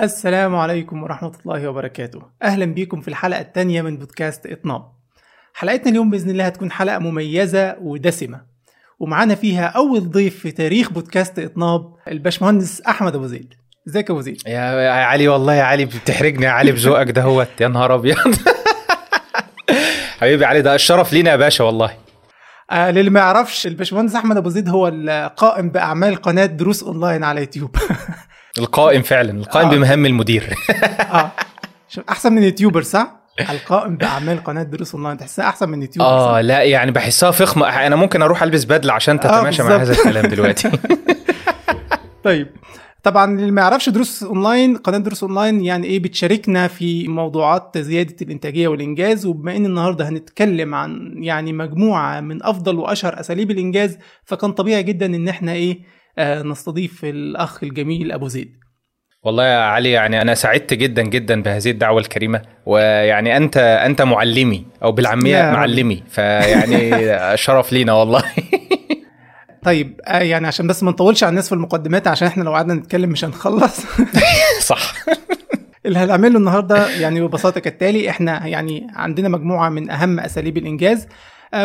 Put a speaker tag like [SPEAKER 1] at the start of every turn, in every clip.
[SPEAKER 1] السلام عليكم ورحمة الله وبركاته. أهلا بيكم في الحلقة الثانية من بودكاست إطناب. حلقتنا اليوم بإذن الله هتكون حلقة مميزة ودسمة ومعانا فيها أول ضيف في تاريخ بودكاست إطناب الباشمهندس أحمد أبو زيد. إزيك يا أبو زيد؟
[SPEAKER 2] يا علي والله يا علي بتحرجني. يا علي بذوقك دهوت. يا نهار أبيض. حبيبي علي ده الشرف لينا يا باشا والله.
[SPEAKER 1] آه للي ما يعرفش الباشمهندس أحمد أبو زيد هو القائم بأعمال قناة دروس أونلاين على يوتيوب.
[SPEAKER 2] القائم فعلا. القائم
[SPEAKER 1] آه.
[SPEAKER 2] بمهام المدير.
[SPEAKER 1] آه. شوف أحسن من يوتيوبر صح؟ القائم بأعمال قناة دروس أونلاين. تحسها أحسن من يوتيوبر
[SPEAKER 2] آه
[SPEAKER 1] صح؟
[SPEAKER 2] لا يعني بحسها فخمة. أنا ممكن أروح ألبس بدلة عشان تتماشى مع
[SPEAKER 1] بالظبط.
[SPEAKER 2] هذا الكلام دلوقتي.
[SPEAKER 1] طيب. طبعا اللي ما يعرفش دروس أونلاين قناة دروس أونلاين يعني إيه؟ بتشاركنا في موضوعات زيادة الإنتاجية والإنجاز. وبما إن النهارده هنتكلم عن يعني مجموعة من أفضل وأشهر أساليب الإنجاز فكان طبيعي جدا إن إحنا إيه؟ آه نستضيف الأخ الجميل أبو زيد.
[SPEAKER 2] والله يا علي يعني أنا سعدت جدا جدا بهذه الدعوة الكريمة ويعني أنت أنت معلمي أو
[SPEAKER 1] بالعامية.
[SPEAKER 2] معلمي فيعني شرف لينا والله.
[SPEAKER 1] طيب آه يعني عشان بس ما نطولش على الناس في المقدمات عشان إحنا لو قعدنا نتكلم مش هنخلص.
[SPEAKER 2] صح.
[SPEAKER 1] اللي هنعمله النهارده يعني ببساطة كالتالي إحنا يعني عندنا مجموعة من أهم أساليب الإنجاز. آه،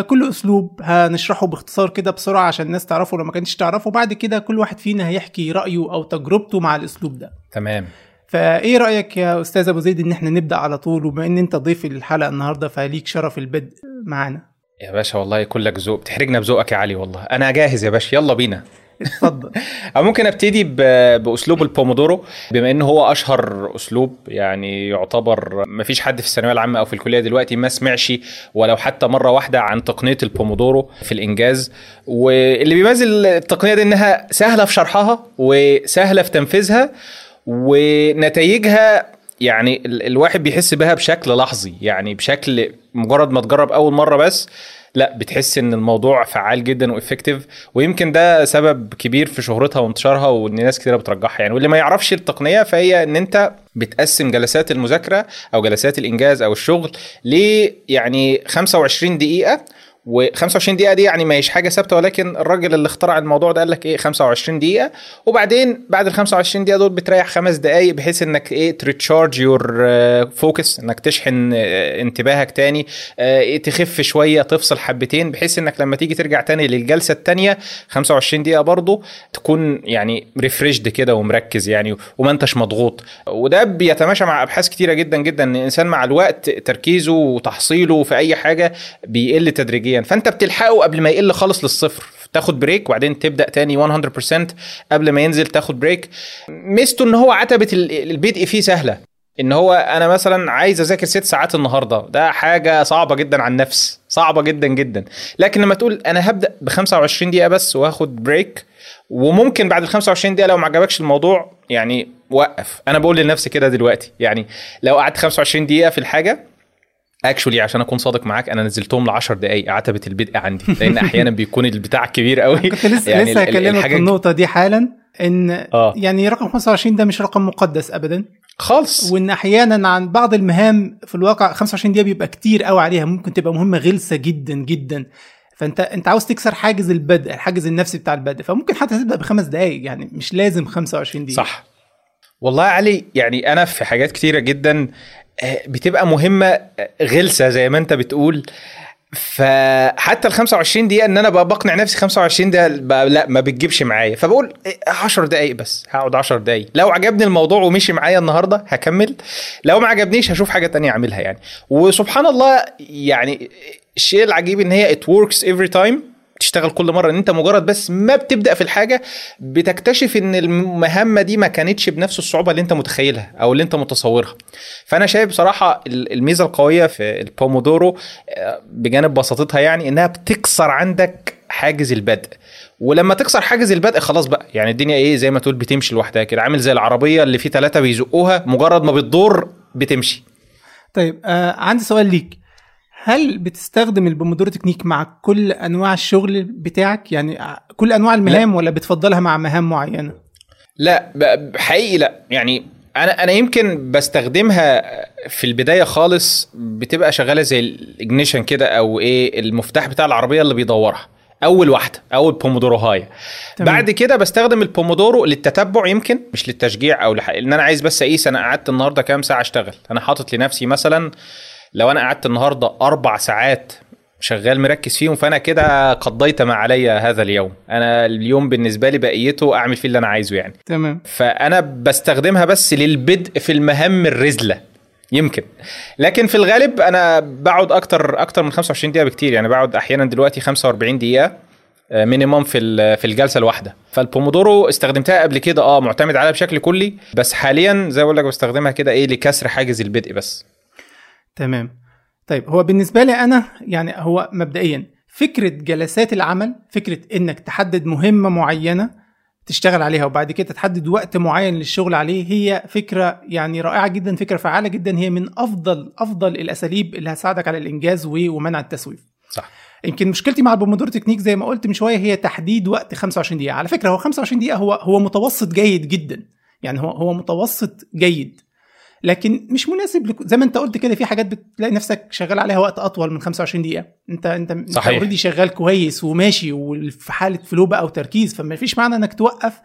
[SPEAKER 1] كل أسلوب هنشرحه باختصار كده بسرعة عشان الناس تعرفه. لو ما كانتش تعرفه بعد كده كل واحد فينا هيحكي رأيه أو تجربته مع الأسلوب ده.
[SPEAKER 2] تمام.
[SPEAKER 1] فإيه رأيك يا أستاذ أبو زيد إن إحنا نبدأ على طول؟ وبما إن أنت ضيف الحلقة النهارده فليك شرف البدء معانا.
[SPEAKER 2] يا باشا والله كلك ذوق بتحرجنا بذوقك يا علي والله. أنا جاهز يا باشا يلا بينا.
[SPEAKER 1] اتفضل.
[SPEAKER 2] ممكن أبتدي بأسلوب البومودورو. بما إن هو أشهر أسلوب يعني يعتبر ما فيش حد في الثانوية العامة أو في الكلية دلوقتي ما سمعش ولو حتى مرة واحدة عن تقنية البومودورو في الإنجاز. واللي بيميز التقنية دي إنها سهلة في شرحها وسهلة في تنفيذها ونتائجها يعني ال- الواحد بيحس بها بشكل لحظي. يعني بشكل مجرد ما تجرب أول مرة بس لا بتحس إن الموضوع فعال جدا و effective ويمكن ده سبب كبير في شهرتها وانتشارها وإن ناس كتيرة بترجحها يعني. واللي ما يعرفش التقنية فهي إن أنت بتقسم جلسات المذاكرة أو جلسات الإنجاز أو الشغل ل يعني 25 دقيقة و25 دقيقة دي يعني ما هيش حاجة ثابتة ولكن الراجل اللي اخترع الموضوع ده قال لك إيه 25 دقيقة. وبعدين بعد ال 25 دقيقة دول بتريح خمس دقايق بحيث إنك إيه to recharge your focus إنك تشحن آه، انتباهك تاني آه، تخف شوية تفصل حبتين بحيث إنك لما تيجي ترجع تاني للجلسة التانية 25 دقيقة برضو تكون يعني refreshed كده ومركز يعني وما أنتش مضغوط. وده بيتماشى مع أبحاث كتيرة جدا جدا إن الإنسان مع الوقت تركيزه وتحصيله في أي حاجة بيقل تدريجيا. فأنت بتلحقه قبل ما يقل خالص للصفر. تاخد break وبعدين تبدأ تاني 100% قبل ما ينزل تاخد break. ميزته إن هو عتبه ال- البدء فيه سهلة. إن هو أنا مثلا عايز أذاكر ست ساعات النهارده. ده حاجة صعبة جدا على النفس. صعبة جدا جدا. لكن لما تقول أنا هبدأ ب 25 دقيقة بس واخد break وممكن بعد ال 25 دقيقة لو ما عجبكش الموضوع يعني وقف. أنا بقول لنفسي كده دلوقتي. يعني لو قعدت 25 دقيقة في الحاجة اكشولي عشان أكون صادق معاك أنا نزلتهم ل 10 دقائق عتبه البدء عندي لأن أحيانا بيكون البتاع كبير قوي
[SPEAKER 1] كنت لسه
[SPEAKER 2] يعني
[SPEAKER 1] لسه هكلمك في النقطة دي حالا إن
[SPEAKER 2] آه.
[SPEAKER 1] يعني رقم 25 ده مش رقم مقدس ابدا.
[SPEAKER 2] خالص.
[SPEAKER 1] وإن أحيانا عن بعض المهام في الواقع 25 دقيقة بيبقى كتير قوي عليها ممكن تبقى مهمة غلسة جدا جدا. فانت أنت عاوز تكسر حاجز البدء الحاجز النفسي بتاع البدء. فممكن حتى تبدأ بخمس دقائق يعني مش لازم 25 دقيقة.
[SPEAKER 2] صح. والله يا علي يعني أنا في حاجات كتيرة جدا آه، بتبقى مهمة آه، غلسة زي ما أنت بتقول. فحتى ال 25 دقيقة إن أنا بقى بقنع نفسي 25 دقيقه لا ما بتجيبش معايا. فبقول إيه، 10 دقائق بس هقعد 10 دقائق لو عجبني الموضوع ومشي معايا النهارده هكمل. لو ما عجبنيش هشوف حاجة تانية أعملها يعني. وسبحان الله يعني الشيء العجيب إن هي it works every time. تشتغل كل مرة إن أنت مجرد بس ما بتبدأ في الحاجة بتكتشف إن المهمة دي ما كانتش بنفس الصعوبة اللي أنت متخيلها أو اللي أنت متصورها. فأنا شايف بصراحة ال- الميزة القوية في البومودورو آه، بجانب بساطتها يعني إنها بتكسر عندك حاجز البدء. ولما تكسر حاجز البدء خلاص بقى يعني الدنيا إيه زي ما تقول بتمشي لوحدها كده. عامل زي العربية اللي فيه ثلاثة بيزقوها مجرد ما بتدور بتمشي.
[SPEAKER 1] طيب آه عندي سؤال ليك. هل بتستخدم ال Pomodoro technique مع كل أنواع الشغل بتاعك؟ يعني كل أنواع المهام ولا بتفضلها مع مهام معينة؟
[SPEAKER 2] لا حقيقي لا. يعني أنا أنا يمكن بستخدمها في البداية خالص بتبقى شغالة زي ال ignition كده أو إيه المفتاح بتاع العربية اللي بيدورها. أول واحدة أول بومودورو هاي. بعد كده بستخدم البومودورو للتتبع يمكن مش للتشجيع أو لح... ان أنا عايز بس أقيس أنا قعدت النهارده كام ساعة أشتغل. أنا حاطط لنفسي مثلا لو أنا قعدت النهارده أربع ساعات شغال مركز فيهم فأنا كده قضيت ما علي هذا اليوم. أنا اليوم بالنسبة لي بقيته أعمل فيه اللي أنا عايزه يعني.
[SPEAKER 1] تمام.
[SPEAKER 2] فأنا بستخدمها بس للبدء في المهام الرزلة يمكن. لكن في الغالب أنا بقعد أكتر أكتر من 25 دقيقة بكتير يعني. بقعد أحيانا دلوقتي 45 دقيقة minimum في في الجلسة الواحدة. فالبومودورو استخدمتها قبل كده آه معتمد عليها بشكل كلي بس حاليا زي ما بقول لك بستخدمها كده إيه لكسر حاجز البدء بس.
[SPEAKER 1] تمام. طيب هو بالنسبة لي أنا يعني هو مبدئيا فكرة جلسات العمل فكرة إنك تحدد مهمة معينة تشتغل عليها وبعد كده تحدد وقت معين للشغل عليه هي فكرة يعني رائعة جدا فكرة فعالة جدا هي من أفضل أفضل الأساليب اللي هتساعدك على الإنجاز ومنع التسويف.
[SPEAKER 2] صح.
[SPEAKER 1] يمكن مشكلتي مع ال Pomodoro technique زي ما قلت من شوية هي تحديد وقت 25 دقيقة. على فكرة هو 25 دقيقة هو هو متوسط جيد جدا. يعني هو هو متوسط جيد. لكن مش مناسب لك... زي ما انت قلت كده في حاجات بتلاقي نفسك شغال عليها وقت أطول من 25 دقيقة. انت انت
[SPEAKER 2] صحيح.
[SPEAKER 1] already شغال كويس وماشي وفي حالة flow بقى وتركيز فما فيش معنى إنك توقف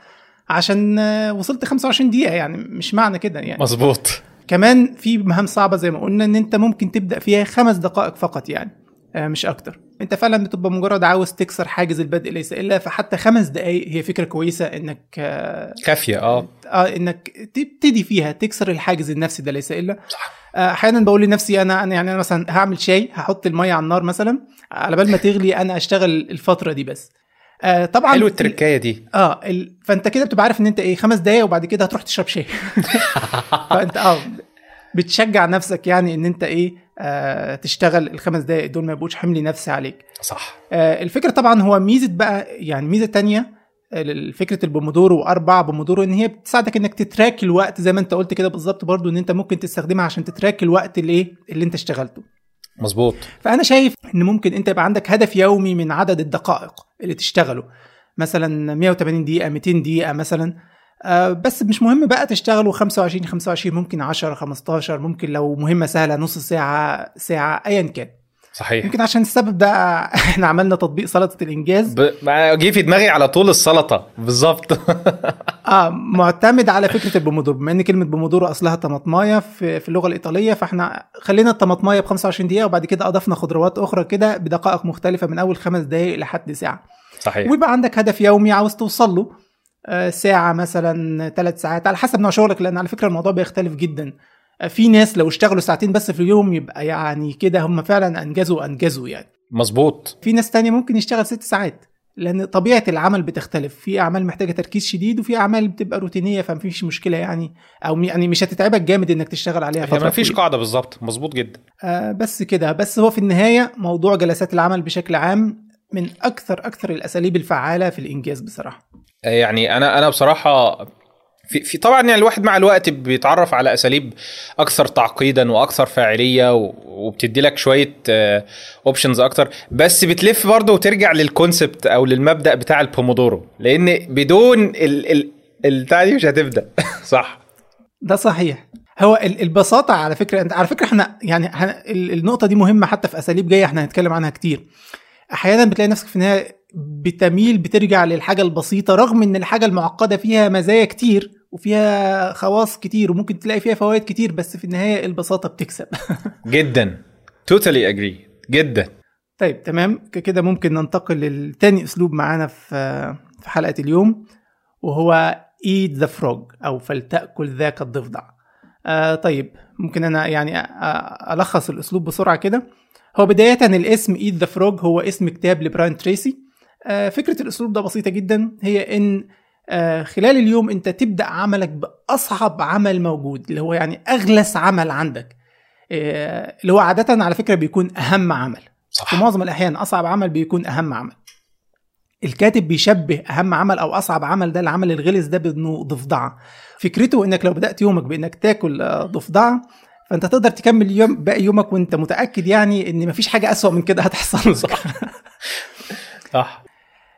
[SPEAKER 1] عشان وصلت 25 دقيقة يعني مش معنى كده يعني.
[SPEAKER 2] مظبوط.
[SPEAKER 1] كمان في مهام صعبة زي ما قلنا إن أنت ممكن تبدأ فيها خمس دقائق فقط يعني. مش أكتر. أنت فعلا بتبقى مجرد عاوز تكسر حاجز البدء ليس إلا فحتى خمس دقائق هي فكرة كويسة إنك
[SPEAKER 2] كافية آه.
[SPEAKER 1] آه إنك تبتدي فيها تكسر الحاجز النفسي ده ليس إلا.
[SPEAKER 2] صح.
[SPEAKER 1] أحيانا بقول لنفسي أنا أنا يعني أنا مثلا هعمل شاي هحط المية على النار مثلا على بال ما تغلي أنا أشتغل الفترة دي بس. آه طبعا
[SPEAKER 2] حلو التركاية دي.
[SPEAKER 1] آه ال... فأنت كده بتبقى عارف إن أنت إيه خمس دقايق وبعد كده هتروح تشرب شاي. فأنت آه. بتشجع نفسك يعني إن أنت إيه آه تشتغل الخمس دقائق دول ما يبقوش حمل نفسي عليك.
[SPEAKER 2] صح.
[SPEAKER 1] آه الفكرة طبعا هو ميزة بقى يعني ميزة تانية فكرة البومودورو وأربع بومودورو إن هي بتساعدك إنك ت track الوقت زي ما أنت قلت كده بالظبط برضو إن أنت ممكن تستخدمها عشان ت track الوقت اللي إيه اللي أنت اشتغلته.
[SPEAKER 2] مظبوط.
[SPEAKER 1] فأنا شايف إن ممكن أنت يبقى عندك هدف يومي من عدد الدقائق اللي تشتغله. مثلا 180 دقيقة 200 دقيقة مثلا. آه بس مش مهم بقى تشتغلوا 25 25 ممكن 10 15 ممكن لو مهمة سهلة نص ساعة ساعة ايا كان.
[SPEAKER 2] صحيح.
[SPEAKER 1] يمكن عشان السبب ده إحنا عملنا تطبيق سلطة الإنجاز.
[SPEAKER 2] ب... جه في دماغي على طول السلطة. بالظبط.
[SPEAKER 1] آه معتمد على فكرة البومودورو. بما إن كلمة بومودورو أصلها طماطماية في, في اللغة الإيطالية فإحنا خلينا الطماطماية ب 25 دقيقة وبعد كده أضفنا خضروات أخرى كده بدقائق مختلفة من أول خمس دقائق لحد ساعة.
[SPEAKER 2] صحيح.
[SPEAKER 1] ويبقى عندك هدف يومي عاوز توصل له. ساعة مثلا ثلاث ساعات على حسب نوع شغلك لأن على فكرة الموضوع بيختلف جدا. في ناس لو اشتغلوا ساعتين بس في اليوم يبقى يعني كده هم فعلا أنجزوا أنجزوا يعني.
[SPEAKER 2] مظبوط.
[SPEAKER 1] في ناس تانية ممكن يشتغل ست ساعات لأن طبيعة العمل بتختلف. في أعمال محتاجة تركيز شديد وفي أعمال بتبقى روتينية فمفيش مشكلة يعني. أو يعني مش هتتعبك جامد إنك تشتغل عليها
[SPEAKER 2] فترة ما فيش قاعدة بالظبط. مظبوط جدا.
[SPEAKER 1] آه بس كده. بس هو في النهاية موضوع جلسات العمل بشكل عام من أكثر أكثر الأساليب الفعالة في الإنجاز بصراحة.
[SPEAKER 2] يعني أنا أنا بصراحة في, في طبعا يعني الواحد مع الوقت بيتعرف على أساليب أكثر تعقيدا وأكثر فاعلية وبتدي لك شوية options أكتر بس بتلف برضه وترجع لل concept أو للمبدأ بتاع البومودورو لأن بدون ال ال البتاع دي مش هتبدأ. صح.
[SPEAKER 1] ده صحيح. هو البساطة على فكرة أنت على فكرة إحنا يعني النقطة دي مهمة حتى في أساليب جاية إحنا هنتكلم عنها كتير. أحيانا بتلاقي نفسك في النهاية بتميل بترجع للحاجة البسيطة رغم إن الحاجة المعقدة فيها مزايا كتير وفيها خواص كتير وممكن تلاقي فيها فوائد كتير بس في النهاية البساطة بتكسب.
[SPEAKER 2] جدا. totally agree جدا.
[SPEAKER 1] طيب تمام. كده ممكن ننتقل للتاني أسلوب معانا في في حلقة اليوم وهو eat the frog أو فلتأكل ذاك الضفدع. آه طيب ممكن أنا يعني ألخص الأسلوب بسرعة كده. هو بداية الاسم eat the frog هو اسم كتاب لبراين تريسي. آه فكرة الأسلوب ده بسيطة جدا. هي إن آه خلال اليوم أنت تبدأ عملك بأصعب عمل موجود اللي هو يعني أغلس عمل عندك. آه اللي هو عادة على فكرة بيكون أهم عمل.
[SPEAKER 2] صح.
[SPEAKER 1] في معظم الأحيان أصعب عمل بيكون أهم عمل. الكاتب بيشبه أهم عمل أو أصعب عمل ده العمل الغلس ده بأنه ضفدعة. فكرته إنك لو بدأت يومك بإنك تاكل ضفدعة فانت تقدر تكمل يوم باقي يومك وانت متأكد يعني إن مفيش حاجة أسوأ من كده هتحصل.
[SPEAKER 2] صح. صح.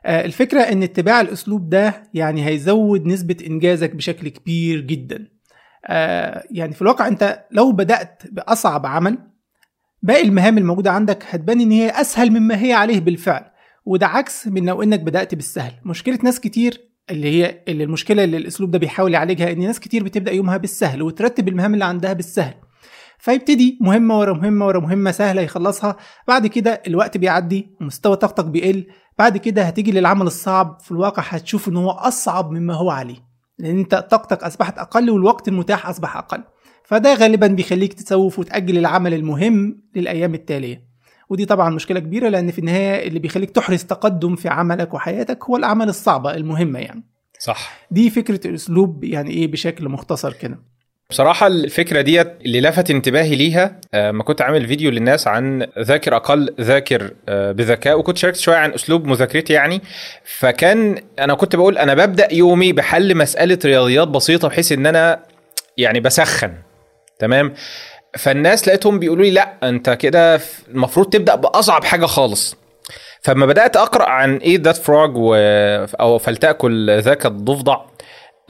[SPEAKER 1] الفكرة إن اتباع الأسلوب ده يعني هيزود نسبة إنجازك بشكل كبير جدا. يعني في الواقع أنت لو بدأت بأصعب عمل باقي المهام الموجودة عندك هتبان إن هي أسهل مما هي عليه بالفعل. وده عكس من لو إنك بدأت بالسهل. مشكلة ناس كتير اللي هي اللي المشكلة اللي الأسلوب ده بيحاول يعالجها إن ناس كتير بتبدأ يومها بالسهل وترتب المهام اللي عندها بالسهل. فيبتدي مهمة ورا مهمة ورا مهمة سهلة يخلصها. بعد كده الوقت بيعدي ومستوى طاقتك بيقل. بعد كده هتيجي للعمل الصعب. في الواقع هتشوف إن هو أصعب مما هو عليه. لأن أنت طاقتك أصبحت أقل والوقت المتاح أصبح أقل. فده غالبا بيخليك تسوف وتأجل العمل المهم للأيام التالية. ودي طبعا مشكلة كبيرة لأن في النهاية اللي بيخليك تحرز تقدم في عملك وحياتك هو الأعمال الصعبة المهمة يعني.
[SPEAKER 2] صح.
[SPEAKER 1] دي فكرة الأسلوب يعني إيه بشكل مختصر كده.
[SPEAKER 2] بصراحة الفكرة ديت اللي لفت انتباهي ليها آه، ما كنت عامل فيديو للناس عن ذاكر أقل ذاكر آه، بذكاء وكنت شاركت شوية عن أسلوب مذاكرتي يعني. فكان أنا كنت بقول أنا ببدأ يومي بحل مسألة رياضيات بسيطة بحيث إن أنا يعني بسخن. تمام؟ فالناس لقيتهم بيقولوا لي لا أنت كده المفروض تبدأ بأصعب حاجة خالص. فلما بدأت أقرأ عن إيه ذات فروج و... أو فلتأكل ذاك الضفدع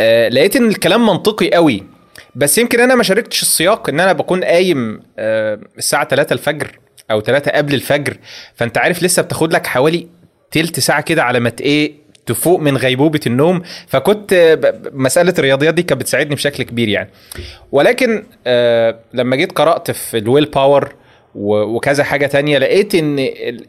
[SPEAKER 2] آه لقيت إن الكلام منطقي قوي. بس يمكن أنا ما شاركتش السياق إن أنا بكون قايم آه الساعة 3 الفجر أو 3 قبل الفجر. فأنت عارف لسه بتاخد لك حوالي تلت ساعة كده على ما إيه تفوق من غيبوبة النوم. فكنت مسألة الرياضيات دي كانت بتساعدني بشكل كبير يعني. ولكن آه لما جيت قرأت في ال willpower وكذا حاجة تانية. لقيت إن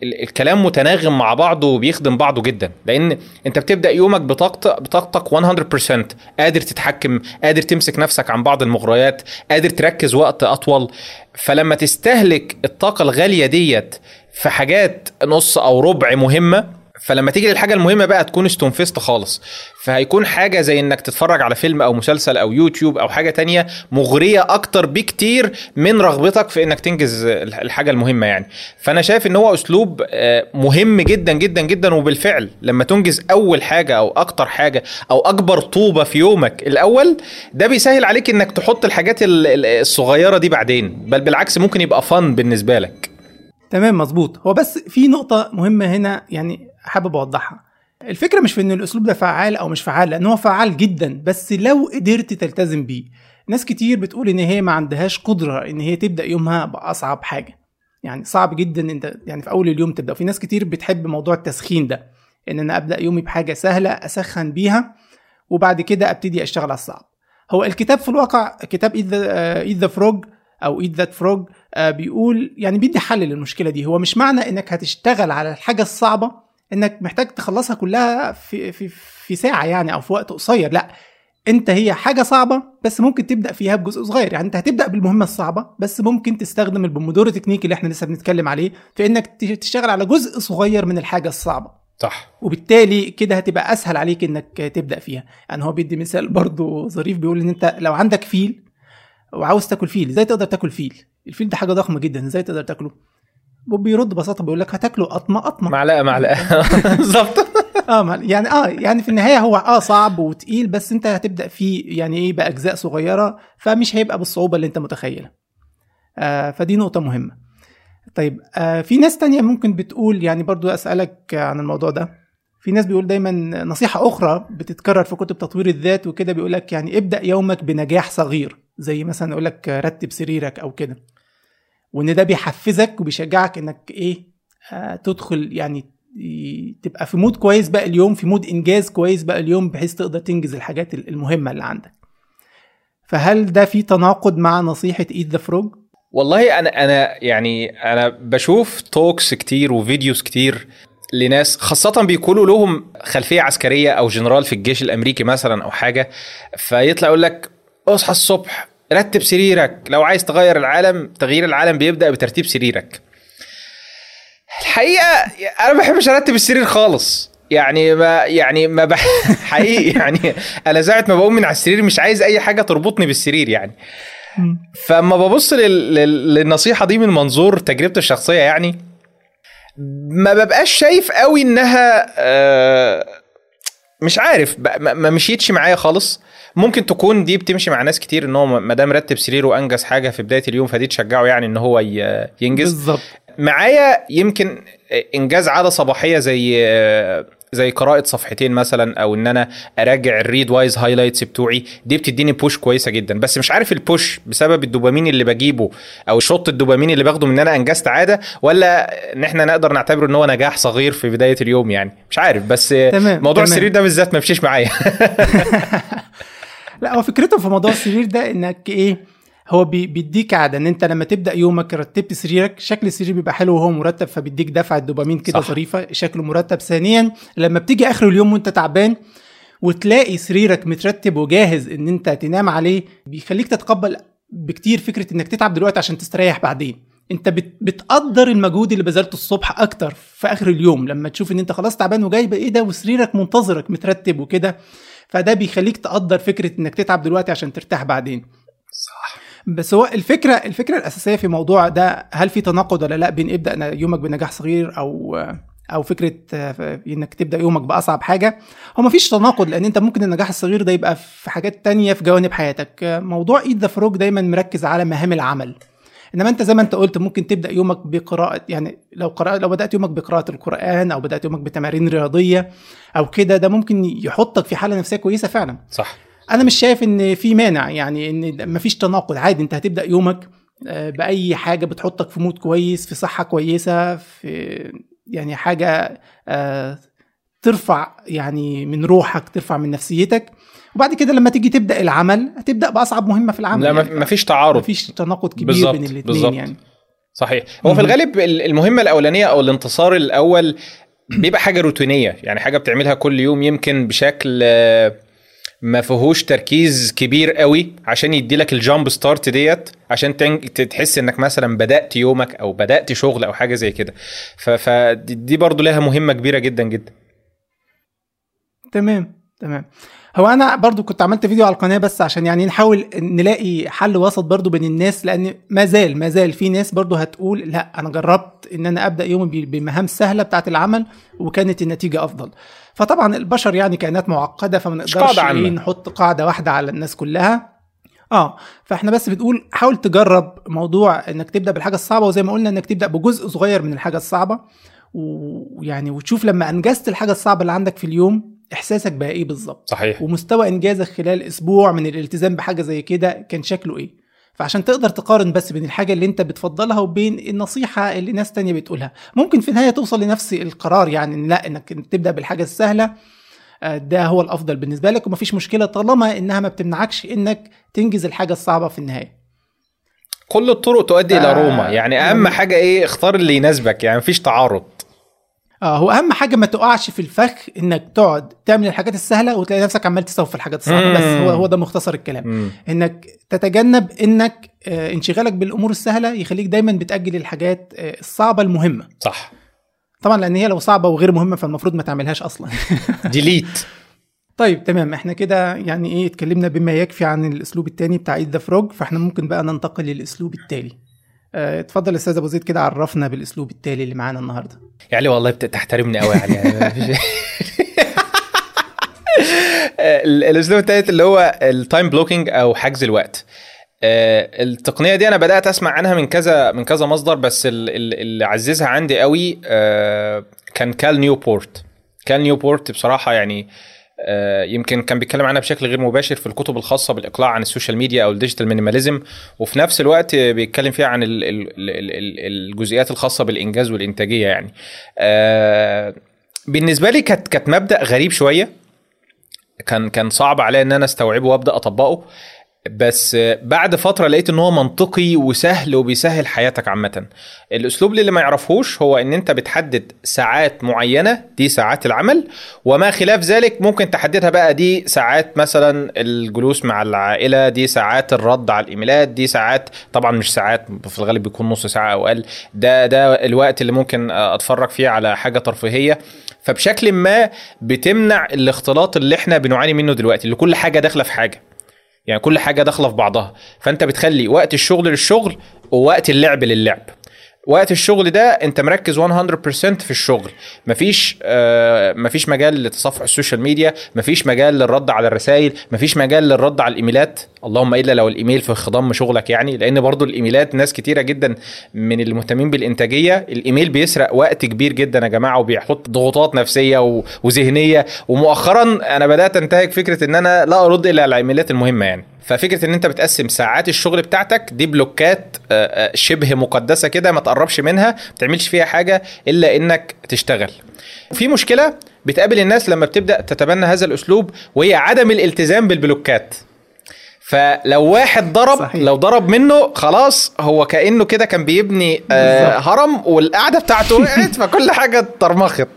[SPEAKER 2] الكلام متناغم مع بعضه وبيخدم بعضه جدا. لأن أنت بتبدأ يومك بطاقتك بطاقتك 100% قادر تتحكم قادر تمسك نفسك عن بعض المغريات قادر تركز وقت أطول. فلما تستهلك الطاقة الغالية ديت في حاجات نص أو ربع مهمة فلما تيجي للحاجة المهمة بقى تكون استنفذت خالص. فهيكون حاجة زي إنك تتفرج على فيلم أو مسلسل أو يوتيوب أو حاجة تانية مغرية أكتر بكتير من رغبتك في إنك تنجز الحاجة المهمة يعني. فأنا شايف إن هو أسلوب آه، مهم جدا جدا جدا وبالفعل لما تنجز أول حاجة أو أكتر حاجة أو أكبر طوبة في يومك الأول ده بيسهل عليك إنك تحط الحاجات الصغيرة دي بعدين. بل بالعكس ممكن يبقى فن بالنسبة لك.
[SPEAKER 1] تمام مظبوط. هو بس في نقطة مهمة هنا يعني حابب أوضحها. الفكرة مش في إن الأسلوب ده فعال أو مش فعال لأن هو فعال جدا بس لو قدرت تلتزم بيه ناس كتير بتقول إن هي ما عندهاش قدرة إن هي تبدأ يومها بأصعب حاجة. يعني صعب جدا أنت يعني في أول اليوم تبدأ. في ناس كتير بتحب موضوع التسخين ده إن أنا أبدأ يومي بحاجة سهلة أسخن بيها وبعد كده أبتدي أشتغل على الصعب. هو الكتاب في الواقع كتاب eat the frog أو eat that frog بيقول يعني بيدي حل للمشكلة دي. هو مش معنى إنك هتشتغل على الحاجة الصعبة إنك محتاج تخلصها كلها في في في ساعة يعني أو في وقت قصير. لأ أنت هي حاجة صعبة بس ممكن تبدأ فيها بجزء صغير. يعني أنت هتبدأ بالمهمة الصعبة بس ممكن تستخدم ال Pomodoro technique اللي إحنا لسه بنتكلم عليه في إنك تشتغل على جزء صغير من الحاجة الصعبة.
[SPEAKER 2] صح.
[SPEAKER 1] وبالتالي كده هتبقى أسهل عليك إنك تبدأ فيها. يعني هو بيدي مثال برضه ظريف بيقول إن أنت لو عندك فيل وعاوز تاكل فيل إزاي تقدر تاكل فيل؟ الفيل ده حاجة ضخمة جدا إزاي تقدر تاكله؟ بيرد ببساطه بيقول لك هتاكله قطمه قطمه
[SPEAKER 2] معلقة معلقة. بالظبط.
[SPEAKER 1] آه يعني آه يعني في النهاية هو آه صعب وتقيل بس أنت هتبدأ فيه يعني إيه بأجزاء صغيرة فمش هيبقى بالصعوبة اللي أنت متخيلها. آه فدي نقطة مهمة. طيب آه في ناس تانية ممكن بتقول يعني برضو أسألك عن الموضوع ده. في ناس بيقول دايما نصيحة أخرى بتتكرر في كتب تطوير الذات وكده بيقول لك يعني ابدأ يومك بنجاح صغير زي مثلا يقول لك رتب سريرك أو كده. وإن ده بيحفزك وبيشجعك إنك إيه آه تدخل يعني تبقى في mood كويس بقى اليوم في mood إنجاز كويس بقى اليوم بحيث تقدر تنجز الحاجات المهمة اللي عندك. فهل ده في تناقض مع نصيحة eat the frog
[SPEAKER 2] والله أنا أنا يعني أنا بشوف talks كتير و videos كتير لناس خاصة بيكونوا لهم خلفية عسكرية أو جنرال في الجيش الأمريكي مثلا أو حاجة فيطلع يقول لك اصحى الصبح رتب سريرك. لو عايز تغير العالم تغيير العالم بيبدأ بترتيب سريرك. الحقيقة أنا ما بحبش أرتب السرير خالص. يعني ما يعني ما بح... حقيقي يعني أنا ساعة ما بقوم من على السرير مش عايز أي حاجة تربطني بالسرير يعني. فأما ببص لل... للنصيحة دي من منظور تجربتي الشخصية يعني ما ببقاش شايف قوي إنها آه، مش عارف ما مشيتش معايا خالص. ممكن تكون دي بتمشي مع ناس كتير إن هو ما دام رتب سريره وأنجز حاجة في بداية اليوم فدي تشجعه يعني إن هو ينجز.
[SPEAKER 1] بالظبط.
[SPEAKER 2] معايا يمكن إنجاز عادة صباحية زي زي قراءة صفحتين مثلا أو إن أنا أراجع ال Readwise highlights بتوعي. دي بتديني push كويسة جدا. بس مش عارف ال push بسبب الدوبامين اللي بجيبه أو shot الدوبامين اللي باخده من إن أنا أنجزت عادة ولا إن إحنا نقدر نعتبره إن هو نجاح صغير في بداية اليوم يعني. مش عارف. بس تمام. موضوع تمام. السرير ده بالذات ما مشيش معايا.
[SPEAKER 1] لا هو فكرته في موضوع السرير ده إنك إيه هو بيديك عادة إن أنت لما تبدأ يومك رتبت سريرك شكل السرير بيبقى حلو وهو مرتب فبيديك دفعه دوبامين كده ظريفة شكله مرتب. ثانيا لما بتيجي آخر اليوم وأنت تعبان وتلاقي سريرك مترتب وجاهز إن أنت تنام عليه بيخليك تتقبل بكتير فكرة إنك تتعب دلوقتي عشان تستريح بعدين. أنت بتقدر المجهود اللي بذلته الصبح أكتر في آخر اليوم لما تشوف إن أنت خلاص تعبان وجاي إيه ده وسريرك منتظرك مترتب وكده. فده بيخليك تقدر فكرة إنك تتعب دلوقتي عشان ترتاح بعدين. صح. بس هو الفكرة الفكرة الأساسية في موضوع ده هل في تناقض ولا لأ بين إبدأ يومك بنجاح صغير أو أو فكرة إنك تبدأ يومك بأصعب حاجة؟ هو مفيش تناقض لأن أنت ممكن النجاح الصغير ده يبقى في حاجات تانية في جوانب حياتك. موضوع eat that frog دايما مركز على مهام العمل. إنما أنت زي ما أنت قلت ممكن تبدأ يومك بقراءة يعني لو قرأت لو بدأت يومك بقراءة القرآن أو بدأت يومك بتمارين رياضية أو كده ده ممكن يحطك في حالة نفسية كويسة فعلا.
[SPEAKER 2] صح.
[SPEAKER 1] أنا مش شايف إن في مانع يعني إن مفيش تناقض عادي أنت هتبدأ يومك آه، بأي حاجة بتحطك في mood كويس في صحة كويسة في يعني حاجة آه، ترفع يعني من روحك ترفع من نفسيتك. وبعد كده لما تيجي تبدأ العمل هتبدأ بأصعب مهمة في العمل
[SPEAKER 2] لا يعني. مفيش تعارض.
[SPEAKER 1] مفيش تناقض كبير بين الاثنين يعني.
[SPEAKER 2] صحيح. هو في الغالب المهمة الأولانية أو الانتصار الأول بيبقى حاجة روتينية يعني حاجة بتعملها كل يوم يمكن بشكل آه، ما فيهوش تركيز كبير قوي عشان يدي لك ال jump start ديت عشان تحس إنك مثلا بدأت يومك أو بدأت شغل أو حاجة زي كده. فدي برضو لها مهمة كبيرة جدا جدا.
[SPEAKER 1] تمام تمام. هو أنا برضو كنت عملت فيديو على القناة بس عشان يعني نحاول نلاقي حل وسط برضو بين الناس لأن ما زال ما زال في ناس برضو هتقول لأ أنا جربت إن أنا أبدأ يومي بمهام سهلة بتاعة العمل وكانت النتيجة أفضل. فطبعا البشر يعني كائنات معقدة فما نقدرش نحط قاعدة واحدة على الناس كلها. آه فإحنا بس بنقول حاول تجرب موضوع إنك تبدأ بالحاجة الصعبة وزي ما قلنا إنك تبدأ بجزء صغير من الحاجة الصعبة. ويعني وتشوف لما أنجزت الحاجة الصعبة اللي عندك في اليوم إحساسك بقى إيه بالظبط؟
[SPEAKER 2] صحيح.
[SPEAKER 1] ومستوى إنجازك خلال أسبوع من الالتزام بحاجة زي كده كان شكله إيه؟ فعشان تقدر تقارن بس بين الحاجة اللي أنت بتفضلها وبين النصيحة اللي ناس تانية بتقولها. ممكن في النهاية توصل لنفس القرار يعني لأ إنك تبدأ بالحاجة السهلة آه، ده هو الأفضل بالنسبة لك ومفيش مشكلة طالما إنها ما بتمنعكش إنك تنجز الحاجة الصعبة في النهاية.
[SPEAKER 2] كل الطرق تؤدي إلى روما. يعني أهم يعني حاجة إيه؟ اختار اللي يناسبك. يعني مفيش تعارض.
[SPEAKER 1] آه هو أهم حاجة ما تقعش في الفخ إنك تقعد تعمل الحاجات السهلة وتلاقي نفسك عمال تسوي في الحاجات الصعبة بس هو هو ده مختصر الكلام. مم. إنك تتجنب إنك آه انشغالك بالأمور السهلة يخليك دايما بتأجل الحاجات آه الصعبة المهمة.
[SPEAKER 2] صح.
[SPEAKER 1] طبعا لأن هي لو صعبة وغير مهمة فالمفروض ما تعملهاش أصلا.
[SPEAKER 2] delete
[SPEAKER 1] طيب تمام. إحنا كده يعني إيه اتكلمنا بما يكفي عن الأسلوب الثاني بتاع eat that frog فإحنا ممكن بقى ننتقل للأسلوب التالي. آه، اتفضل أستاذ أبو زيد كده عرفنا بالأسلوب التالي اللي معانا النهارده.
[SPEAKER 2] يعني والله بتحترمني قوي يعني الأسلوب الثالث اللي هو ال time blocking أو حجز الوقت. آه، التقنية دي أنا بدأت أسمع عنها من كذا من كذا مصدر بس اللي عززها عندي قوي آه، كان كال نيوبورت. كال نيوبورت بصراحة يعني آه، يمكن كان بيتكلم عنها بشكل غير مباشر في الكتب الخاصة بالإقلاع عن ال social media أو ال digital minimalism وفي نفس الوقت بيتكلم فيها عن الجزئيات الخاصة بالإنجاز والإنتاجية يعني. آه، بالنسبة لي كانت كانت مبدأ غريب شوية. كان كان صعب عليا إن أنا أستوعبه وأبدأ أطبقه. بس بعد فترة لقيت إن هو منطقي وسهل وبيسهل حياتك عامة. الأسلوب اللي ما يعرفهوش هو إن أنت بتحدد ساعات معينة دي ساعات العمل وما خلاف ذلك ممكن تحددها بقى دي ساعات مثلا الجلوس مع العائلة دي ساعات الرد على الإيميلات دي ساعات طبعا مش ساعات في الغالب بيكون نص ساعة أو أقل. ده ده الوقت اللي ممكن أتفرج فيه على حاجة ترفيهية. فبشكل ما بتمنع الاختلاط اللي إحنا بنعاني منه دلوقتي اللي كل حاجة داخلة في حاجة. يعني كل حاجة داخلة في بعضها. فأنت بتخلي وقت الشغل للشغل ووقت اللعب للعب. وقت الشغل ده انت مركز 100% في الشغل. مفيش آه مفيش مجال لتصفح ال social media مفيش مجال للرد على الرسائل مفيش مجال للرد على الإيميلات. اللهم إلا لو الإيميل في خضم شغلك يعني لأن برضو الإيميلات ناس كتيرة جدا من المهتمين بالإنتاجية الإيميل بيسرق وقت كبير جدا يا جماعة وبيحط ضغوطات نفسية وذهنية. ومؤخرا أنا بدأت أنتهج فكرة إن أنا لا أرد إلا على الإيميلات المهمة يعني. ففكرة إن أنت بتقسم ساعات الشغل بتاعتك دي block ات شبه مقدسة كده ما تقربش منها ما تعملش فيها حاجة إلا إنك تشتغل. في مشكلة بتقابل الناس لما بتبدأ تتبنى هذا الأسلوب وهي عدم الالتزام بالبلوكات. فلو واحد ضرب صحيح. لو ضرب منه خلاص هو كأنه كده كان بيبني آه هرم والقعدة بتاعته وقعت فكل حاجة اترمخت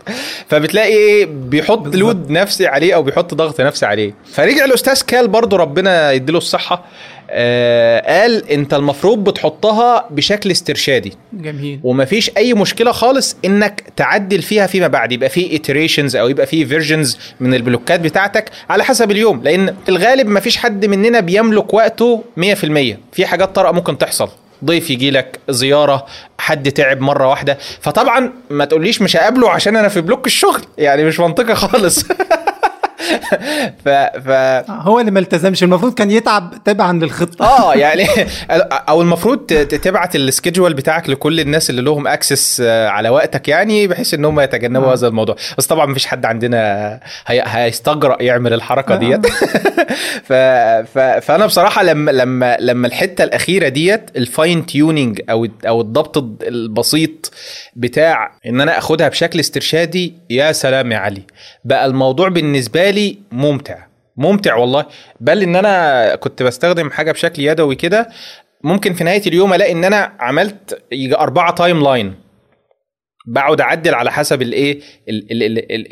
[SPEAKER 2] فبتلاقي إيه بيحط بالزبط. لود نفسي عليه أو بيحط ضغط نفسي عليه فرجع الأستاذ كال برضو ربنا يديله الصحة آه قال انت المفروض بتحطها بشكل استرشادي.
[SPEAKER 1] جميل.
[SPEAKER 2] ومفيش أي مشكلة خالص إنك تعدل فيها فيما بعد. يبقى في iterations أو يبقى في versions من ال block ات بتاعتك على حسب اليوم. لأن في الغالب مفيش حد مننا بيملك وقته 100% في حاجات طارئة ممكن تحصل. ضيف يجي لك زيارة حد تعب مرة واحدة. فطبعا ما تقولش مش هقابله عشان أنا في block الشغل. يعني مش منطقي خالص. ف... ف
[SPEAKER 1] هو اللي ما التزمش. المفروض كان يتعب تبعا للخطة.
[SPEAKER 2] آه يعني أو المفروض تبعت ال schedule بتاعك لكل الناس اللي لهم access على وقتك يعني بحيث ان هم يتجنبوا آه. هذا الموضوع. بس طبعا مفيش حد عندنا هي... هيستجرأ يعمل الحركة آه. ديت. ف... ف... فأنا بصراحة لما لما لما الحتة الأخيرة ديت ال fine tuning أو أو الضبط البسيط بتاع إن أنا أخدها بشكل استرشادي يا سلام يا علي. بقى الموضوع بالنسبة لي ممتع. ممتع والله. بل إن أنا كنت بستخدم حاجة بشكل يدوي كده ممكن في نهاية اليوم ألاقي إن أنا عملت أربعة timeline بقعد أعدل على حسب الايه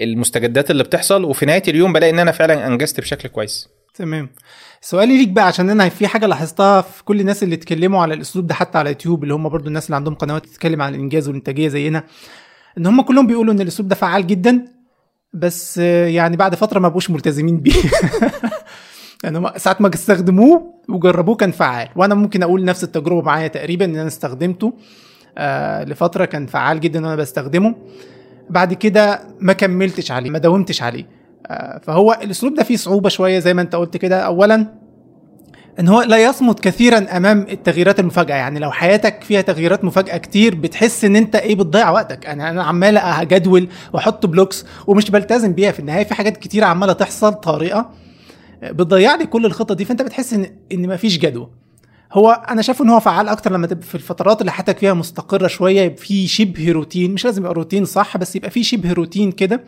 [SPEAKER 2] المستجدات اللي بتحصل وفي نهاية اليوم بلاقي إن أنا فعلا أنجزت بشكل كويس.
[SPEAKER 1] تمام. سؤالي ليك بقى عشان أنا في حاجة لاحظتها في كل الناس اللي اتكلموا على الأسلوب ده حتى على يوتيوب اللي هم برضو الناس اللي عندهم قنوات تتكلم عن الإنجاز والإنتاجية زينا إن هم كلهم بيقولوا إن الأسلوب ده فعال جدا بس يعني بعد فترة ما بقوش ملتزمين بيه. يعني ساعات ما استخدموه وجربوه كان فعال. وأنا ممكن أقول نفس التجربة معايا تقريبا إن أنا استخدمته آه لفترة كان فعال جدا وأنا بستخدمه. بعد كده ما كملتش عليه ما داومتش عليه. آه فهو الأسلوب ده فيه صعوبة شوية زي ما أنت قلت كده. اولا إن هو لا يصمد كثيرا أمام التغييرات المفاجئة. يعني لو حياتك فيها تغييرات مفاجئة كتير بتحس إن أنت إيه بتضيع وقتك. أنا أنا عمال أجدول وأحط blocks ومش بلتزم بيها. في النهاية في حاجات كتير عمالة تحصل طارئة بتضيع لي كل الخطة دي. فأنت بتحس ان إن مفيش جدوى. هو أنا شايف إن هو فعال أكتر لما تبقى في الفترات اللي حياتك فيها مستقرة شوية في شبه روتين. مش لازم يبقى روتين صح بس يبقى في شبه روتين كده.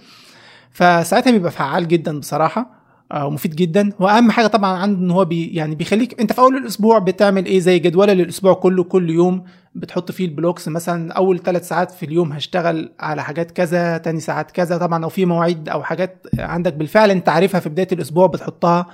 [SPEAKER 1] فساعتها بيبقى فعال جدا بصراحة. ومفيد جدا. وأهم حاجة طبعا عنده إن هو بي يعني بيخليك أنت في أول الأسبوع بتعمل إيه؟ زي جدولة للاسبوع كله كل يوم بتحط فيه ال blocks. مثلا أول ثلاث ساعات في اليوم هشتغل على حاجات كذا تاني ساعات كذا. طبعا لو في مواعيد أو حاجات عندك بالفعل أنت عارفها في بداية الأسبوع بتحطها.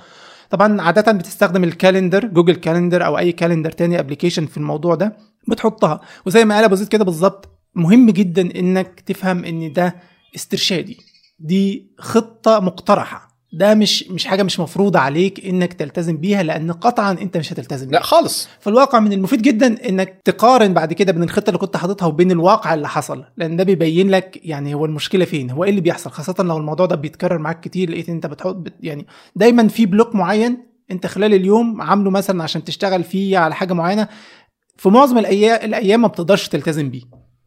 [SPEAKER 1] طبعا عادة بتستخدم ال calendar Google Calendar أو أي calendar تاني application في الموضوع ده بتحطها. وزي ما قال أبو زيد كده بالظبط مهم جدا إنك تفهم إن ده استرشادي. دي خطة مقترحة. ده مش مش حاجة مش مفروضة عليك إنك تلتزم بيها لأن قطعا أنت مش هتلتزم
[SPEAKER 2] بيها. لا خالص
[SPEAKER 1] في الواقع من المفيد جدا إنك تقارن بعد كده بين الخطة اللي كنت حاططها وبين الواقع اللي حصل لأن ده بيبين لك يعني هو المشكلة فين هو إيه اللي بيحصل خاصة لو الموضوع ده بيتكرر معاك كتير لقيت أنت بتحط بت يعني دايما في block معين أنت خلال اليوم عامله مثلا عشان تشتغل فيه على حاجة معينة في معظم الأيام الأيام ما بتقدرش تلتزم بيه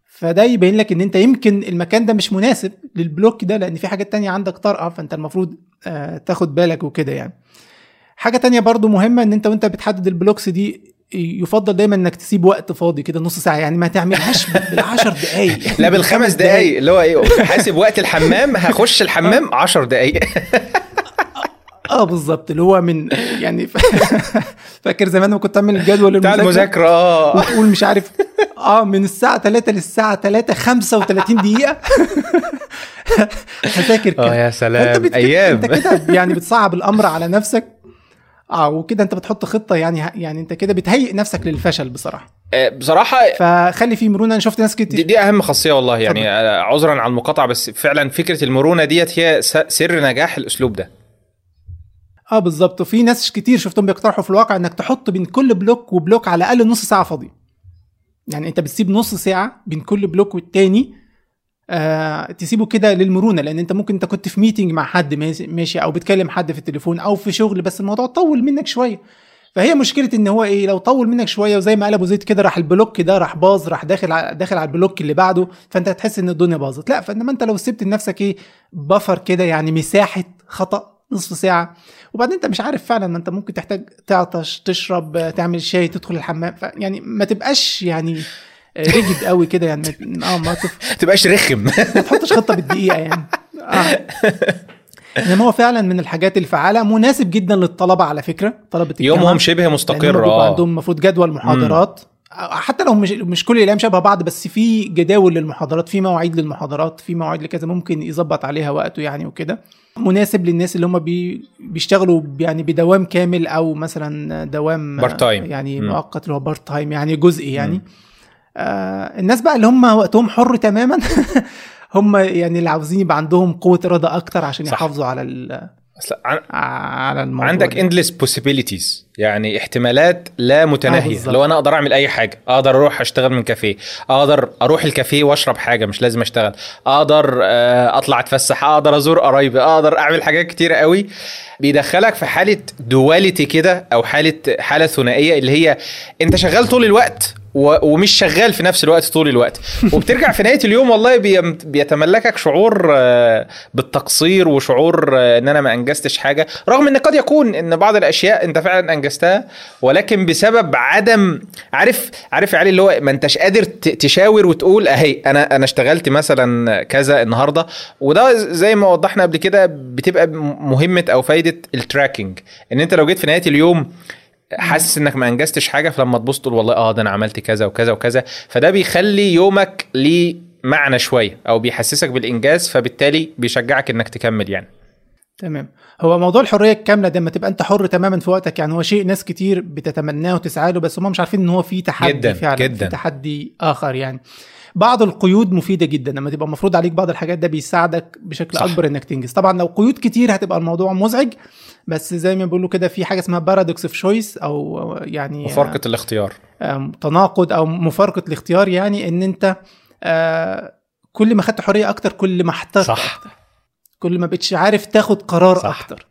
[SPEAKER 1] فده يبين لك إن أنت يمكن المكان ده مش مناسب لل block ده لأن في حاجات تانية عندك طارئة فأنت المفروض تاخد بالك وكده يعني. حاجة تانية برضو مهمة إن أنت وأنت بتحدد ال blocks دي يفضل دايما إنك تسيب وقت فاضي كده نص ساعة يعني ما تعملهاش بالعشر دقايق.
[SPEAKER 2] لا بالخمس دقايق. اللي هو إيه حاسب وقت الحمام هخش الحمام 10 دقايق.
[SPEAKER 1] آه بالظبط اللي هو من يعني فاكر زمان لما كنت أعمل الجدول
[SPEAKER 2] بتاع المذاكرة؟ آه.
[SPEAKER 1] وتقول مش عارف آه من الساعة 3 للساعة 3 35 دقيقة. هذاكر
[SPEAKER 2] كده. آه يا سلام أيام
[SPEAKER 1] أنت كده يعني بتصعب الأمر على نفسك. آه وكده أنت بتحط خطة يعني يعني أنت كده بتهيئ نفسك للفشل بصراحة.
[SPEAKER 2] آه، بصراحة
[SPEAKER 1] فخلي في مرونة أنا شفت ناس كتير.
[SPEAKER 2] دي, دي أهم خاصية والله يعني. آه، عذرا على المقاطعة بس فعلا فكرة المرونة ديت هي سر نجاح الأسلوب ده.
[SPEAKER 1] آه بالظبط. وفي ناس كتير شفتهم بيقترحوا في الواقع إنك تحط بين كل block و block على الأقل نص ساعة فاضيه يعني أنت بتسيب نص ساعة بين كل block والتاني آه تسيبه كده للمرونة. لأن أنت ممكن أنت كنت في meeting مع حد ماشي- أو بتكلم حد في التليفون أو في شغل بس الموضوع طول منك شوية. فهي مشكلة إن هو إيه لو طول منك شوية وزي ما قال أبو زيد كده راح ال block ده راح باظ راح داخل ع- داخل على ال block اللي بعده فأنت هتحس إن الدنيا باظت. لا فإنما أنت لو سبت لنفسك إيه بفر كده يعني مساحة خطأ نصف ساعة. وبعدين انت مش عارف فعلا ما انت ممكن تحتاج تعطش تشرب آه، تعمل شاي تدخل الحمام. يعني ما تبقاش يعني ريجد قوي كده يعني آه ما تف-
[SPEAKER 2] تبقاش رخم.
[SPEAKER 1] ما تحطش خطة بالدقيقة يعني. آه. إنما هو فعلا من الحاجات الفعالة مناسب جدا للطلبة على فكرة طلبة
[SPEAKER 2] يومهم شبه مستقر آه
[SPEAKER 1] عندهم المفروض جدول محاضرات. حتى لو مش مش كل الأيام شبه بعض بس في جداول للمحاضرات في مواعيد للمحاضرات في مواعيد لكذا ممكن يظبط عليها وقته يعني وكده. مناسب للناس اللي هم بي بيشتغلوا يعني بدوام كامل أو مثلا دوام
[SPEAKER 2] Part time.
[SPEAKER 1] يعني
[SPEAKER 2] مم.
[SPEAKER 1] مؤقت اللي هو part time يعني جزئي يعني آه الناس بقى اللي هم وقتهم حر تماما هم يعني اللي عاوزين يبقى عندهم قوة إرادة أكتر عشان
[SPEAKER 2] صح.
[SPEAKER 1] يحافظوا على
[SPEAKER 2] عن-
[SPEAKER 1] على الموضوع
[SPEAKER 2] عندك endless possibilities. يعني احتمالات لا
[SPEAKER 1] آه،
[SPEAKER 2] متناهيه
[SPEAKER 1] بالظبط.
[SPEAKER 2] لو أنا أقدر أعمل أي حاجة أقدر أروح أشتغل من كافيه أقدر أروح الكافيه وأشرب حاجة مش لازم أشتغل أقدر آه، أطلع أتفسح أقدر أزور قرايبي أقدر أعمل حاجات كتيره قوي. بيدخلك في حالة دواليتي كده أو حالة حالة ثنائية اللي هي أنت شغال طول الوقت و- ومش شغال في نفس الوقت طول الوقت. وبترجع في نهاية اليوم والله بيم- بيتملكك شعور آه، بالتقصير وشعور آه، إن أنا ما أنجزتش حاجة. رغم إن قد يكون إن بعض الأشياء أنت فعلا أنجزتها ولكن بسبب عدم عارف عارف يا علي اللي هو ما أنتش قادر تشاور وتقول أهي أنا أنا اشتغلت مثلا كذا النهارده. وده زي ما وضحنا قبل كده بتبقى مهمة أو فايدة التراكنج إن أنت لو جيت في نهاية اليوم حاسس إنك ما أنجزتش حاجة فلما تبص تقول والله آه ده أنا عملت كذا وكذا وكذا. فده بيخلي يومك ليه معنى شوية أو بيحسسك بالإنجاز فبالتالي بيشجعك إنك تكمل يعني.
[SPEAKER 1] تمام. هو موضوع الحرية الكاملة ده لما تبقى أنت حر تماما في وقتك يعني هو شيء ناس كتير بتتمناه وتسعى له بس هم مش عارفين إن هو في تحدي
[SPEAKER 2] جداً،
[SPEAKER 1] فعلا
[SPEAKER 2] جداً.
[SPEAKER 1] في تحدي آخر يعني. بعض القيود مفيدة جدا لما تبقى مفروض عليك بعض الحاجات ده بيساعدك بشكل
[SPEAKER 2] صح.
[SPEAKER 1] أكبر إنك تنجز. طبعا لو قيود كتير هتبقى الموضوع مزعج بس زي ما بيقولوا كده في حاجة اسمها paradox of choice أو يعني
[SPEAKER 2] مفارقة الاختيار
[SPEAKER 1] آه، تناقض أو مفارقة الاختيار يعني إن أنت آه، كل ما خدت حرية أكتر كل ما احترت
[SPEAKER 2] صح.
[SPEAKER 1] أكتر كل ما بقتش عارف تاخد قرار
[SPEAKER 2] صح.
[SPEAKER 1] أكتر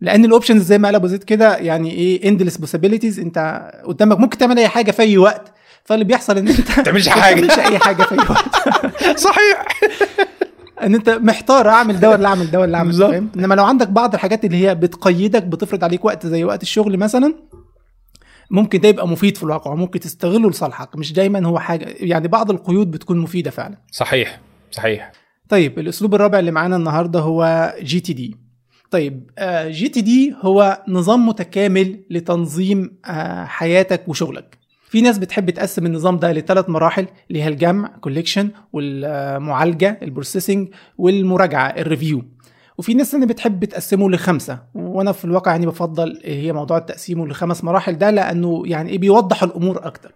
[SPEAKER 1] لأن ال options زي ما قال أبو زيد كده يعني إيه endless possibilities أنت قدامك ممكن تعمل أي حاجة في أي وقت فاللي بيحصل إن أنت
[SPEAKER 2] تعملش
[SPEAKER 1] ما
[SPEAKER 2] حاجة.
[SPEAKER 1] بتعملش أي حاجة في أي وقت
[SPEAKER 2] صحيح
[SPEAKER 1] إن أنت محتار أعمل ده ولا أعمل ده ولا أعمل ده. فاهم؟ إنما لو عندك بعض الحاجات اللي هي بتقيدك بتفرض عليك وقت زي وقت الشغل مثلا ممكن ده يبقى مفيد في الواقع وممكن تستغله لصالحك مش دايما هو حاجة. يعني بعض القيود بتكون مفيدة فعلا.
[SPEAKER 2] صحيح صحيح.
[SPEAKER 1] طيب الأسلوب الرابع اللي معانا النهارده هو جي تي دي طيب جي تي دي هو نظام متكامل لتنظيم آه، حياتك وشغلك. في ناس بتحب تقسم النظام ده لثلاث مراحل اللي هي الجمع collection والمعالجة ال processing والمراجعة ال review وفي ناس اللي بتحب تقسمه لخمسة. وأنا في الواقع يعني بفضل هي موضوع تقسيمه لخمس مراحل ده لأنه يعني إيه بيوضح الأمور أكتر.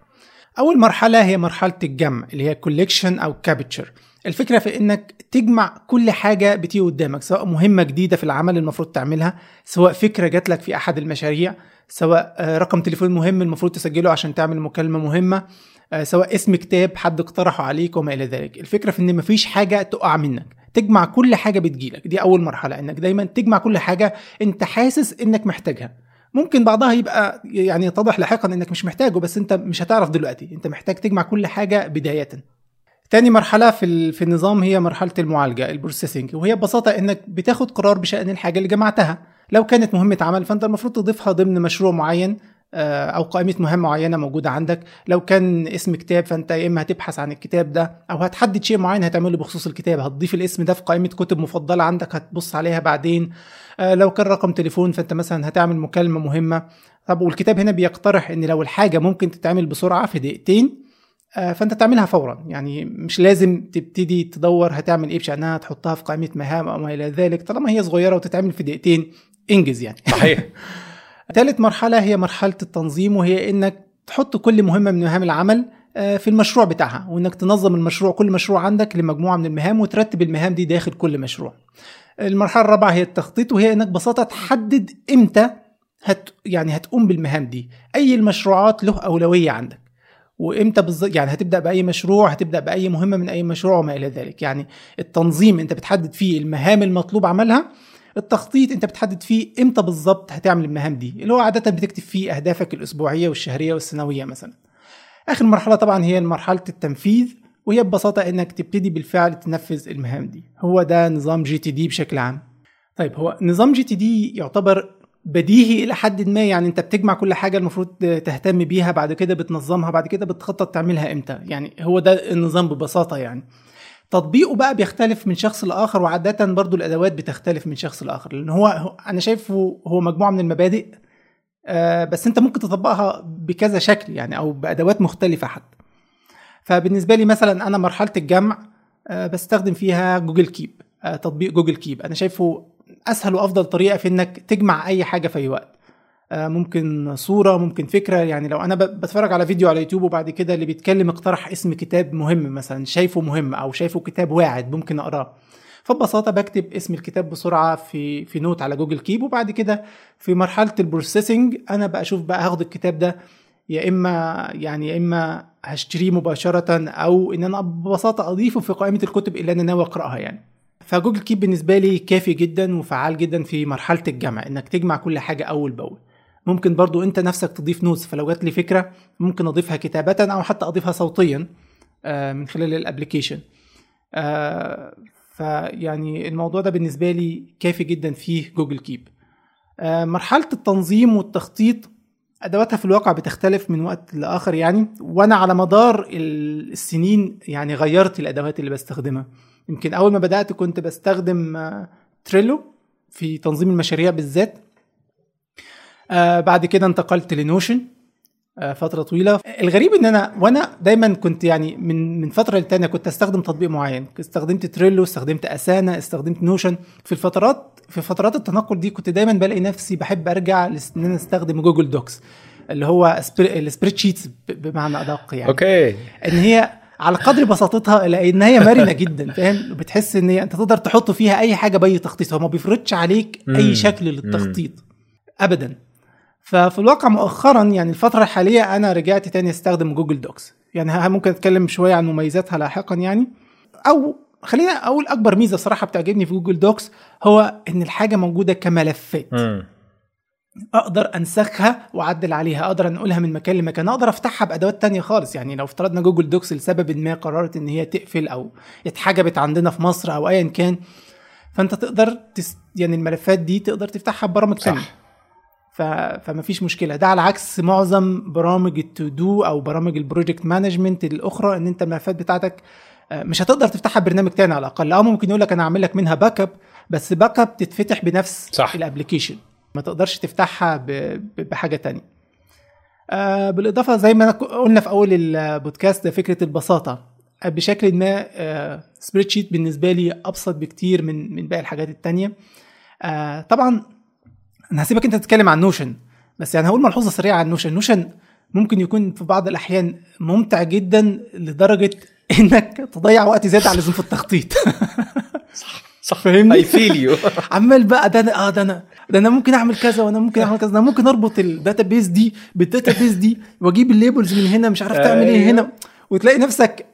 [SPEAKER 1] أول مرحلة هي مرحلة الجمع اللي هي collection أو capture الفكرة في إنك تجمع كل حاجة بتيجي قدامك سواء مهمة جديدة في العمل المفروض تعملها سواء فكرة جات لك في أحد المشاريع سواء آه، رقم تليفون مهم المفروض تسجله عشان تعمل مكالمة مهمة آه، سواء اسم كتاب حد اقترحه عليك وما إلى ذلك. الفكرة في إن مفيش حاجة تقع منك. تجمع كل حاجة بتجيلك. دي أول مرحلة إنك دايما تجمع كل حاجة أنت حاسس إنك محتاجها. ممكن بعضها يبقى يعني يتضح لاحقا إنك مش محتاجه بس أنت مش هتعرف دلوقتي. أنت محتاج تجمع كل حاجة بداية. تاني مرحلة في في النظام هي مرحلة المعالجة البروسيسنج وهي ببساطة إنك بتاخد قرار بشأن الحاجة اللي جمعتها. لو كانت مهمة عمل فأنت المفروض تضيفها ضمن مشروع معين آه، أو قائمة مهام معينة موجودة عندك. لو كان اسم كتاب فأنت يا إما هتبحث عن الكتاب ده أو هتحدد شيء معين هتعمله بخصوص الكتاب. هتضيف الاسم ده في قائمة كتب مفضلة عندك هتبص عليها بعدين. آه، لو كان رقم تليفون فأنت مثلا هتعمل مكالمة مهمة. طب والكتاب هنا بيقترح إن لو الحاجة ممكن تتعمل بسرعة في دقيقتين فأنت تعملها فورا. يعني مش لازم تبتدي تدور هتعمل إيه بشأنها تحطها في قائمة مهام أو ما إلى ذلك طالما هي صغيرة وتتعمل في دقيقتين إنجز يعني.
[SPEAKER 2] صحيح.
[SPEAKER 1] ثالث مرحلة هي مرحلة التنظيم وهي إنك تحط كل مهمة من مهام العمل آه، في المشروع بتاعها وإنك تنظم المشروع كل مشروع عندك لمجموعة من المهام وترتب المهام دي داخل كل مشروع. المرحلة الرابعة هي التخطيط وهي إنك ببساطة تحدد إمتى هت يعني هتقوم بالمهام دي. أي المشروعات له أولوية عندك. وامتى بالظبط يعني هتبدأ بأي مشروع هتبدأ بأي مهمة من أي مشروع وما إلى ذلك. يعني التنظيم أنت بتحدد فيه المهام المطلوب عملها التخطيط أنت بتحدد فيه إمتى بالظبط هتعمل المهام دي اللي هو عادة بتكتب فيه أهدافك الأسبوعية والشهرية والسنوية مثلا. آخر مرحلة طبعا هي مرحلة التنفيذ وهي ببساطة إنك تبتدي بالفعل تنفذ المهام دي. هو ده نظام GTD بشكل عام. طيب هو نظام GTD يعتبر بديهي إلى حد ما يعني أنت بتجمع كل حاجة المفروض تهتم بيها بعد كده بتنظمها بعد كده بتخطط تعملها إمتى. يعني هو ده النظام ببساطة يعني. تطبيقه بقى بيختلف من شخص لآخر وعادة برضو الأدوات بتختلف من شخص لآخر لأن هو أنا شايفه هو مجموعة من المبادئ آه بس أنت ممكن تطبقها بكذا شكل يعني أو بأدوات مختلفة حتى. فبالنسبة لي مثلا أنا مرحلة الجمع آه بستخدم فيها Google Keep آه تطبيق Google Keep. أنا شايفه أسهل وأفضل طريقة في إنك تجمع أي حاجة في أي وقت. آه، ممكن صورة ممكن فكرة يعني لو أنا بتفرج على فيديو على يوتيوب وبعد كده اللي بيتكلم اقترح اسم كتاب مهم مثلا شايفه مهم أو شايفه كتاب واعد ممكن أقراه. فببساطة بكتب اسم الكتاب بسرعة في في note على Google Keep وبعد كده في مرحلة ال processing أنا بقى أشوف بقى هاخد الكتاب ده يا إما يعني يا إما هشتريه مباشرة أو إن أنا ببساطة أضيفه في قائمة الكتب اللي أنا ناوي أقرأها يعني. ف Google Keep بالنسبة لي كافي جدا وفعال جدا في مرحلة الجمع إنك تجمع كل حاجة أول بأول. ممكن برضو أنت نفسك تضيف notes فلو جات لي فكرة ممكن أضيفها كتابة أو حتى أضيفها صوتيا آه، من خلال ال application. آه، فيعني الموضوع ده بالنسبة لي كافي جدا فيه Google Keep. آه، مرحلة التنظيم والتخطيط أدواتها في الواقع بتختلف من وقت لآخر يعني وأنا على مدار السنين يعني غيرت الأدوات اللي بستخدمها. يمكن أول ما بدأت كنت بستخدم Trello في تنظيم المشاريع بالذات. آه بعد كده انتقلت ل Notion آه فترة طويلة. الغريب إن أنا وأنا دايما كنت يعني من من فترة للتانية كنت أستخدم تطبيق معين. استخدمت Trello استخدمت Asana استخدمت Notion. في الفترات في فترات التنقل دي كنت دايما بلاقي نفسي بحب أرجع إن أنا أستخدم Google Docs اللي هو ال spreadsheets بمعنى أدق يعني.
[SPEAKER 2] okay.
[SPEAKER 1] إن هي على قدر بساطتها الا إن هي مرنة جدا فاهم؟ بتحس إن هي أنت تقدر تحط فيها أي حاجة بأي تخطيط هو ما بيفرضش عليك أي شكل للتخطيط ابدا. ففي الواقع مؤخرا يعني الفترة الحالية أنا رجعت تاني أستخدم Google Docs يعني ممكن أتكلم شوية عن مميزاتها لاحقا يعني. أو خلينا أقول أكبر ميزة صراحة بتعجبني في Google Docs هو إن الحاجة موجودة كملفات. أقدر أنسخها وأعدل عليها أقدر انقلها من مكان لمكان أقدر أفتحها بأدوات تانية خالص. يعني لو افترضنا Google Docs لسبب ما قررت إن هي تقفل أو اتحجبت عندنا في مصر أو ايا كان فأنت تقدر تس... يعني الملفات دي تقدر تفتحها ببرامج تانية. ف... فما فيش مشكلة. ده على عكس معظم برامج ال to-do أو برامج ال project management الأخرى إن أنت الملفات بتاعتك آه، مش هتقدر تفتحها ببرنامج تاني على الأقل. أو ممكن يقول لك أنا اعمل لك منها backup بس backup تتفتح بنفس صح. ال application ما تقدرش تفتحها بحاجة تانية. آه بالإضافة زي ما قلنا في أول البودكاست ده فكرة البساطة. بشكل ما آه spreadsheet بالنسبة لي أبسط بكتير من من باقي الحاجات التانية. آه طبعا أنا هسيبك أنت تتكلم عن Notion بس يعني هقول ملحوظة سريعة عن Notion Notion ممكن يكون في بعض الأحيان ممتع جدا لدرجة إنك تضيع وقت زيادة على اللزوم في التخطيط.
[SPEAKER 2] صح فاهمني؟ I feel you
[SPEAKER 1] عمال بقى ده أنا آه ده أنا ده أنا ممكن أعمل كذا وأنا ممكن أعمل كذا أنا ممكن أربط ال database دي بال database دي وأجيب ال labels من هنا مش عارف تعمل إيه أيوه. هنا. وتلاقي نفسك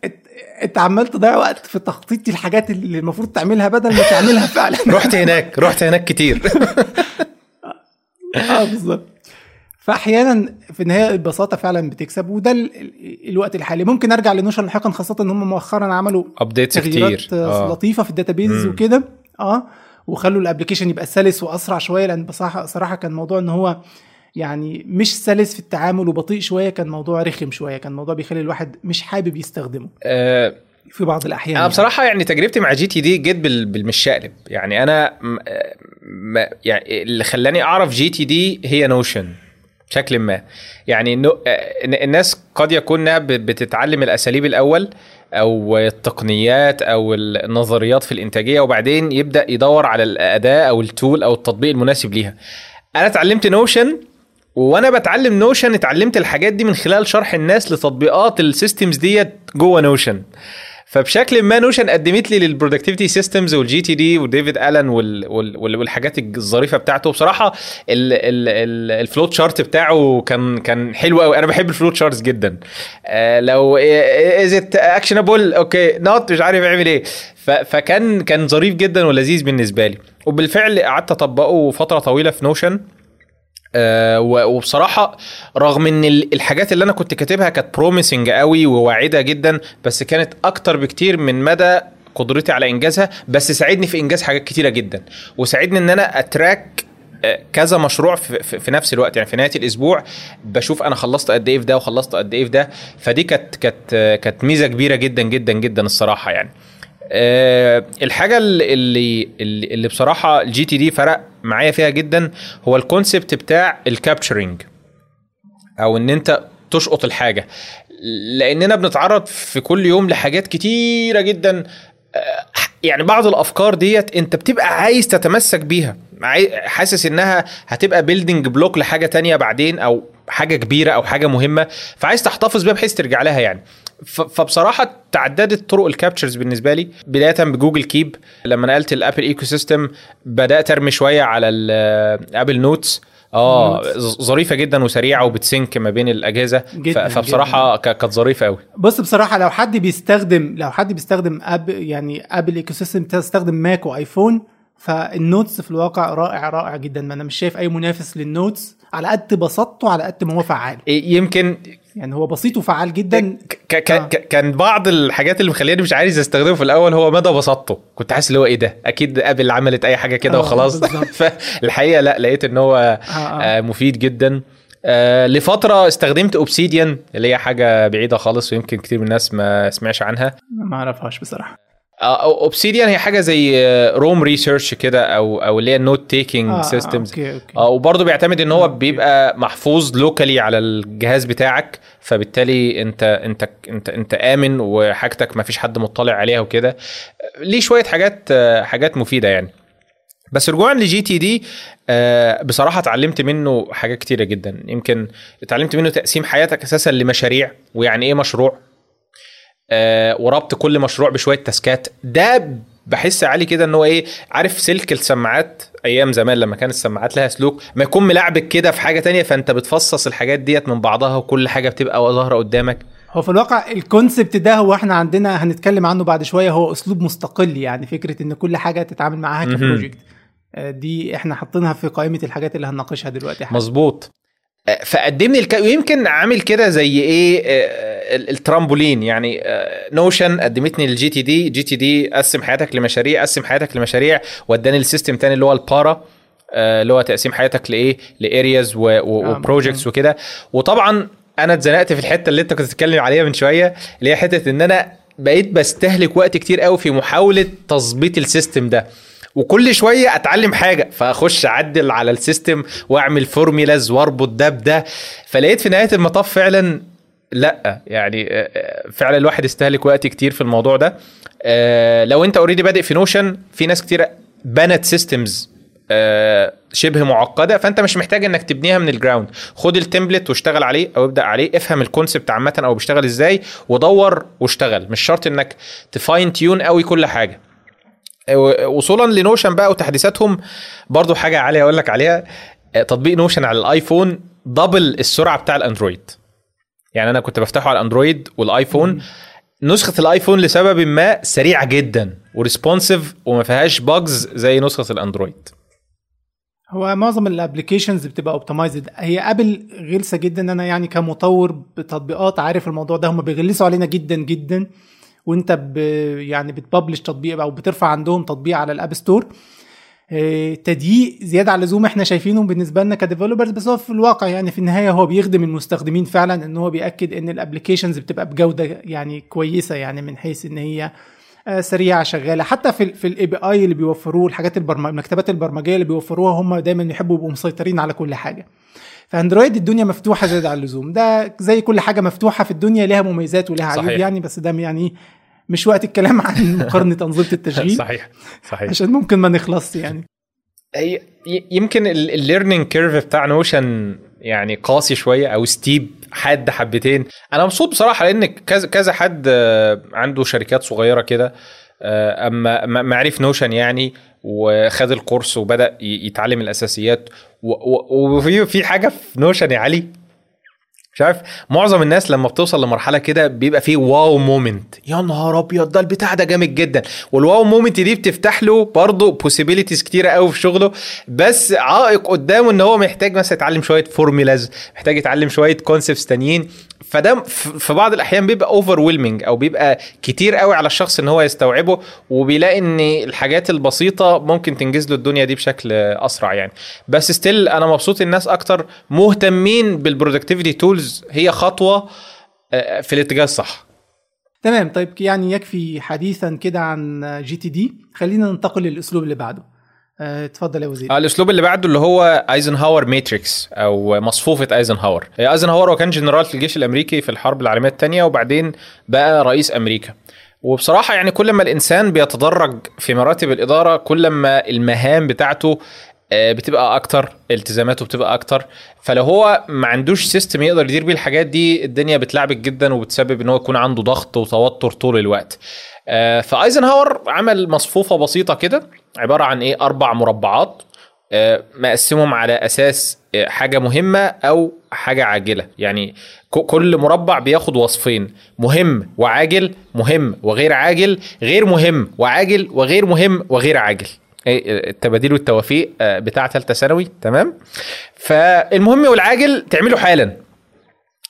[SPEAKER 1] انت عمال تضيع وقت في تخطيط الحاجات اللي المفروض تعملها بدل ما تعملها فعلا.
[SPEAKER 2] رحت هناك رحت هناك كتير.
[SPEAKER 1] آه بالظبط. فأحيانا في النهاية البساطة فعلا بتكسب وده الوقت الحالي. ممكن أرجع ل Notion لاحقا خاصة إن هم مؤخرا عملوا
[SPEAKER 2] updates كتير.
[SPEAKER 1] آه. لطيفة في ال database وكده. آه. وخلوا ال application يبقى سلس وأسرع شوية لأن بصراحه صراحة كان موضوع إن هو يعني مش سلس في التعامل وبطيء شوية كان موضوع رخم شوية. كان موضوع بيخلي الواحد مش حابب يستخدمه.
[SPEAKER 2] أه.
[SPEAKER 1] في بعض الأحيان
[SPEAKER 2] أنا يعني. بصراحة يعني تجربتي مع GTD جيت بالمشقلب. يعني أنا م... يعني اللي خلاني أعرف GTD هي Notion بشكل ما. يعني الناس قد يكون إنها بتتعلم الأساليب الأول أو التقنيات أو النظريات في الإنتاجية وبعدين يبدأ يدور على الأداة أو ال tool أو التطبيق المناسب ليها. أنا اتعلمت Notion وأنا بتعلم Notion اتعلمت الحاجات دي من خلال شرح الناس لتطبيقات ال systems ديت جوه Notion. فبشكل ما Notion قدمت لي لل productivity systems وال GTD وديفيد ألن وال وال والحاجات الظريفة بتاعته. بصراحة ال flowchart بتاعه كان كان حلو قوي أنا بحب ال flowcharts جدا. آه لو is it actionable okay not مش عارف اعمل إيه. فكان كان ظريف جدا ولذيذ بالنسبة لي. وبالفعل قعدت أطبقه فترة طويلة في Notion آه وبصراحة رغم إن الحاجات اللي أنا كنت كاتبها كانت promising قوي وواعده جدا بس كانت أكتر بكتير من مدى قدرتي على إنجازها بس ساعدني في إنجاز حاجات كتيرة جدا. وساعدني إن أنا أ track آه، كذا مشروع في, في نفس الوقت يعني في نهاية الأسبوع بشوف أنا خلصت قد إيه في ده وخلصت قد إيه في ده. فدي كانت كانت كانت ميزة كبيرة جدا جدا جدا الصراحة يعني. أه الحاجة اللي اللي, بصراحة ال GTD فرق معايا فيها جدا هو ال concept بتاع ال capturing أو إن أنت تشقط الحاجة. لأننا بنتعرض في كل يوم لحاجات كتيرة جدا آه، يعني بعض الأفكار ديت أنت بتبقى عايز تتمسك بيها. حاسس إنها هتبقى building block لحاجة تانية بعدين أو حاجة كبيرة أو حاجة مهمة فعايز تحتفظ بيها بحيث ترجع لها يعني. فبصراحة تعددت طرق ال captures بالنسبة لي بداية ب Google Keep لما نقلت ال Apple ecosystem بدأت أرمي شوية على ال Apple Notes آه ظريفة جدا وسريعة وبت sync ما بين الأجهزة. جداً فبصراحة كانت ظريفة قوي
[SPEAKER 1] بص بصراحة لو حد بيستخدم لو حد بيستخدم اب يعني Apple ecosystem تستخدم Mac و iPhone فال Notes في الواقع رائع رائع جدا. ما أنا مش شايف أي منافس لل Notes على قد بساطته على قد ما هو فعال.
[SPEAKER 2] يمكن
[SPEAKER 1] يعني هو بسيط وفعال جدا.
[SPEAKER 2] ك- ك- آه. كان بعض الحاجات اللي مخليني مش عايز استخدمه في الأول هو مدى بساطته كنت حاسس اللي هو إيه ده؟ أكيد Apple عملت أي حاجة كده آه، وخلاص. فالحقيقة لا لقيت إن هو آه آه. آه مفيد جدا. آه لفترة استخدمت Obsidian اللي هي حاجة بعيدة خالص ويمكن كتير من الناس ما سمعش عنها.
[SPEAKER 1] ما أعرفهاش بصراحة.
[SPEAKER 2] Obsidian هي حاجة زي Roam Research كده أو أو اللي هي ال note taking systems وبرضه بيعتمد إن هو okay. بيبقى محفوظ locally على الجهاز بتاعك فبالتالي أنت أنت أنت أنت آمن وحاجتك ما فيش حد مطلع عليها وكده. ليه شوية حاجات حاجات مفيدة يعني. بس رجوعا ل GTD بصراحة اتعلمت منه حاجات كتيرة جدا. يمكن اتعلمت منه تقسيم حياتك أساسا لمشاريع ويعني إيه مشروع آه وربط كل مشروع بشوية task ات. ده بحس علي كده إن هو إيه عارف سلك السماعات أيام زمان لما كانت السماعات لها سلوك ما يكون ملعبك كده في حاجة تانية فأنت بتفصص الحاجات ديت من بعضها وكل حاجة بتبقى ظاهرة قدامك.
[SPEAKER 1] هو في الواقع ال concept ده هو إحنا عندنا هنتكلم عنه بعد شوية هو أسلوب مستقل يعني فكرة إن كل حاجة تتعامل معاها ك project. آه، دي إحنا حاطينها في قائمة الحاجات اللي هنناقشها دلوقتي
[SPEAKER 2] مظبوط. فقدمني الك... يمكن عامل كده زي إيه آه، الترامبولين. يعني Notion آه، قدمتني لل GTD GTD قسم حياتك لمشاريع قسم حياتك لمشاريع وداني ال system تاني اللي هو ال PARA آه، اللي هو تقسيم حياتك لايه ل areas و projects وكده. وطبعا أنا اتزنقت في الحتة اللي أنت كنت بتتكلم عليها من شوية اللي هي حتة إن أنا بقيت بستهلك وقت كتير قوي في محاولة تظبيط ال system ده. وكل شوية أتعلم حاجة. فأخش أعدل على ال system وأعمل formulas وأربط ده بده. فلقيت في نهاية المطاف فعلا لأ. يعني آه، آه، فعلا الواحد يستهلك وقت كتير في الموضوع ده. آه، لو أنت already بادئ في Notion في ناس كتير بنت systems شبه معقدة. فأنت مش محتاج إنك تبنيها من ال ground خد ال template واشتغل عليه أو ابدأ عليه. افهم ال concept عامة أو بيشتغل إزاي ودور واشتغل. مش شرط إنك ت fine tune قوي كل حاجة. وصولا ل Notion بقى وتحديثاتهم برضو حاجة عالية أقول لك عليها آه، تطبيق Notion على الآيفون double السرعة بتاع الأندرويد. يعني أنا كنت بفتحه على الأندرويد والآيفون نسخة الآيفون لسبب ما سريعة جدا و responsive وما فيهاش bugs زي نسخة الأندرويد.
[SPEAKER 1] هو معظم ال applications بتبقى optimized هي ابل غلسة جدا أنا يعني كمطور بتطبيقات عارف الموضوع ده هم بيغلسوا علينا جدا جدا. وانت ب يعني بت publish تطبيق أو بترفع عندهم تطبيق على ال App Store آه، تضييق زيادة على اللزوم إحنا شايفينه بالنسبة لنا ك developers بس هو في الواقع يعني في النهاية هو بيخدم المستخدمين فعلا إن هو بيأكد إن ال applications بتبقى بجودة يعني كويسة يعني من حيث إن هي آه، سريعة شغالة. حتى في في ال API اللي بيوفروه الحاجات البرمج المكتبات البرمجية اللي بيوفروها هم دايما يحبوا يبقوا مسيطرين على كل حاجة. فاندرويد الدنيا مفتوحة زيادة على اللزوم. ده زي كل حاجة مفتوحة في الدنيا لها مميزات ولها عيوب يعني بس ده يعني مش وقت الكلام عن مقارنة أنظمة التشغيل
[SPEAKER 2] صحيح صحيح.
[SPEAKER 1] عشان ممكن ما نخلص يعني.
[SPEAKER 2] يمكن ال learning curve بتاع Notion يعني قاسي شوية أو steep حاد حبتين. أنا مبسوط بصراحة لأن كذا كذا حد آه، عنده شركات صغيرة كده آه، أما معرف Notion يعني وخد الكورس وبدأ يتعلم الأساسيات وفي في حاجة في Notion يا علي؟ مش عارف معظم الناس لما بتوصل لمرحلة كده بيبقى فيه wow moment. يا نهار أبيض ده البتاع ده جامد جدا. وال wow moment دي بتفتح له برضه possibilities كتيرة قوي في شغله بس عائق قدامه إن هو محتاج مثلا يتعلم شوية formulas محتاج يتعلم شوية concepts تانيين. فده في بعض الأحيان بيبقى overwhelming أو بيبقى كتير قوي على الشخص إن هو يستوعبه وبيلاقي إن الحاجات البسيطة ممكن تنجز له الدنيا دي بشكل أسرع يعني. بس still أنا مبسوط الناس أكتر مهتمين بال productivity tools هي خطوة آه، في الاتجاه الصح.
[SPEAKER 1] تمام. طيب يعني يكفي حديثا كده عن GTD. خلينا ننتقل للأسلوب اللي بعده. اتفضل يا وزير.
[SPEAKER 2] آه الأسلوب اللي بعده اللي هو ايزنهاور matrix أو مصفوفة ايزنهاور ايزنهاور هو كان جنرال في الجيش الأمريكي في الحرب العالمية الثانية وبعدين بقى رئيس أمريكا. وبصراحة يعني كل ما الإنسان بيتدرج في مراتب الإدارة كل ما المهام بتاعته آه، بتبقى أكتر التزاماته بتبقى أكتر. فلو هو ما عندوش system يقدر يدير بيه الحاجات دي الدنيا بتلعبك جدا وبتسبب إن هو يكون عنده ضغط وتوتر طول الوقت. آه، فايزنهاور عمل مصفوفة بسيطة كده عبارة عن إيه؟ أربع مربعات آه، مقسمهم على أساس آه، حاجة مهمة أو حاجة عاجلة. يعني كل مربع بياخد وصفين مهم وعاجل مهم وغير عاجل غير مهم وعاجل وغير مهم وغير عاجل. التباديل والتوافيق بتاع ثالثه ثانوي تمام؟ فالمهم والعاجل تعمله حالا.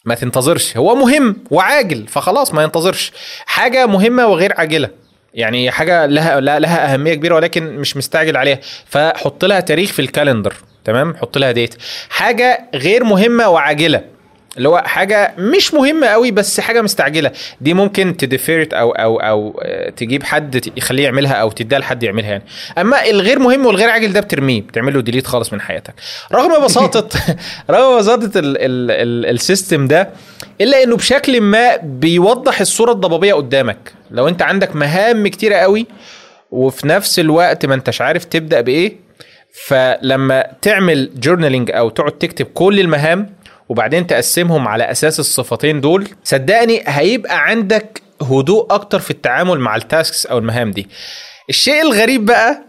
[SPEAKER 2] ما تنتظرش. هو مهم وعاجل فخلاص ما ينتظرش. حاجة مهمة وغير عاجلة. يعني حاجة لها لها أهمية كبيرة ولكن مش مستعجل عليها. فحط لها تاريخ في ال calendar تمام؟ حط لها date حاجة غير مهمة وعاجلة. اللي هو حاجة مش مهمة قوي بس حاجة مستعجلة. دي ممكن ت divert أو أو أو آه، تجيب حد تخليه يعملها أو تديها لحد يعملها يعني. أما الغير مهم والغير عاجل ده بترميه بتعمل له delete خالص من حياتك. رغم بساطة رغم بساطة ال system ده إلا إنه بشكل ما بيوضح الصورة الضبابية قدامك. لو أنت عندك مهام كتيرة قوي وفي نفس الوقت ما أنتش عارف تبدأ بإيه فلما تعمل journaling أو تقعد تكتب كل المهام وبعدين تقسمهم على أساس الصفتين دول صدقني هيبقى عندك هدوء أكتر في التعامل مع ال tasks أو المهام دي. الشيء الغريب بقى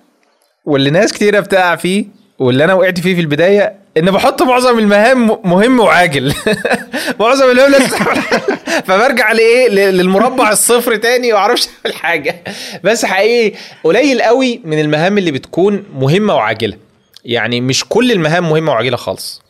[SPEAKER 2] واللي ناس كتيرة بتقع فيه واللي أنا وقعت فيه في البداية إن بحط معظم المهام مهم وعاجل. معظم المهام فبرجع لإيه؟ للمربع الصفر تاني واعرفش أعمل حاجة. بس حقيقي قليل قوي من المهام اللي بتكون مهمة وعاجلة. يعني مش كل المهام مهمة وعاجلة خالص.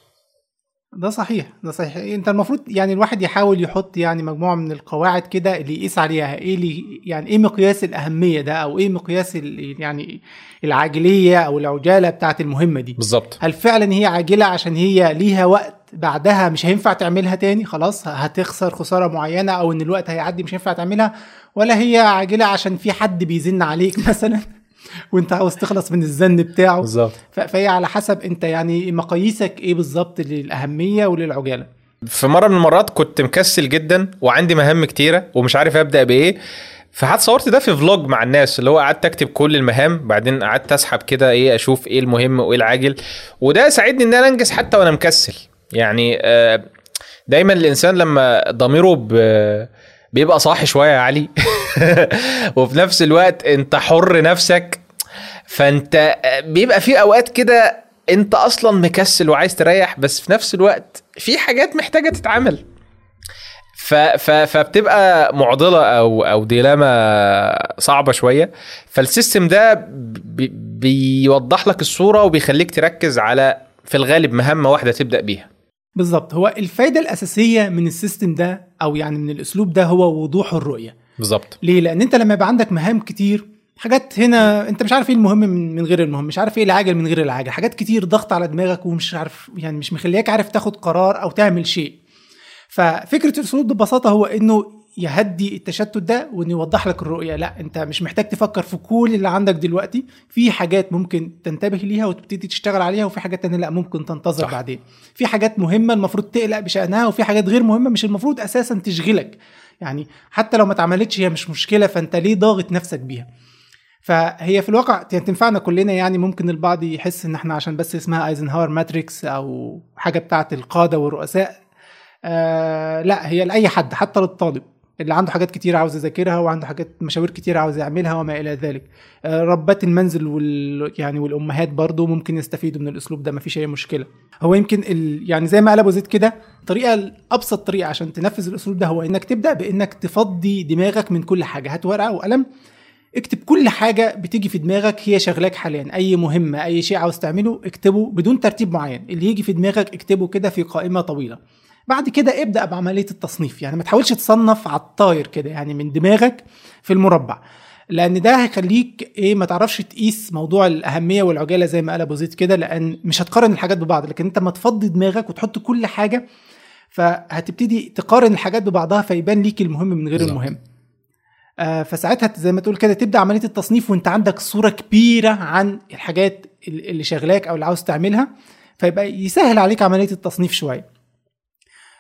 [SPEAKER 1] ده صحيح ده صحيح. انت المفروض يعني الواحد يحاول يحط يعني مجموعة من القواعد كده اللي يقيس عليها. إيه اللي يعني إيه مقياس الأهمية ده؟ أو إيه مقياس يعني العاجلية أو العجالة بتاعت المهمة دي؟
[SPEAKER 2] بالظبط.
[SPEAKER 1] هل فعلا هي عاجلة عشان هي ليها وقت بعدها مش هينفع تعملها تاني؟ خلاص هتخسر خسارة معينة أو إن الوقت هيعدي مش هينفع تعملها؟ ولا هي عاجلة عشان في حد بيزن عليك مثلا؟ وانت عاوز تخلص من الزن بتاعه.
[SPEAKER 2] بالظبط.
[SPEAKER 1] فهي على حسب انت يعني مقاييسك إيه بالظبط للأهمية وللعجالة.
[SPEAKER 2] في مرة من المرات كنت مكسل جدا وعندي مهام كتيرة ومش عارف أبدأ بإيه فحتى صورت ده في vlog مع الناس اللي هو قعدت أكتب كل المهام بعدين قعدت أسحب كده إيه أشوف إيه المهم وإيه العاجل. وده ساعدني إن أنا أنجز حتى وأنا مكسل. يعني آه، دايما الإنسان لما ضميره بيبقى صاحي شوية يا علي. وفي نفس الوقت انت حر نفسك فانت بيبقى في أوقات كده انت أصلا مكسل وعايز تريح بس في نفس الوقت في حاجات محتاجة تتعمل. ف ف فبتبقى معضلة أو أو dilemma صعبة شوية. فال system ده بي بيوضح لك الصورة وبيخليك تركز على في الغالب مهمة واحدة تبدأ بيها.
[SPEAKER 1] بالظبط. هو الفايدة الأساسية من ال system ده أو يعني من الأسلوب ده هو وضوح الرؤية.
[SPEAKER 2] بالظبط.
[SPEAKER 1] ليه؟ لأن أنت لما يبقى عندك مهام كتير حاجات هنا أنت مش عارف إيه المهم من غير المهم مش عارف إيه العاجل من غير العاجل حاجات كتير ضغط على دماغك ومش عارف يعني مش مخليك عارف تاخد قرار أو تعمل شيء. ففكرة الاسلوب ببساطة هو إنه يهدي التشتت ده وإنه يوضح لك الرؤية. لا أنت مش محتاج تفكر في كل اللي عندك دلوقتي. في حاجات ممكن تنتبه ليها وتبتدي تشتغل عليها وفي حاجات تانية لا ممكن تنتظر صح. بعدين. في حاجات مهمة المفروض تقلق بشأنها وفي حاجات غير مهمة مش المفروض أساسا تشغلك. يعني حتى لو ما اتعملتش هي مش مشكلة فأنت ليه ضاغط نفسك بيها؟ فهي في الواقع تنفعنا كلنا يعني. ممكن البعض يحس إن إحنا عشان بس اسمها ايزنهاور matrix أو حاجة بتاعة القادة والرؤساء آه لا هي لأي حد حتى للطالب. اللي عنده حاجات كتير عاوز يذاكرها وعنده حاجات مشاوير كتير عاوز يعملها وما إلى ذلك. آه ربات المنزل وال يعني والأمهات برضو ممكن يستفيدوا من الأسلوب ده مفيش أي مشكلة. هو يمكن ال... يعني زي ما قال ابو زيد كده الطريقة الابسط طريقة عشان تنفذ الأسلوب ده هو إنك تبدأ بإنك تفضي دماغك من كل حاجة. هات ورقه وقلم اكتب كل حاجة بتيجي في دماغك هي شغلاك حاليا. أي مهمة أي شيء عاوز تعمله اكتبه بدون ترتيب معين. اللي يجي في دماغك اكتبه كده في قائمة طويلة. بعد كده ابدأ بعملية التصنيف. يعني ما تحاولش تصنف على الطاير كده يعني من دماغك في المربع لأن ده هيخليك إيه ما تعرفش تقيس موضوع الأهمية والعجالة زي ما قال أبو زيد كده لأن مش هتقارن الحاجات ببعض لكن أنت ما تفضي دماغك وتحط كل حاجة فهتبتدي تقارن الحاجات ببعضها فيبان ليك المهم من غير. المهم. آه فساعتها زي ما تقول كده تبدأ عملية التصنيف وأنت عندك صورة كبيرة عن الحاجات اللي شغلاك أو اللي عاوز تعملها فيبقى يسهل عليك عملية التصنيف شوية.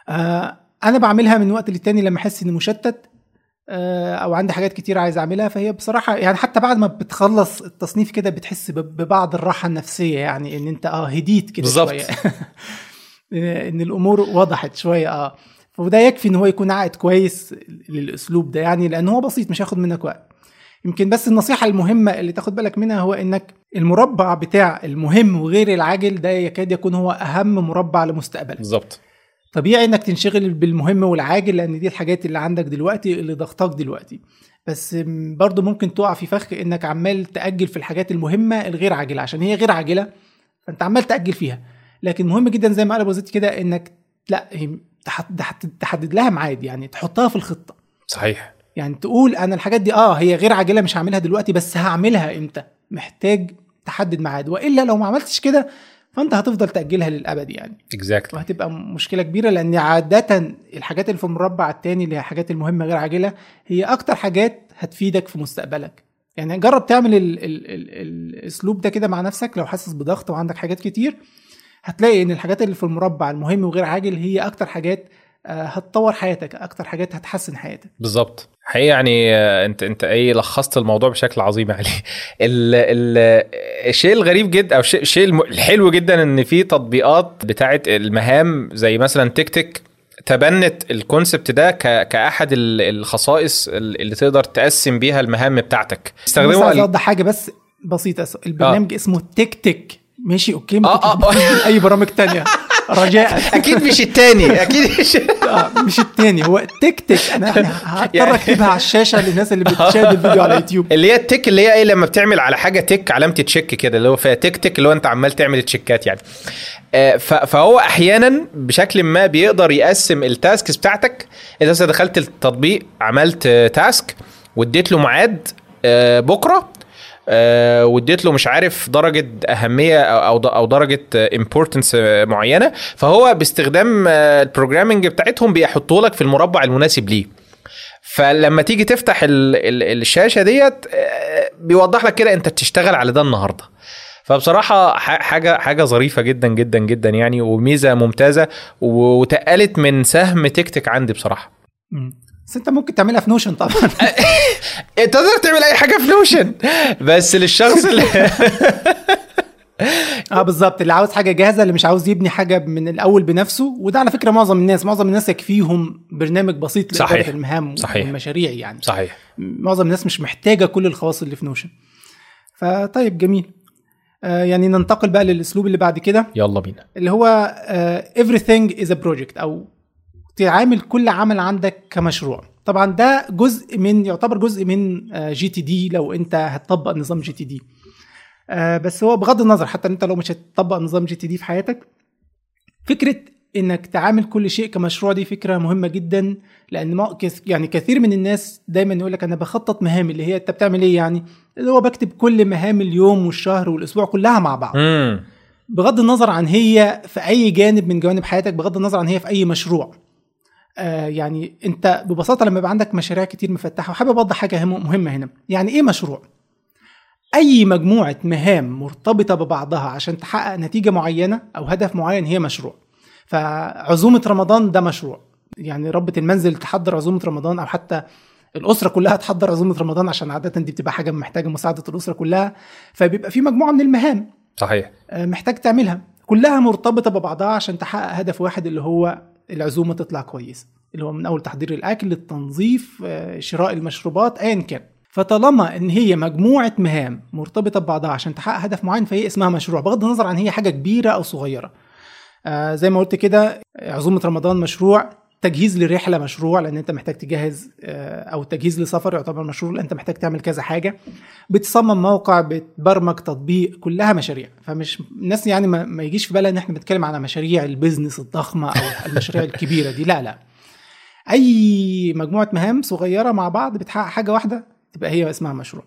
[SPEAKER 1] آه أنا بعملها من وقت للتاني لما أحس إني مشتت آه أو عندي حاجات كتير عايز أعملها. فهي بصراحة يعني حتى بعد ما بتخلص التصنيف كده بتحس ببعض الراحة النفسية يعني إن أنت آه هديت كده. شوية. إن الأمور وضحت شوية آه. وده يكفي إن هو يكون عائد كويس للأسلوب ده يعني لأن هو بسيط مش هياخد منك وقت. يمكن بس النصيحة المهمة اللي تاخد بالك منها هو إنك المربع بتاع المهم وغير العاجل ده يكاد يكون هو أهم مربع لمستقبلك.
[SPEAKER 2] بالظبط.
[SPEAKER 1] طبيعي إنك تنشغل بالمهم والعاجل لأن دي الحاجات اللي عندك دلوقتي اللي ضغطاك دلوقتي. بس برضه ممكن تقع في فخ إنك عمال تأجل في الحاجات المهمة الغير عاجلة عشان هي غير عاجلة فأنت عمال تأجل فيها. لكن مهم جدا زي ما قال أبو زيد كده إنك لأ تحدد لها ميعاد يعني تحطها في الخطة.
[SPEAKER 2] صحيح.
[SPEAKER 1] يعني تقول أنا الحاجات دي آه هي غير عاجلة مش هعملها دلوقتي بس هعملها إمتى؟ محتاج تحدد ميعاد. وإلا لو ما عملتش كده فأنت هتفضل تاجلها للأبد يعني.
[SPEAKER 2] اكزاكتلي
[SPEAKER 1] وهتبقى مشكلة كبيرة لأن عادة الحاجات اللي في المربع التاني اللي هي الحاجات المهمة غير عاجلة هي أكتر حاجات هتفيدك في مستقبلك. يعني جرب تعمل ال ال ال الأسلوب ده كده مع نفسك لو حاسس بضغط وعندك حاجات كتير هتلاقي إن الحاجات اللي في المربع المهم وغير عاجل هي أكتر حاجات هتطور حياتك أكتر حاجات هتحسن حياتك.
[SPEAKER 2] بالظبط. حقيقة يعني آه، أنت أنت إيه لخصت الموضوع بشكل عظيم عليه. ال ال الشيء الغريب جدا أو الشيء الشيء الحلو جدا إن في تطبيقات بتاعه المهام زي مثلا TickTick تبنت ال concept ده ك... كأحد ال- الخصائص اللي تقدر تقسم بيها المهام بتاعتك.
[SPEAKER 1] بس
[SPEAKER 2] استخدموا ال-
[SPEAKER 1] أوضح حاجة بس بسيطة البرنامج اسمه TickTick ماشي okay؟ ما
[SPEAKER 2] آه، آه.
[SPEAKER 1] بتستخدم أي برامج تانية. رجاء.
[SPEAKER 2] أكيد مش التاني أكيد مش.
[SPEAKER 1] مش التاني هو تك تك أنا هضطر
[SPEAKER 2] يعني-
[SPEAKER 1] أكتبها على الشاشة للناس اللي بتشاهد الفيديو على يوتيوب.
[SPEAKER 2] اللي هي التك اللي هي إيه لما بتعمل على حاجة تك علامة check كده اللي هو فيها تك تك اللي هو أنت عمال تعمل تشيكات يعني. آه، فهو أحيانا بشكل ما بيقدر يقسم ال tasks بتاعتك. انت مثلا دخلت التطبيق عملت task واديت له ميعاد آه، بكرة آه، واديت له مش عارف درجة أهمية أو أو درجة importance معينة فهو باستخدام آه، ال programming بتاعتهم بيحطوا لك في المربع المناسب ليه. فلما تيجي تفتح ال ال الشاشة ديت آه، بيوضح لك كده أنت بتشتغل على ده النهارده. فبصراحة ح- حاجة حاجة ظريفة جدا جدا جدا يعني وميزة ممتازة وتقلت من سهم تيك تك عندي بصراحة.
[SPEAKER 1] بس انت ممكن تعملها في نوشن طبعا.
[SPEAKER 2] انت تقدر تعمل أي حاجة في نوشن بس للشخص اللي
[SPEAKER 1] آه بالظبط. اللي عاوز حاجة جاهزة اللي مش عاوز يبني حاجة من الأول بنفسه. وده على فكرة معظم الناس معظم الناس يكفيهم برنامج بسيط
[SPEAKER 2] صحيح.
[SPEAKER 1] لاداره المهام
[SPEAKER 2] صحيح.
[SPEAKER 1] والمشاريع يعني.
[SPEAKER 2] صحيح.
[SPEAKER 1] معظم الناس مش محتاجة كل الخواص اللي في نوشن فطيب جميل. آه يعني ننتقل بقى للأسلوب اللي بعد كده.
[SPEAKER 2] يلا بينا.
[SPEAKER 1] اللي هو uh, everything is a project أو تعامل كل عمل عندك كمشروع. طبعا ده جزء من يعتبر جزء من GTD لو انت هتطبق نظام GTD بس هو بغض النظر حتى انت لو مش هتطبق نظام GTD في حياتك فكرة انك تعامل كل شيء كمشروع دي فكرة مهمة جدا لأن ما يعني كثير من الناس دايما يقول لك أنا بخطط مهام اللي هي أنت بتعمل إيه يعني؟ اللي هو بكتب كل مهام اليوم والشهر والأسبوع كلها مع بعض. بغض النظر عن هي في أي جانب من جوانب حياتك بغض النظر عن هي في أي مشروع. آه يعني انت ببساطة لما يبقى عندك مشاريع كتير مفتحة وحابب أوضح حاجة هم- مهمة هنا. يعني إيه مشروع؟ أي مجموعة مهام مرتبطة ببعضها عشان تحقق نتيجة معينة أو هدف معين هي مشروع. فعزومة رمضان ده مشروع. يعني ربة المنزل تحضر عزومة رمضان أو حتى الأسرة كلها تحضر عزومة رمضان عشان عادة دي بتبقى حاجة محتاجة مساعدة الأسرة كلها. فبيبقى في مجموعة من المهام
[SPEAKER 2] صحيح.
[SPEAKER 1] آه، محتاج تعملها. كلها مرتبطة ببعضها عشان تحقق هدف واحد اللي هو العزومة تطلع كويسه اللي هو من أول تحضير الأكل التنظيف آه، شراء المشروبات ايا كان. فطالما إن هي مجموعة مهام مرتبطة ببعضها عشان تحقق هدف معين فهي اسمها مشروع بغض النظر عن هي حاجة كبيرة أو صغيرة. آه زي ما قلت كده عزومة رمضان مشروع تجهيز لرحلة مشروع لأن أنت محتاج تجهز آه، أو تجهيز لسفر يعتبر مشروع لأن أنت محتاج تعمل كذا حاجة. بتصمم موقع بتبرمج تطبيق كلها مشاريع. فمش الناس يعني ما, يجيش في بالها إن إحنا بنتكلم على مشاريع البيزنس الضخمة أو المشاريع الكبيرة دي. لا لا. أي مجموعة مهام صغيرة مع بعض بتحقق حاجة واحدة تبقى هي اسمها مشروع.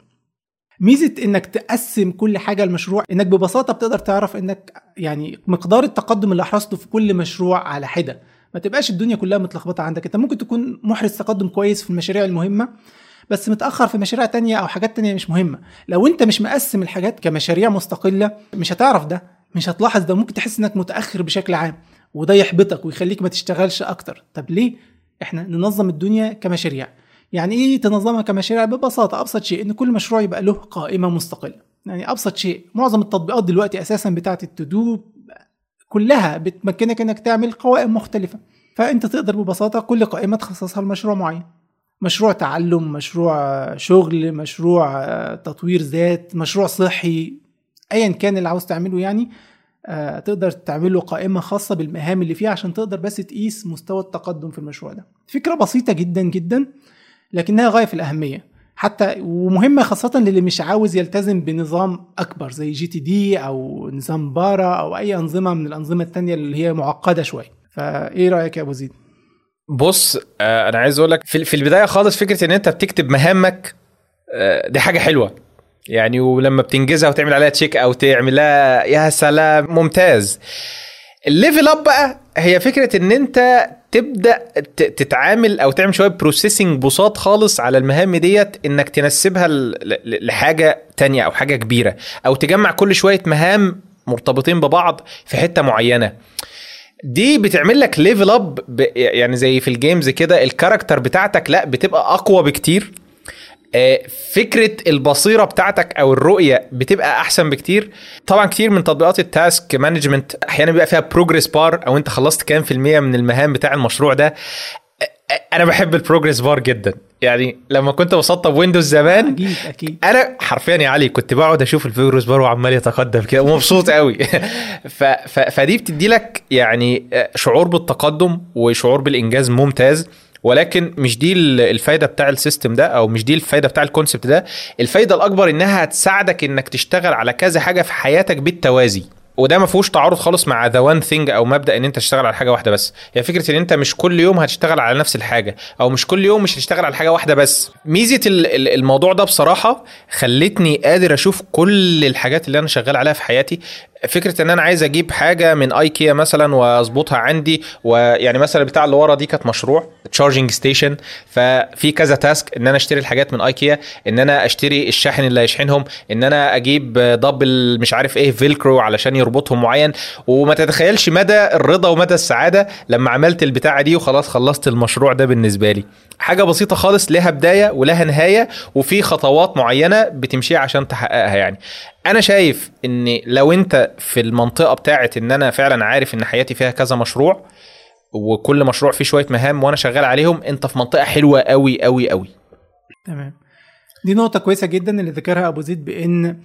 [SPEAKER 1] ميزة إنك تقسم كل حاجة لمشروع إنك ببساطة بتقدر تعرف إنك يعني مقدار التقدم اللي احرزته في كل مشروع على حدة. ما تبقاش الدنيا كلها متلخبطة عندك. انت ممكن تكون محرز تقدم كويس في المشاريع المهمة بس متأخر في مشاريع تانية أو حاجات تانية مش مهمة. لو انت مش مقسم الحاجات كمشاريع مستقلة مش هتعرف ده مش هتلاحظ ده. ممكن تحس انك متأخر بشكل عام وده يحبطك ويخليك ما تشتغلش أكتر. طب ليه؟ إحنا ننظم الدنيا كمشاريع. يعني إيه تنظمها كمشاريع؟ ببساطة أبسط شيء إن كل مشروع يبقى له قائمة مستقلة. يعني أبسط شيء معظم التطبيقات دلوقتي أساسا بتاعة التودو كلها بتمكنك إنك تعمل قوائم مختلفة. فأنت تقدر ببساطة كل قائمة تخصصها لمشروع معين. مشروع تعلم مشروع شغل مشروع تطوير ذات مشروع صحي ايا كان اللي عاوز تعمله يعني آه، تقدر تعمل له قائمة خاصة بالمهام اللي فيها عشان تقدر بس تقيس مستوى التقدم في المشروع ده. فكرة بسيطة جدا جدا لكنها غاية في الأهمية. حتى ومهمة خاصة للي مش عاوز يلتزم بنظام أكبر زي GTD أو نظام بارا أو أي أنظمة من الأنظمة التانية اللي هي معقدة شوية فإيه رأيك يا أبو زيد؟
[SPEAKER 2] بص آه، أنا عايز أقول لك في البداية خالص فكرة إن أنت بتكتب مهامك آه، دي حاجة حلوة. يعني ولما بتنجزها وتعمل عليها check أو تعملها يا سلام ممتاز. ال level up بقى هي فكرة إن أنت تبدأ تتعامل أو تعمل شوية processing بساط خالص على المهام ديت إنك تنسبها لحاجة تانية أو حاجة كبيرة أو تجمع كل شوية مهام مرتبطين ببعض في حتة معينة. دي بتعمل لك level up يعني زي في ال games كده ال character بتاعتك لأ بتبقى أقوى بكتير. فكرة البصيرة بتاعتك أو الرؤية بتبقى أحسن بكتير. طبعا كتير من تطبيقات ال task management أحيانا بيبقى فيها progress bar أو أنت خلصت كام في المية من المهام بتاع المشروع ده. آه، آه، أنا بحب ال progress bar جدا. يعني لما كنت بسطب ويندوز زمان
[SPEAKER 1] أكيد أكيد.
[SPEAKER 2] أنا حرفيا يا علي كنت بقعد أشوف الفيروس بار وعمال يتقدم كده ومبسوط قوي ف... ف... فدي بتدي لك يعني شعور بالتقدم وشعور بالإنجاز ممتاز. ولكن مش دي ال- الفايدة بتاع ال system ده أو مش دي الفايدة بتاع ال concept ده. الفايدة الأكبر إنها هتساعدك إنك تشتغل على كذا حاجة في حياتك بالتوازي. وده ما فيهوش تعارض خالص مع the one thing أو مبدأ إن أنت تشتغل على حاجة واحدة بس. هي فكرة إن أنت مش كل يوم هتشتغل على نفس الحاجة أو مش كل يوم مش هتشتغل على حاجة واحدة بس. ميزة ال- ال- الموضوع ده بصراحة خلتني قادر أشوف كل الحاجات اللي أنا شغال عليها في حياتي فكرة إن أنا عايز أجيب حاجة من ايكيا مثلا وأظبطها عندي ويعني مثلا بتاع اللي ورا دي كانت مشروع charging station ففي كذا task إن أنا أشتري الحاجات من ايكيا إن أنا أشتري الشاحن اللي هيشحنهم إن أنا أجيب دبل مش عارف إيه velcro علشان يربطهم معين. وما تتخيلش مدى الرضا ومدى السعادة لما عملت البتاعة دي وخلاص خلصت المشروع ده بالنسبة لي. حاجة بسيطة خالص لها بداية ولها نهاية وفي خطوات معينة بتمشيها عشان تحققها يعني. أنا شايف إن لو أنت في المنطقة بتاعت إن أنا فعلا عارف إن حياتي فيها كذا مشروع وكل مشروع فيه شوية مهام وأنا شغال عليهم أنت في منطقة حلوة قوي قوي قوي
[SPEAKER 1] تمام. دي نقطة كويسة جدا اللي ذكرها أبو زيد بإن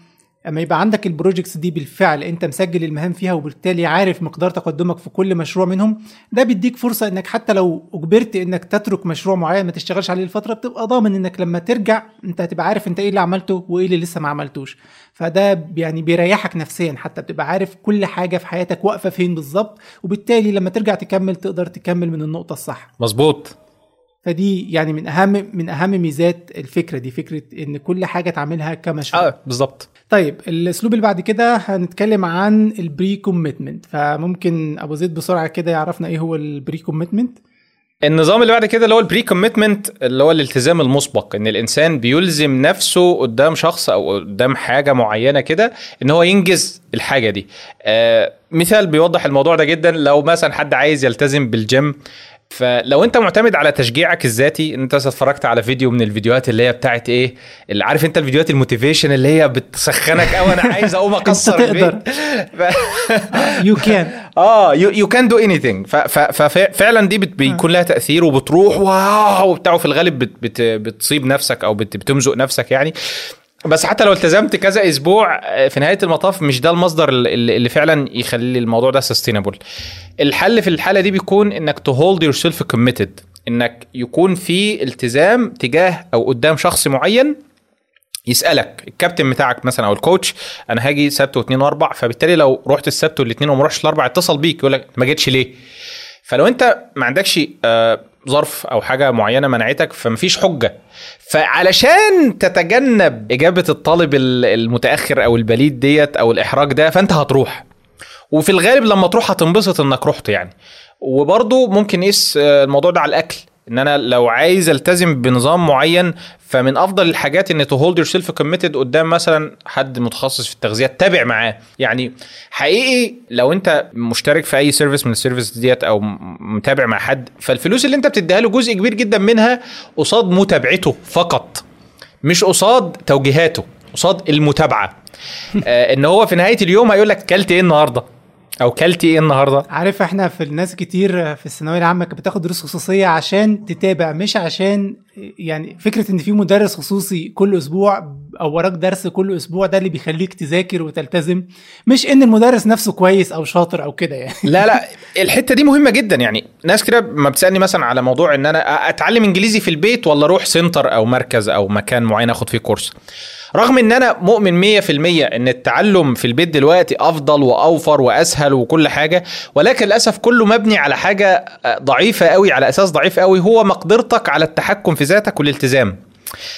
[SPEAKER 1] أما يبقى عندك البروجكتس دي بالفعل أنت مسجل المهام فيها وبالتالي عارف مقدار تقدمك في كل مشروع منهم ده بيديك فرصة إنك حتى لو أجبرت إنك تترك مشروع معين ما تشتغلش عليه لفترة بتبقى ضامن إنك لما ترجع أنت هتبقى عارف أنت إيه اللي عملته وإيه اللي لسه ما عملتوش. فده يعني بيريحك نفسيا حتى بتبقى عارف كل حاجة في حياتك واقفة فين بالظبط وبالتالي لما ترجع تكمل تقدر تكمل من النقطة الصح.
[SPEAKER 2] مظبوط.
[SPEAKER 1] فدي يعني من أهم من أهم ميزات الفكرة دي فكرة إن كل حاجة تعملها كمشروع.
[SPEAKER 2] آه بالظبط.
[SPEAKER 1] طيب الأسلوب اللي بعد كده هنتكلم عن ال pre-commitment فممكن أبو زيد بسرعة كده يعرفنا إيه هو ال pre-commitment
[SPEAKER 2] النظام اللي بعد كده اللي هو ال pre-commitment اللي هو الالتزام المسبق إن الإنسان بيلزم نفسه قدام شخص أو قدام حاجة معينة كده إن هو ينجز الحاجة دي. آه مثال بيوضح الموضوع ده جدا. لو مثلا حد عايز يلتزم بالجيم فلو انت معتمد على تشجيعك الذاتي انت اتفرجت على فيديو من الفيديوهات اللي هي بتاعت إيه اللي عارف انت الفيديوهات ال motivation اللي هي بتسخنك؟ قوي أنا عايز أقوم اكسر
[SPEAKER 1] تقدر. you
[SPEAKER 2] can آه you can do anything ففعلا دي بت- بيكون لها تأثير وبتروح wow وبتاع وفي الغالب بت بت بتصيب نفسك أو بت بتمزق نفسك يعني. بس حتى لو التزمت كذا أسبوع آه، في نهاية المطاف مش ده المصدر اللي فعلا يخلي الموضوع ده sustainable الحل في الحالة دي بيكون إنك to hold yourself committed إنك يكون في التزام تجاه أو قدام شخص معين يسألك. الكابتن بتاعك مثلا أو ال coach أنا هاجي سبت واثنين وأربع فبالتالي لو رحت السبت والاثنين وما رحتش الأربع اتصل بيك يقول لك ما جيتش ليه؟ فلو أنت ما عندكش آه، ظرف أو حاجة معينة منعتك فمفيش حجة. فعلشان تتجنب إجابة الطالب ال- المتأخر أو البليد ديت أو الإحراج ده فأنت هتروح. وفي الغالب لما تروح هتنبسط إنك رحت يعني. وبرضه ممكن نقيس آه، الموضوع ده على الأكل. إن أنا لو عايز ألتزم بنظام معين فمن أفضل الحاجات إن to hold yourself committed قدام مثلا حد متخصص في التغذية تتابع معاه. يعني حقيقي لو أنت مشترك في أي service من ال services ديت أو متابع مع حد فالفلوس اللي أنت بتديها له جزء كبير جدا منها قصاد متابعته فقط مش قصاد توجيهاته قصاد المتابعة. آه إن هو في نهاية اليوم هيقول لك كلت إيه النهارده؟ أو كلتي إيه النهارده؟
[SPEAKER 1] عارف إحنا في الناس كتير في الثانوية العامة كانت بتاخد دروس خصوصية عشان تتابع مش عشان يعني فكرة إن في مدرس خصوصي كل أسبوع أو وراك درس كل أسبوع ده اللي بيخليك تذاكر وتلتزم مش إن المدرس نفسه كويس أو شاطر أو كده يعني.
[SPEAKER 2] لا لا الحتة دي مهمة جدا يعني. ناس كده ما بتسألني مثلا على موضوع إن أنا أتعلم إنجليزي في البيت ولا أروح سنتر أو مركز أو مكان معين آخد فيه كورس. رغم إن أنا مؤمن 100% إن التعلم في البيت دلوقتي أفضل وأوفر وأسهل وكل حاجة ولكن للأسف كله مبني على حاجة ضعيفة قوي على أساس ضعيف قوي هو مقدرتك على التحكم في ذاتك والالتزام.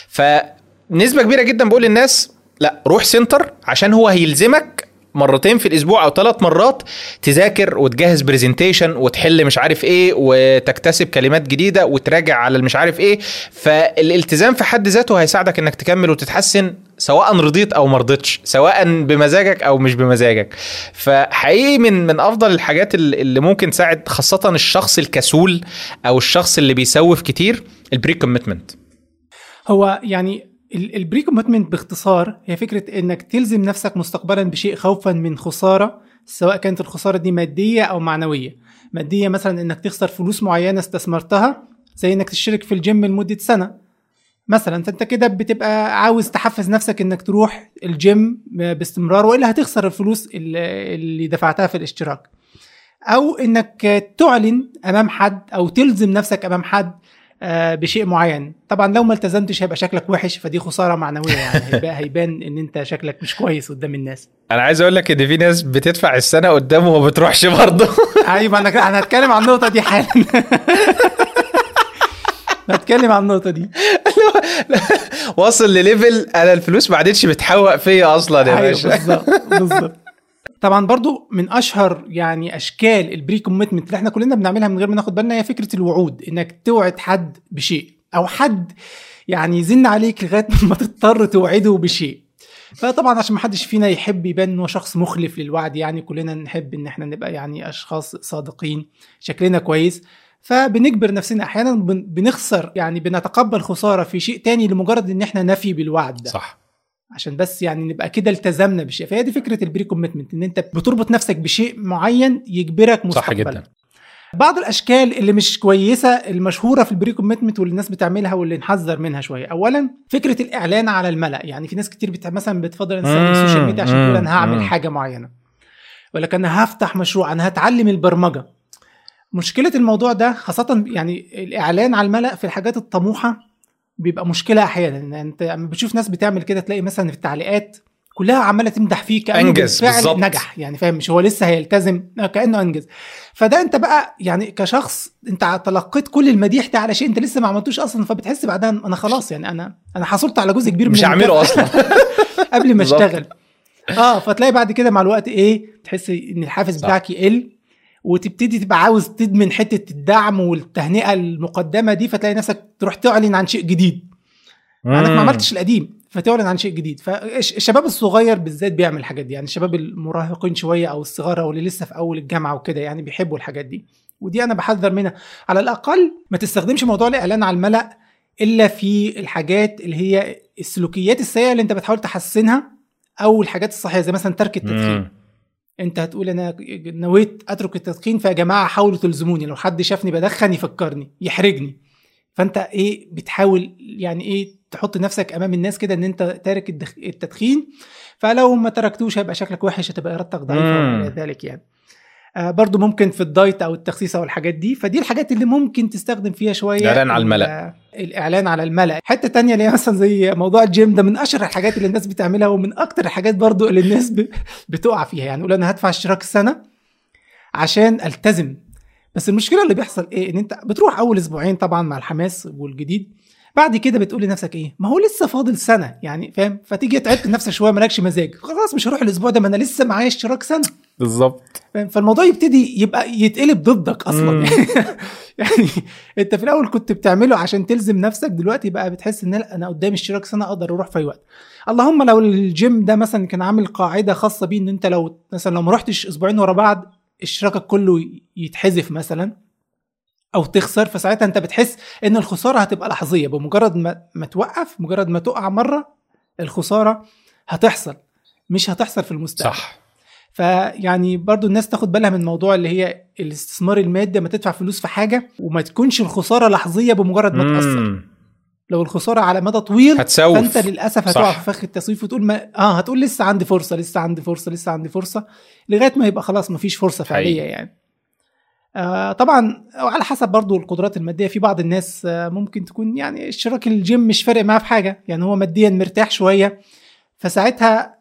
[SPEAKER 2] فنسبة كبيرة جدا بقول للناس لا روح center عشان هو هيلزمك مرتين في الأسبوع أو ثلاث مرات تذاكر وتجهز presentation وتحل مش عارف إيه وتكتسب كلمات جديدة وتراجع على المش عارف إيه. فالالتزام في حد ذاته هيساعدك إنك تكمل وتتحسن سواء رضيت أو ما رضيتش سواء بمزاجك أو مش بمزاجك. فحقيقي من من أفضل الحاجات اللي ممكن تساعد خاصة الشخص الكسول أو الشخص اللي بيسوف كتير البري كوميتمنت
[SPEAKER 1] هو يعني البري كوميتمنت باختصار هي فكرة إنك تلزم نفسك مستقبلا بشيء خوفا من خسارة سواء كانت الخسارة دي مادية أو معنوية. مادية مثلا إنك تخسر فلوس معينة استثمرتها زي إنك تشترك في الجيم لمدة سنة. مثلا فأنت كده بتبقى عاوز تحفز نفسك إنك تروح الجيم باستمرار وإلا هتخسر الفلوس اللي دفعتها في الاشتراك. أو إنك تعلن أمام حد أو تلزم نفسك أمام حد بشيء معين. طبعا لو ما التزمتش هيبقى شكلك وحش فدي خسارة معنوية يعني. هيبقى هيبان إن أنت شكلك مش كويس قدام الناس.
[SPEAKER 2] أنا عايز أقول لك إن في ناس بتدفع السنة قدامه وما بتروحش برضه.
[SPEAKER 1] أيوه أنا أنا هتكلم عن النقطة دي حالا. هتكلم عن النقطة دي.
[SPEAKER 2] واصل لليفل أنا الفلوس ما عادتش بتحوق فيا أصلا يا
[SPEAKER 1] أيوه
[SPEAKER 2] باشا.
[SPEAKER 1] بالظبط بالظبط. طبعا برضو من أشهر يعني أشكال ال pre-commitment اللي إحنا كلنا بنعملها من غير ما ناخد بالنا هي فكرة الوعود إنك توعد حد بشيء أو حد يعني يزن عليك لغاية ما تضطر توعده بشيء. فطبعا عشان ما حدش فينا يحب يبان إنه شخص مخلف للوعد يعني كلنا نحب إن إحنا نبقى يعني أشخاص صادقين شكلنا كويس. فبنجبر نفسنا أحيانا بن- بنخسر يعني بنتقبل خسارة في شيء تاني لمجرد إن إحنا نفي بالوعد ده.
[SPEAKER 2] صح.
[SPEAKER 1] عشان بس يعني نبقى كده التزمنا بشيء. فهي دي فكرة ال pre-commitment إن أنت بتربط نفسك بشيء معين يجبرك
[SPEAKER 2] صح
[SPEAKER 1] مستقبلا.
[SPEAKER 2] جدا
[SPEAKER 1] بعض الأشكال اللي مش كويسة المشهورة في ال pre-commitment واللي الناس بتعملها واللي نحذر منها شوية. اولا فكرة الإعلان على الملأ. يعني في ناس كتير بت... مثلا بتفضل
[SPEAKER 2] مم،
[SPEAKER 1] ال social media عشان تقول أنا هعمل. حاجة معينة. ولا أنا هفتح مشروع أنا هتعلم البرمجة. مشكلة الموضوع ده خاصة يعني الإعلان على الملأ في الحاجات الطموحة بيبقى مشكلة أحيانا. ان أنت لما بتشوف ناس بتعمل كده تلاقي مثلا في التعليقات كلها عمالة تمدح فيه كأنه
[SPEAKER 2] أنجز
[SPEAKER 1] بالفعل
[SPEAKER 2] بالظبط.
[SPEAKER 1] نجح. يعني فاهم؟ مش هو لسه هيلتزم لا، كأنه أنجز. فده أنت بقى يعني كشخص أنت تلقيت كل المديح ده على شيء أنت لسه ما عملتوش أصلا فبتحس بعدها أنا خلاص يعني أنا أنا حصلت على جزء كبير من
[SPEAKER 2] مش هعمله أصلا.
[SPEAKER 1] قبل ما. أشتغل. آه فتلاقي بعد كده مع الوقت إيه تحس إن الحافز
[SPEAKER 2] صح.
[SPEAKER 1] بتاعك يقل. وتبتدي تبقى عاوز تدمن حتة الدعم والتهنئة المقدمة دي فتلاقي نفسك تروح تعلن عن شيء جديد. انك ما عملتش القديم فتعلن عن شيء جديد. فالشباب الصغير بالذات بيعمل الحاجات دي. يعني الشباب المراهقين شوية أو الصغار أو اللي لسه في أول الجامعة وكده يعني بيحبوا الحاجات دي. ودي أنا بحذر منها. على الأقل ما تستخدمش موضوع الإعلان على الملأ إلا في الحاجات اللي هي السلوكيات السيئة اللي أنت بتحاول تحسنها أو الحاجات الصحية زي مثلا ترك التدخين. انت هتقول أنا نويت اترك التدخين فيا جماعة حاولوا تلزموني. لو حد شافني بدخن يفكرني يحرجني. فانت إيه بتحاول يعني إيه تحط نفسك امام الناس كده ان انت تارك. التدخين. فلو ما تركتوش هيبقى شكلك وحش هتبقى إرادتك ضعيفة ذلك يعني. برضو ممكن في ال diet أو التخسيس أو الحاجات دي. فدي الحاجات اللي ممكن تستخدم فيها شوية
[SPEAKER 2] الإعلان على الملأ.
[SPEAKER 1] ال- الإعلان على الملأ. حتة تانية اللي مثلا زي موضوع الجيم ده من أشهر الحاجات اللي الناس بتعملها ومن أكتر الحاجات برضو اللي الناس. بتقع فيها. يعني يقول أنا هدفع اشتراك السنة عشان ألتزم. بس المشكلة اللي بيحصل إيه؟ إن أنت بتروح أول أسبوعين طبعا مع الحماس والجديد. بعد كده بتقول لنفسك إيه؟ ما هو لسه فاضل سنة. يعني فاهم؟ فتيجي تعبت نفسك شوية مالكش مزاج. خلاص مش هروح الأسبوع ده ما أنا لسه معايا اشتراك سنة.
[SPEAKER 2] بالظبط؟
[SPEAKER 1] فالموضوع يبتدي يبقى يتقلب ضدك
[SPEAKER 2] أصلا.
[SPEAKER 1] يعني أنت في الأول كنت بتعمله عشان تلزم نفسك دلوقتي بقى بتحس إن لا أنا قدامي اشتراك سنة أقدر أروح في أي وقت. اللهم لو الجيم ده مثلا كان عامل قاعدة خاصة بيه إن أنت لو مثلا لو ما رحتش أسبوعين ورا بعض اشتراكك كله يتحذف مثلا أو تخسر فساعتها أنت بتحس إن الخسارة هتبقى لحظية. بمجرد ما, ما توقف مجرد ما تقع مرة الخسارة هتحصل مش هتحصل في المستقبل.
[SPEAKER 2] صح.
[SPEAKER 1] فيعني برضو الناس تاخد بالها من موضوع اللي هي الاستثمار المادي ما تدفع فلوس في حاجة وما تكونش الخسارة لحظية بمجرد ما
[SPEAKER 2] تأثر.
[SPEAKER 1] لو الخسارة على مدى طويل
[SPEAKER 2] هتسوف.
[SPEAKER 1] فأنت للأسف هتقع. في فخ التسويف وتقول ما آه هتقول لسه عندي فرصة لسه عندي فرصة لسه عندي فرصة لغاية ما يبقى خلاص ما فيش فرصة
[SPEAKER 2] فعلية.
[SPEAKER 1] يعني آه طبعا وعلى حسب برضو القدرات المادية في بعض الناس آه ممكن تكون يعني اشتراك الجيم مش فارق معاه في حاجة يعني هو ماديا مرتاح شوية فساعتها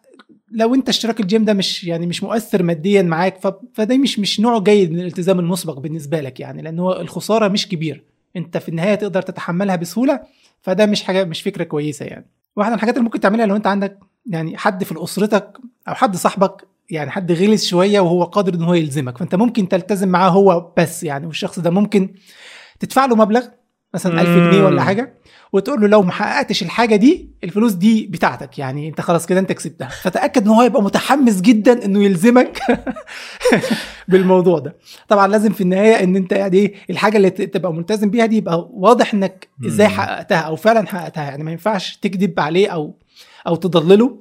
[SPEAKER 1] لو انت اشتراك الجيم ده مش يعني مش مؤثر ماديا معاك فده مش مش نوع جيد من الالتزام المسبق بالنسبة لك يعني لأن هو الخسارة مش كبيرة. انت في النهاية تقدر تتحملها بسهولة فده مش حاجة مش فكرة كويسة يعني. واحدة من الحاجات اللي ممكن تعملها لو انت عندك يعني حد في اسرتك أو حد صاحبك يعني حد غلس شوية وهو قادر إن هو يلزمك فأنت ممكن تلتزم معاه هو بس يعني والشخص ده ممكن تدفع له مبلغ مثلا 1000 جنيه ولا. حاجة وتقول له لو ما حققتش الحاجة دي الفلوس دي بتاعتك يعني أنت خلاص كده أنت كسبتها. فتأكد إن هو هيبقى متحمس جدا إنه يلزمك بالموضوع ده. طبعا لازم في النهاية إن أنت يعني إيه الحاجة اللي تبقى ملتزم بيها دي يبقى واضح إنك
[SPEAKER 2] إزاي.
[SPEAKER 1] حققتها أو فعلا حققتها. يعني ما ينفعش تكذب عليه أو أو تضلله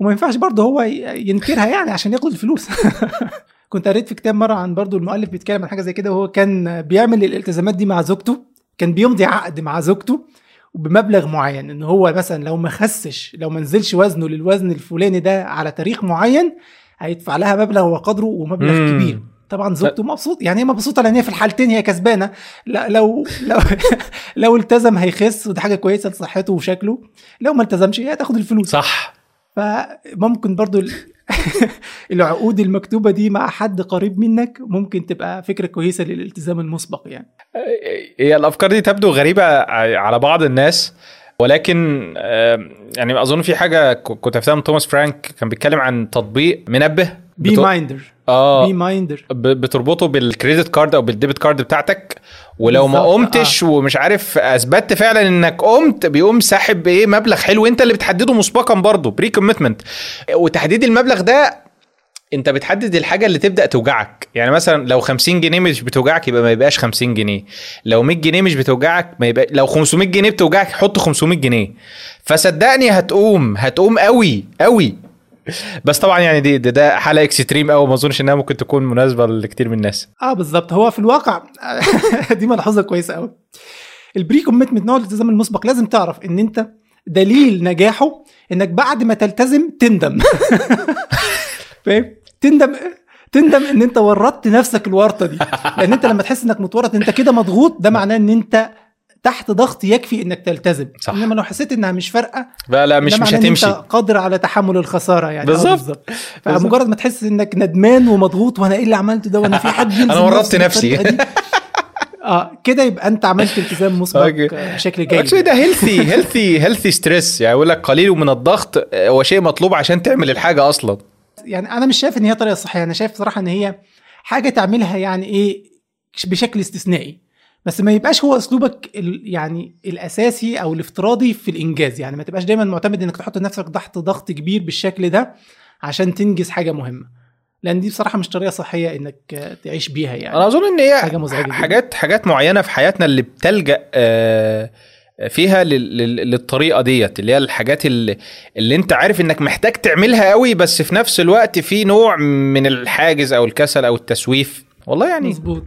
[SPEAKER 1] وما ينفعش برضه هو ينكرها يعني عشان ياخد الفلوس. كنت قريت في كتاب مرة عن برضه المؤلف بيتكلم عن حاجة زي كده وهو كان بيعمل الالتزامات دي مع زوجته. كان بيمضي عقد مع زوجته بمبلغ معين إن هو مثلا لو ما خسش لو ما نزلش وزنه للوزن الفلاني ده على تاريخ معين هيدفع لها مبلغ وقدره ومبلغ
[SPEAKER 2] مم.
[SPEAKER 1] كبير. طبعا زوجته مبسوط يعني هي مبسوطة لأن هي في الحالتين هي كسبانة. لا لو لو لو التزم هيخس ودي حاجة كويسة لصحته وشكله. لو ما التزمش هي هتاخد الفلوس.
[SPEAKER 2] صح.
[SPEAKER 1] فممكن برضو العقود المكتوبة دي مع حد قريب منك ممكن تبقى فكرة كويسة للالتزام المسبق يعني.
[SPEAKER 2] هي الأفكار دي تبدو غريبة على بعض الناس ولكن يعني أظن في حاجة كنت عرفتها من توماس فرانك كان بيتكلم عن تطبيق منبه
[SPEAKER 1] Beeminder
[SPEAKER 2] آه.
[SPEAKER 1] Beeminder بتربطه
[SPEAKER 2] بال credit card أو بال debit card بتاعتك ولو ما قمتش ومش عارف أثبتت فعلا إنك قمت بيقوم ساحب إيه مبلغ حلو أنت اللي بتحدده مسبقا برضه pre-commitment وتحديد المبلغ ده أنت بتحدد الحاجة اللي تبدأ توجعك. يعني مثلا لو 50 جنيه مش بتوجعك يبقى ما يبقاش 50 جنيه. لو 100 جنيه مش بتوجعك ما يبقى لو 500 جنيه بتوجعك حط 500 جنيه. فصدقني هتقوم هتقوم قوي قوي. بس طبعا يعني دي ده, ده حاله extreme قوي ما أظنش إنها ممكن تكون مناسبة لكتير من الناس.
[SPEAKER 1] آه بالظبط. هو في الواقع دي ملحوظه كويسة قوي ال pre-commitment نوع الالتزام المسبق لازم تعرف إن أنت دليل نجاحه إنك بعد ما تلتزم تندم. فاهم؟ تندم تندم إن أنت ورطت نفسك الورطة دي. لأن أنت لما تحس إنك متورط أنت كده مضغوط ده معناه إن أنت تحت ضغط يكفي إنك تلتزم.
[SPEAKER 2] صح.
[SPEAKER 1] إنما لو حسيت إنها مش فارقة
[SPEAKER 2] لا لا مش مش هتمشي.
[SPEAKER 1] أنت قادر على تحمل الخسارة يعني. آه،
[SPEAKER 2] بالظبط.
[SPEAKER 1] فمجرد ما تحس إنك ندمان ومضغوط وأنا إيه اللي عملته ده وأنا في حد
[SPEAKER 2] أنا ورطت نفسي.
[SPEAKER 1] آه كده يبقى أنت عملت التزام مسبق. آه، بشكل جيد.
[SPEAKER 2] اكشلي ده هيلثي هيلثي هيلثي ستريس يعني يقول لك قليل من الضغط هو شيء مطلوب عشان تعمل الحاجة أصلا.
[SPEAKER 1] يعني أنا مش شايف إن هي طريقة صحيه أنا شايف صراحة إن هي حاجة تعملها يعني إيه بشكل استثنائي. بس ما يبقاش هو أسلوبك يعني الأساسي أو الافتراضي في الإنجاز. يعني ما تبقاش دايما معتمد إنك تحط نفسك تحت ضغط كبير بالشكل ده عشان تنجز حاجة مهمة. لأن دي بصراحة مش طريقة صحية إنك تعيش بيها يعني.
[SPEAKER 2] أنا أظن إن هي
[SPEAKER 1] حاجة مزعجة جداً.
[SPEAKER 2] حاجات حاجات معينة في حياتنا اللي بتلجأ آه، فيها لل- لل- للطريقة ديت اللي هي الحاجات اللي, اللي أنت عارف إنك محتاج تعملها قوي بس في نفس الوقت في نوع من الحاجز أو الكسل أو التسويف. والله يعني
[SPEAKER 1] مظبوط.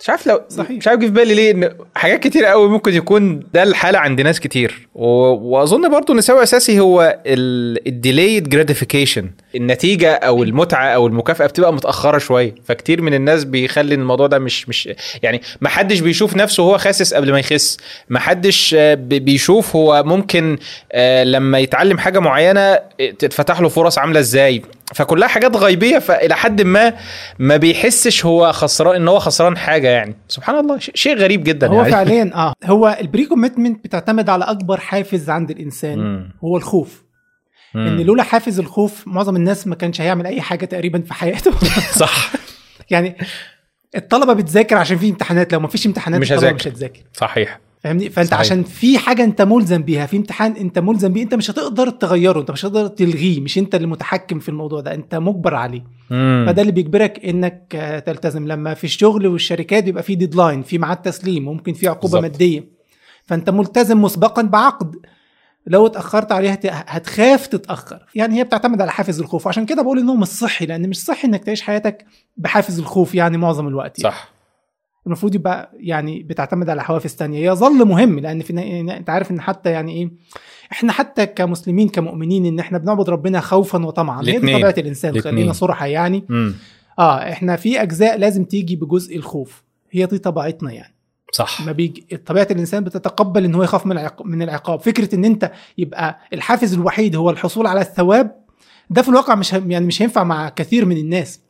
[SPEAKER 2] مش عارف لو
[SPEAKER 1] صحيح.
[SPEAKER 2] مش عارف جه في بالي ليه إن حاجات كتير قوي ممكن يكون ده الحالة عند ناس كتير و... وأظن برضو إن سبب أساسي هو ال delayed gratification النتيجة أو المتعة أو المكافأة بتبقى متأخرة شوية. فكتير من الناس بيخلي الموضوع ده مش مش يعني ما حدش بيشوف نفسه وهو خاسس قبل ما يخس. ما حدش آه، بي- بيشوف هو ممكن آه، لما يتعلم حاجة معينة آه، تتفتح له فرص عاملة إزاي. فكلها حاجات غيبية فإلى حد ما ما بيحسش هو خسران إن هو خسران حاجة يعني. سبحان الله شيء غريب جدا
[SPEAKER 1] هو
[SPEAKER 2] يعني.
[SPEAKER 1] فعليا آه. هو ال pre-commitment بتعتمد على أكبر حافز عند الإنسان
[SPEAKER 2] مم.
[SPEAKER 1] هو الخوف.
[SPEAKER 2] مم.
[SPEAKER 1] ان لولا حافز الخوف معظم الناس ما كانش هيعمل أي حاجة تقريبا في حياته
[SPEAKER 2] صح
[SPEAKER 1] يعني الطلبة بتذاكر عشان في امتحانات لو ما فيش امتحانات
[SPEAKER 2] مش الطلبة.
[SPEAKER 1] مش هتذاكر
[SPEAKER 2] صحيح
[SPEAKER 1] فاهمني فأنت
[SPEAKER 2] صحيح.
[SPEAKER 1] عشان في حاجة أنت ملزم بيها في امتحان أنت ملزم بيه أنت مش هتقدر تغيره أنت مش هتقدر تلغيه مش أنت اللي متحكم في الموضوع ده أنت مجبر عليه
[SPEAKER 2] مم.
[SPEAKER 1] فده اللي بيجبرك إنك آه، تلتزم لما في الشغل والشركات بيبقى في ديدلاين في ميعاد تسليم ممكن في عقوبة
[SPEAKER 2] بالظبط.
[SPEAKER 1] مادية فأنت ملتزم مسبقا بعقد لو اتأخرت عليه هت- هتخاف تتأخر يعني هي بتعتمد على حافز الخوف وعشان كده بقول انه مش صحي لأن مش صحي إنك تعيش حياتك بحافز الخوف يعني معظم الوقت يعني.
[SPEAKER 2] صح
[SPEAKER 1] المفروض يبقى يعني بتعتمد على حوافز تانية يظل مهم لأن في إنت عارف إن حتى يعني إيه إحنا حتى كمسلمين كمؤمنين إن إحنا بنعبد ربنا خوفا وطمعا هي دي. طبيعة
[SPEAKER 2] الإنسان.
[SPEAKER 1] خلينا صراحة يعني
[SPEAKER 2] مم.
[SPEAKER 1] آه إحنا في أجزاء لازم تيجي بجزء الخوف هي دي طبيعتنا يعني
[SPEAKER 2] صح.
[SPEAKER 1] ما بيجي طبيعة الإنسان بتتقبل إن هو يخاف من من العقاب. فكرة إن أنت يبقى الحافز الوحيد هو الحصول على الثواب ده في الواقع مش يعني مش هينفع مع كثير من الناس.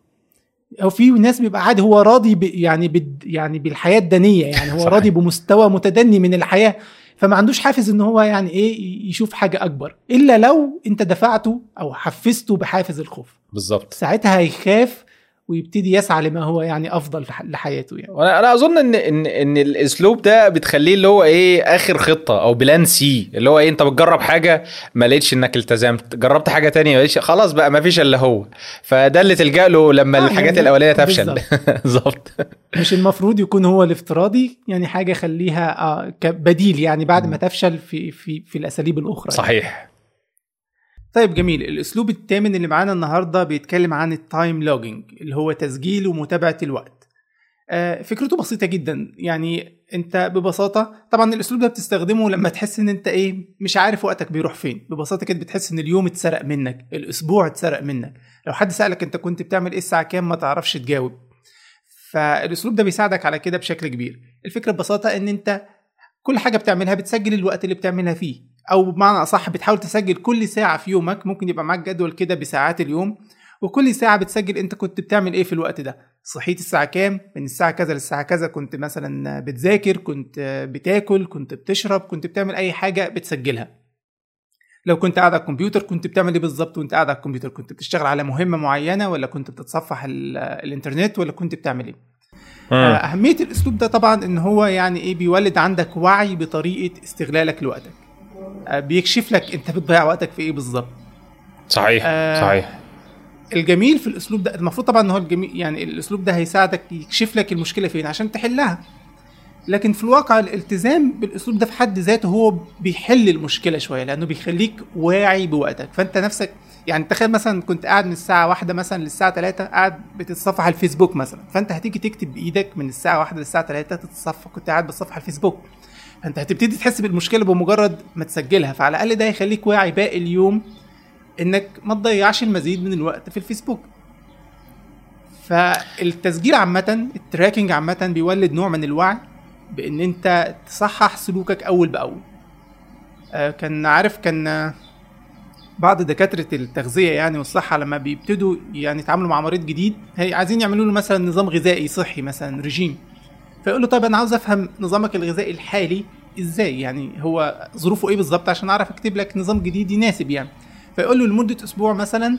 [SPEAKER 1] أو في ناس بيبقى عادي هو راضي ب يعني بد يعني بالحياة الدنية يعني. هو
[SPEAKER 2] صحيح.
[SPEAKER 1] راضي بمستوى متدني من الحياة فما عندوش حافز إن هو يعني إيه يشوف حاجة أكبر. إلا لو أنت دفعته أو حفزته بحافز الخوف.
[SPEAKER 2] بالظبط.
[SPEAKER 1] ساعتها هيخاف ويبتدي يسعى لما هو يعني أفضل لحياته يعني.
[SPEAKER 2] وأنا أنا أظن ان ان إن الأسلوب ده بتخليه اللي هو إيه آخر خطة أو plan C اللي هو إيه أنت بتجرب حاجة ما لقيتش إنك التزمت جربت حاجة تانية ما لقيتش خلاص بقى ما فيش إلا هو. فده اللي تلجأ له لما
[SPEAKER 1] آه،
[SPEAKER 2] الحاجات
[SPEAKER 1] يعني
[SPEAKER 2] الاولانيه تفشل.
[SPEAKER 1] بالظبط. مش المفروض يكون هو الافتراضي يعني حاجة خليها آه كبديل يعني بعد ما تفشل في في في الأساليب الأخرى يعني. طيب جميل. الأسلوب الثامن اللي معانا النهارده بيتكلم عن ال time logging اللي هو تسجيل ومتابعة الوقت. آه، فكرته بسيطة جدا. يعني أنت ببساطة طبعا الأسلوب ده بتستخدمه لما تحس إن أنت إيه مش عارف وقتك بيروح فين. ببساطة كده بتحس إن اليوم اتسرق منك الأسبوع اتسرق منك. لو حد سألك أنت كنت بتعمل إيه الساعة كام ما تعرفش تجاوب. فالأسلوب ده بيساعدك على كده بشكل كبير. الفكرة ببساطة إن أنت كل حاجة بتعملها بتسجل الوقت اللي بتعملها فيه. أو بمعنى أصح بتحاول تسجل كل ساعة في يومك ممكن يبقى معاك جدول كده بساعات اليوم وكل ساعة بتسجل أنت كنت بتعمل إيه في الوقت ده؟ صحيت الساعة كام؟ من الساعة كذا للساعة كذا كنت مثلا بتذاكر كنت بتاكل كنت بتشرب كنت بتعمل أي حاجة بتسجلها. لو كنت قاعد على الكمبيوتر كنت بتعمل إيه بالظبط وأنت قاعد على الكمبيوتر؟ كنت بتشتغل على مهمة معينة ولا كنت بتتصفح ال- الإنترنت ولا كنت بتعمل إيه؟
[SPEAKER 2] مم.
[SPEAKER 1] أهمية الأسلوب ده طبعا إن هو يعني إيه بيولد عندك وعي بطريقة استغلالك لوقتك. آه، بيكشف لك انت بتضيع وقتك في إيه بالظبط.
[SPEAKER 2] صحيح
[SPEAKER 1] آه،
[SPEAKER 2] صحيح.
[SPEAKER 1] الجميل في الأسلوب ده المفروض طبعا إن هو الجميل يعني الأسلوب ده هيساعدك يكشف لك المشكلة فين عشان تحلها. لكن في الواقع الالتزام بالأسلوب ده في حد ذاته هو بيحل المشكلة شوية لأنه بيخليك واعي بوقتك. فأنت نفسك يعني تخيل مثلا كنت قاعد من الساعة واحدة مثلا للساعة 3 قاعد بتتصفح على الفيسبوك مثلا. فأنت هتيجي تكتب بإيدك من الساعة واحدة للساعة 3 تتصفح كنت قاعد بتصفح على الفيسبوك. فانت هتبتدي تحس بالمشكلة بمجرد ما تسجلها فعلى الأقل ده يخليك واعي باقي اليوم إنك ما تضيعش المزيد من الوقت في الفيسبوك. فالتسجيل عامة التراكنج عامة بيولد نوع من الوعي بإن أنت تصحح سلوكك أول بأول. آه، كان عارف كان بعض دكاترة التغذية يعني والصحة لما بيبتدوا يعني يتعاملوا مع مريض جديد هي عايزين يعملوا له مثلا نظام غذائي صحي مثلا رجيم فيقول له طيب أنا عاوز أفهم نظامك الغذائي الحالي إزاي؟ يعني هو ظروفه إيه بالظبط؟ عشان أعرف أكتب لك نظام جديد يناسب يعني. فيقول له لمدة أسبوع مثلا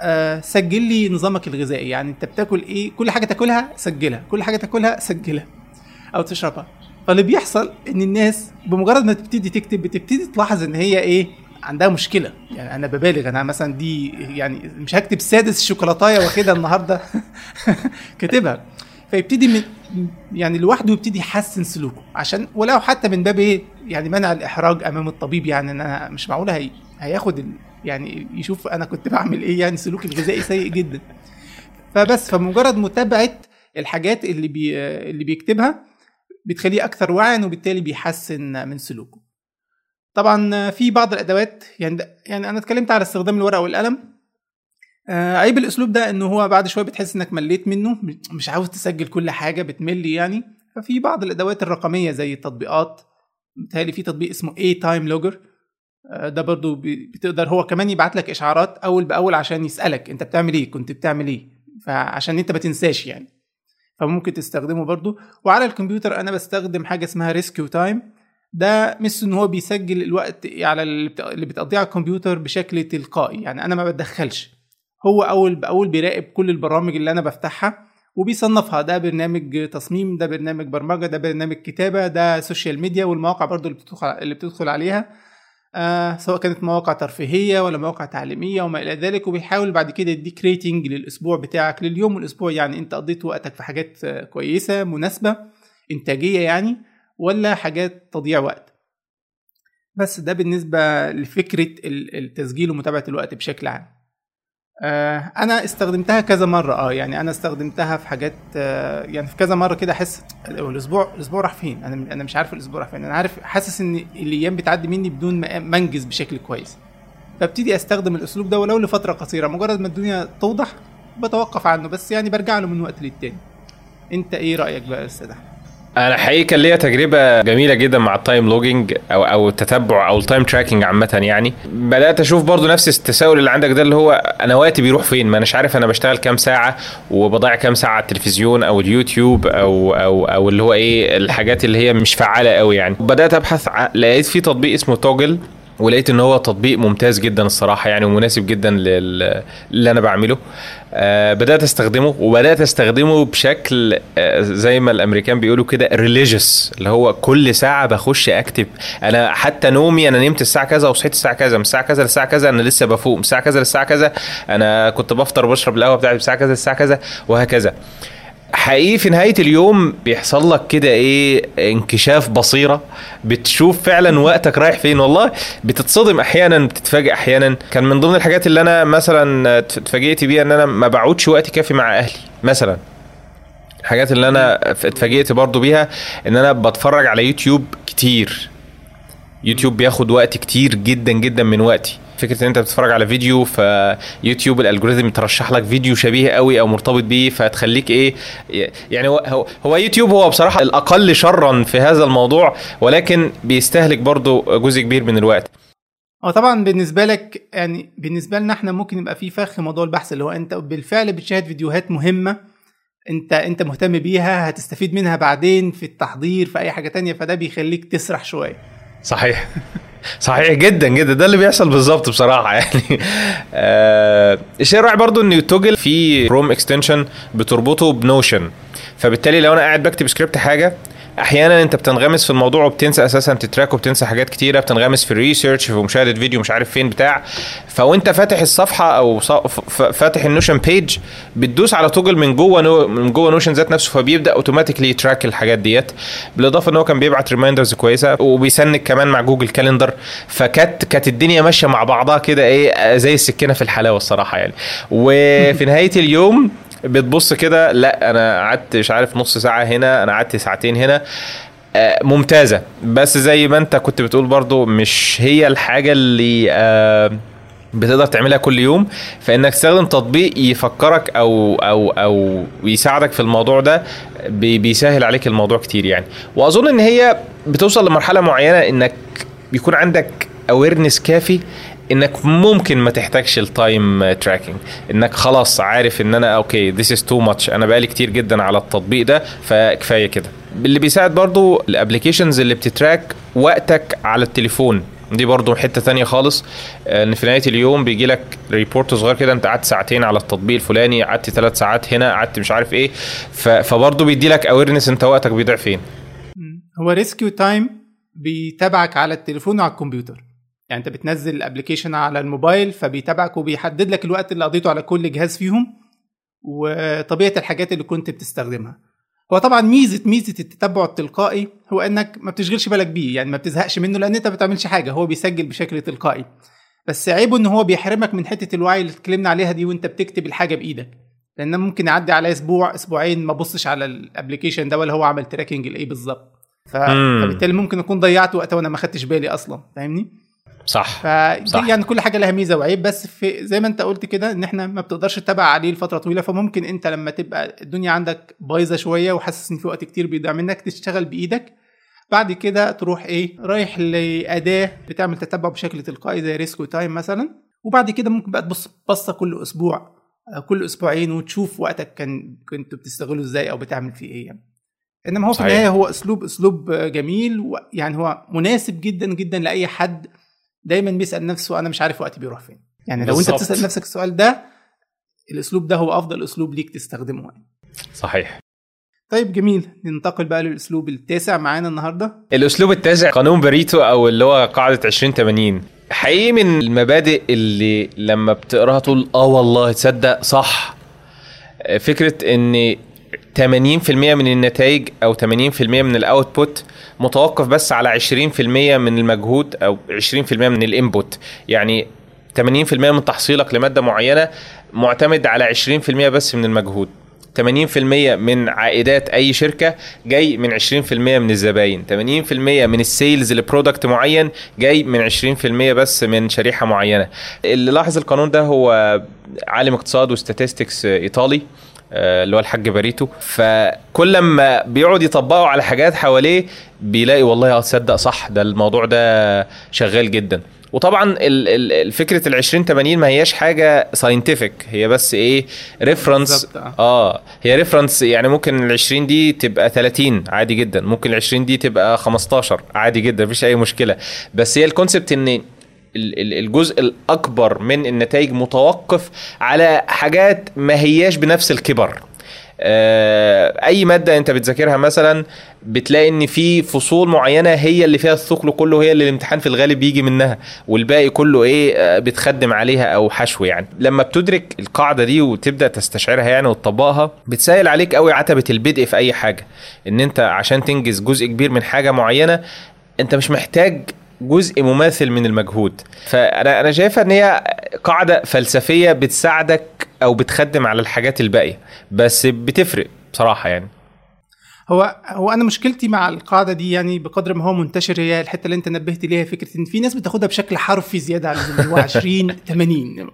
[SPEAKER 1] آه، سجل لي نظامك الغذائي. يعني أنت بتاكل إيه؟ كل حاجة تاكلها سجلها. كل حاجة تاكلها سجلها أو تشربها. فاللي بيحصل إن الناس بمجرد ما تبتدي تكتب بتبتدي تلاحظ إن هي إيه؟ عندها مشكلة. يعني أنا ببالغ. أنا مثلا دي يعني مش هكتب سادس شوكولاتاية واخدها النهارده. كاتبها. فيبتدي من يعني لوحده يبتدي يحسن سلوكه. عشان ولو حتى من باب إيه؟ يعني منع الإحراج أمام الطبيب يعني إن أنا مش معقول هي هياخد يعني يشوف أنا كنت بعمل إيه يعني سلوكي الغذائي سيء جدا. فبس فمجرد متابعة الحاجات اللي بي اللي بيكتبها بتخليه أكثر وعيا وبالتالي بيحسن من سلوكه. طبعا في بعض الأدوات يعني يعني أنا اتكلمت على استخدام الورقة والقلم. آه عيب الأسلوب ده إنه هو بعد شوية بتحس إنك مليت منه مش عاوز تسجل كل حاجة بتمل يعني. ففي بعض الأدوات الرقمية زي التطبيقات متهيألي في تطبيق اسمه a time logger ده برضو بتقدر هو كمان يبعت لك إشعارات أول بأول عشان يسألك أنت بتعمل إيه كنت بتعمل إيه فعشان أنت ما تنساش يعني. فممكن تستخدمه برضو. وعلى الكمبيوتر أنا بستخدم حاجة اسمها RescueTime ده مش إن هو بيسجل الوقت على اللي بتقضيه على الكمبيوتر بشكل تلقائي يعني أنا ما بتدخلش. هو اول باول بيراقب كل البرامج اللي أنا بفتحها وبيصنفها. ده برنامج تصميم ده برنامج برمجة ده برنامج كتابة ده social media والمواقع برضو اللي بتدخل اللي بتدخل عليها. آه سواء كانت مواقع ترفيهية ولا مواقع تعليمية وما إلى ذلك وبيحاول بعد كده يديك rating للأسبوع بتاعك لليوم والأسبوع. يعني أنت قضيت وقتك في حاجات كويسة مناسبة إنتاجية يعني ولا حاجات تضييع وقت. بس ده بالنسبة لفكرة التسجيل ومتابعة الوقت بشكل عام. آه أنا استخدمتها كذا مرة آه يعني أنا استخدمتها في حاجات آه يعني في كذا مرة كده أحس الأسبوع الأسبوع راح فين؟ أنا أنا مش عارف الأسبوع راح فين أنا عارف حاسس إن الأيام بتعدي مني بدون ما أنجز بشكل كويس. فابتدي أستخدم الأسلوب ده ولو لفترة قصيرة مجرد ما الدنيا توضح بتوقف عنه بس يعني برجع له من وقت للتاني. أنت إيه رأيك بقى يا أستاذ أحمد؟
[SPEAKER 2] أنا حقيقي كان ليا تجربة جميلة جدا مع ال time logging أو أو التتبع أو ال time tracking عامة يعني. بدأت أشوف برضو نفس التساؤل اللي عندك ده اللي هو أنا وقتي بيروح فين؟ ما اناش عارف أنا بشتغل كام ساعة وبضيع كام ساعة على التلفزيون أو اليوتيوب أو أو أو اللي هو إيه الحاجات اللي هي مش فعالة قوي يعني. بدأت أبحث لقيت في تطبيق اسمه توجل ولقيت إن هو تطبيق ممتاز جدا الصراحة يعني ومناسب جدا لل... اللي أنا بعمله. آه بدأت أستخدمه وبدأت أستخدمه بشكل آه زي ما الأمريكان بيقولوا كده ريليجيوس اللي هو كل ساعة بخش أكتب. أنا حتى نومي أنا نمت الساعة كذا وصحيت الساعة كذا من الساعة كذا للساعة كذا أنا لسه بفوق من الساعة كذا للساعة كذا أنا كنت بفطر وبشرب القهوة بتاعتي الساعة كذا للساعة كذا وهكذا. حقيقي في نهاية اليوم بيحصل لك كده إيه انكشاف بصيرة. بتشوف فعلا وقتك رايح فين. والله بتتصدم أحيانا بتتفاجئ أحيانا. كان من ضمن الحاجات اللي أنا مثلا اتفاجئت بيها إن أنا ما بقعدش وقت كافي مع أهلي مثلا. الحاجات اللي أنا اتفاجئت برضو بيها إن أنا بتفرج على يوتيوب كتير. يوتيوب بياخد وقت كتير جدا جدا من وقتي. فكرة إن أنت بتتفرج على فيديو فيوتيوب ال algorithm يترشح لك فيديو شبيه قوي أو مرتبط بيه فتخليك إيه يعني هو هو يوتيوب هو بصراحة الأقل شرا في هذا الموضوع ولكن بيستهلك برضو جزء كبير من الوقت.
[SPEAKER 1] هو طبعا بالنسبة لك يعني بالنسبة لنا إحنا ممكن يبقى في فخ موضوع البحث اللي هو أنت بالفعل بتشاهد فيديوهات مهمة أنت أنت مهتم بيها هتستفيد منها بعدين في التحضير في أي حاجة تانية فده بيخليك تسرح شوية.
[SPEAKER 2] صحيح. صحيح جدا جدا. ده اللي بيحصل بالظبط بصراحة يعني. آه الشيء الرائع برضو إن Toggl فيه Chrome extension بتربطه ب Notion فبالتالي لو أنا قاعد بكتب سكريبت حاجة أحيانا أنت بتنغمس في الموضوع وبتنسى أساسا ت track وبتنسى حاجات كتيرة بتنغمس في ال research في مشاهدة فيديو مش عارف فين بتاع. فوأنت فاتح الصفحة أو فاتح ال Notion page بتدوس على Toggl من جوه نو من جوه Notion ذات نفسه فبيبدأ automatically ي track الحاجات ديت. بالإضافة إن هو كان بيبعت reminders كويسة وبي sync كمان مع Google Calendar فكانت كانت الدنيا ماشية مع بعضها كده إيه زي السكينة في الحلاوة الصراحة يعني. وفي نهاية اليوم بتبص كده لا أنا قعدت مش عارف نص ساعة هنا أنا قعدت ساعتين هنا. آه ممتازة. بس زي ما أنت كنت بتقول برضو مش هي الحاجة اللي آه بتقدر تعملها كل يوم. فإنك تستخدم تطبيق يفكرك أو أو أو يساعدك في الموضوع ده بيسهل عليك الموضوع كتير يعني. وأظن إن هي بتوصل لمرحلة معينة إنك بيكون عندك awareness كافي إنك ممكن ما تحتاجش ال time tracking إنك خلاص عارف إن أنا okay this is too much أنا بقالي كتير جدا على التطبيق ده فكفايه كده. اللي بيساعد برضو ال applications اللي بت track وقتك على التليفون. دي برضو حتة تانية خالص. إن في نهاية اليوم بيجي لك report صغير كده أنت قعدت ساعتين على التطبيق الفلاني قعدت ثلاث ساعات هنا قعدت مش عارف إيه. فبرضو بيدي لك awareness أنت وقتك بيضيع فين.
[SPEAKER 1] هو RescueTime بيتابعك على التليفون وعلى الكمبيوتر. يعني انت بتنزل ال application على الموبايل فبيتابعك وبيحدد لك الوقت اللي قضيته على كل جهاز فيهم وطبيعة الحاجات اللي كنت بتستخدمها. هو طبعا ميزة ميزة التتبع التلقائي هو إنك ما بتشغلش بالك بيه يعني ما بتزهقش منه لأن أنت ما بتعملش حاجة هو بيسجل بشكل تلقائي. بس عيبه إن هو بيحرمك من حتة الوعي اللي اتكلمنا عليها دي وأنت بتكتب الحاجة بإيدك. لأن ممكن يعدي على أسبوع أسبوعين ما بصش على ال application ده ولا هو عمل tracking لإيه بالظبط. فبالتالي ممكن أكون ضيعت وقت وأنا ما خدتش بالي أصلا فاهمني؟
[SPEAKER 2] صح
[SPEAKER 1] صح يعني كل حاجة لها ميزة وعيب بس في زي ما انت قلت كده ان إحنا ما بتقدرش تتابع عليه لفترة طويلة فممكن انت لما تبقى الدنيا عندك بايظة شوية وحاسس ان في وقت كتير بيضيع منك تشتغل بإيدك بعد كده تروح إيه رايح لأداة بتعمل تتبع بشكل تلقائي زي RescueTime مثلا وبعد كده ممكن بقى تبص بصة كل أسبوع كل أسبوعين وتشوف وقتك كان كنت بتستغله إزاي أو بتعمل فيه إيه يعني. إنما هو في النهاية هو أسلوب أسلوب جميل يعني هو مناسب جدا جدا لأي حد دايما بيسأل نفسه أنا مش عارف وقتي بيروح فين. يعني لو بالزبط. انت بتسأل نفسك السؤال ده الأسلوب ده هو أفضل أسلوب ليك تستخدمه يعني.
[SPEAKER 2] صحيح.
[SPEAKER 1] طيب جميل. ننتقل بقى للأسلوب التاسع معانا النهارده.
[SPEAKER 2] الأسلوب التاسع قانون بريتو أو اللي هو قاعدة 20 80 حقيقي من المبادئ اللي لما بتقراها تقول آه والله تصدق صح. فكرة إن 80% من النتائج أو 80% من ال output متوقف بس على 20% من المجهود أو 20% من ال input. يعني 80% من تحصيلك لمادة معينة معتمد على 20% بس من المجهود. 80% من عائدات أي شركة جاي من 20% من الزباين. 80% من ال sales ل product معين جاي من 20% بس من شريحة معينة. اللي لاحظ القانون ده هو عالم اقتصاد و statistics إيطالي. اللي هو الحاج باريتو. فكل ما بيقعد يطبقه على حاجات حواليه بيلاقي والله آه تصدق صح ده الموضوع ده شغال جدا. وطبعا الفكرة ال 20 80 ما هياش حاجة scientific هي بس إيه reference آه. هي reference يعني ممكن ال 20 دي تبقى 30 عادي جدا ممكن ال 20 دي تبقى 15 عادي جدا مفيش أي مشكلة. بس هي الكونسبت إن الجزء الأكبر من النتائج متوقف على حاجات ما هياش بنفس الكبر. أي مادة أنت بتذاكرها مثلا بتلاقي إن في فصول معينة هي اللي فيها الثقل كله هي اللي الامتحان في الغالب بيجي منها والباقي كله إيه بتخدم عليها أو حشو يعني. لما بتدرك القاعدة دي وتبدأ تستشعرها يعني وتطبقها بتسهل عليك قوي عتبة البدء في أي حاجة. إن أنت عشان تنجز جزء كبير من حاجة معينة أنت مش محتاج جزء مماثل من المجهود. فأنا أنا شايفها إن هي قاعدة فلسفية بتساعدك أو بتخدم على الحاجات الباقية بس بتفرق بصراحة يعني.
[SPEAKER 1] هو هو أنا مشكلتي مع القاعدة دي يعني بقدر ما هو منتشر هي الحتة اللي أنت نبهت ليها فكرة إن في ناس بتاخدها بشكل حرفي زيادة عن اللزوم هو 20 80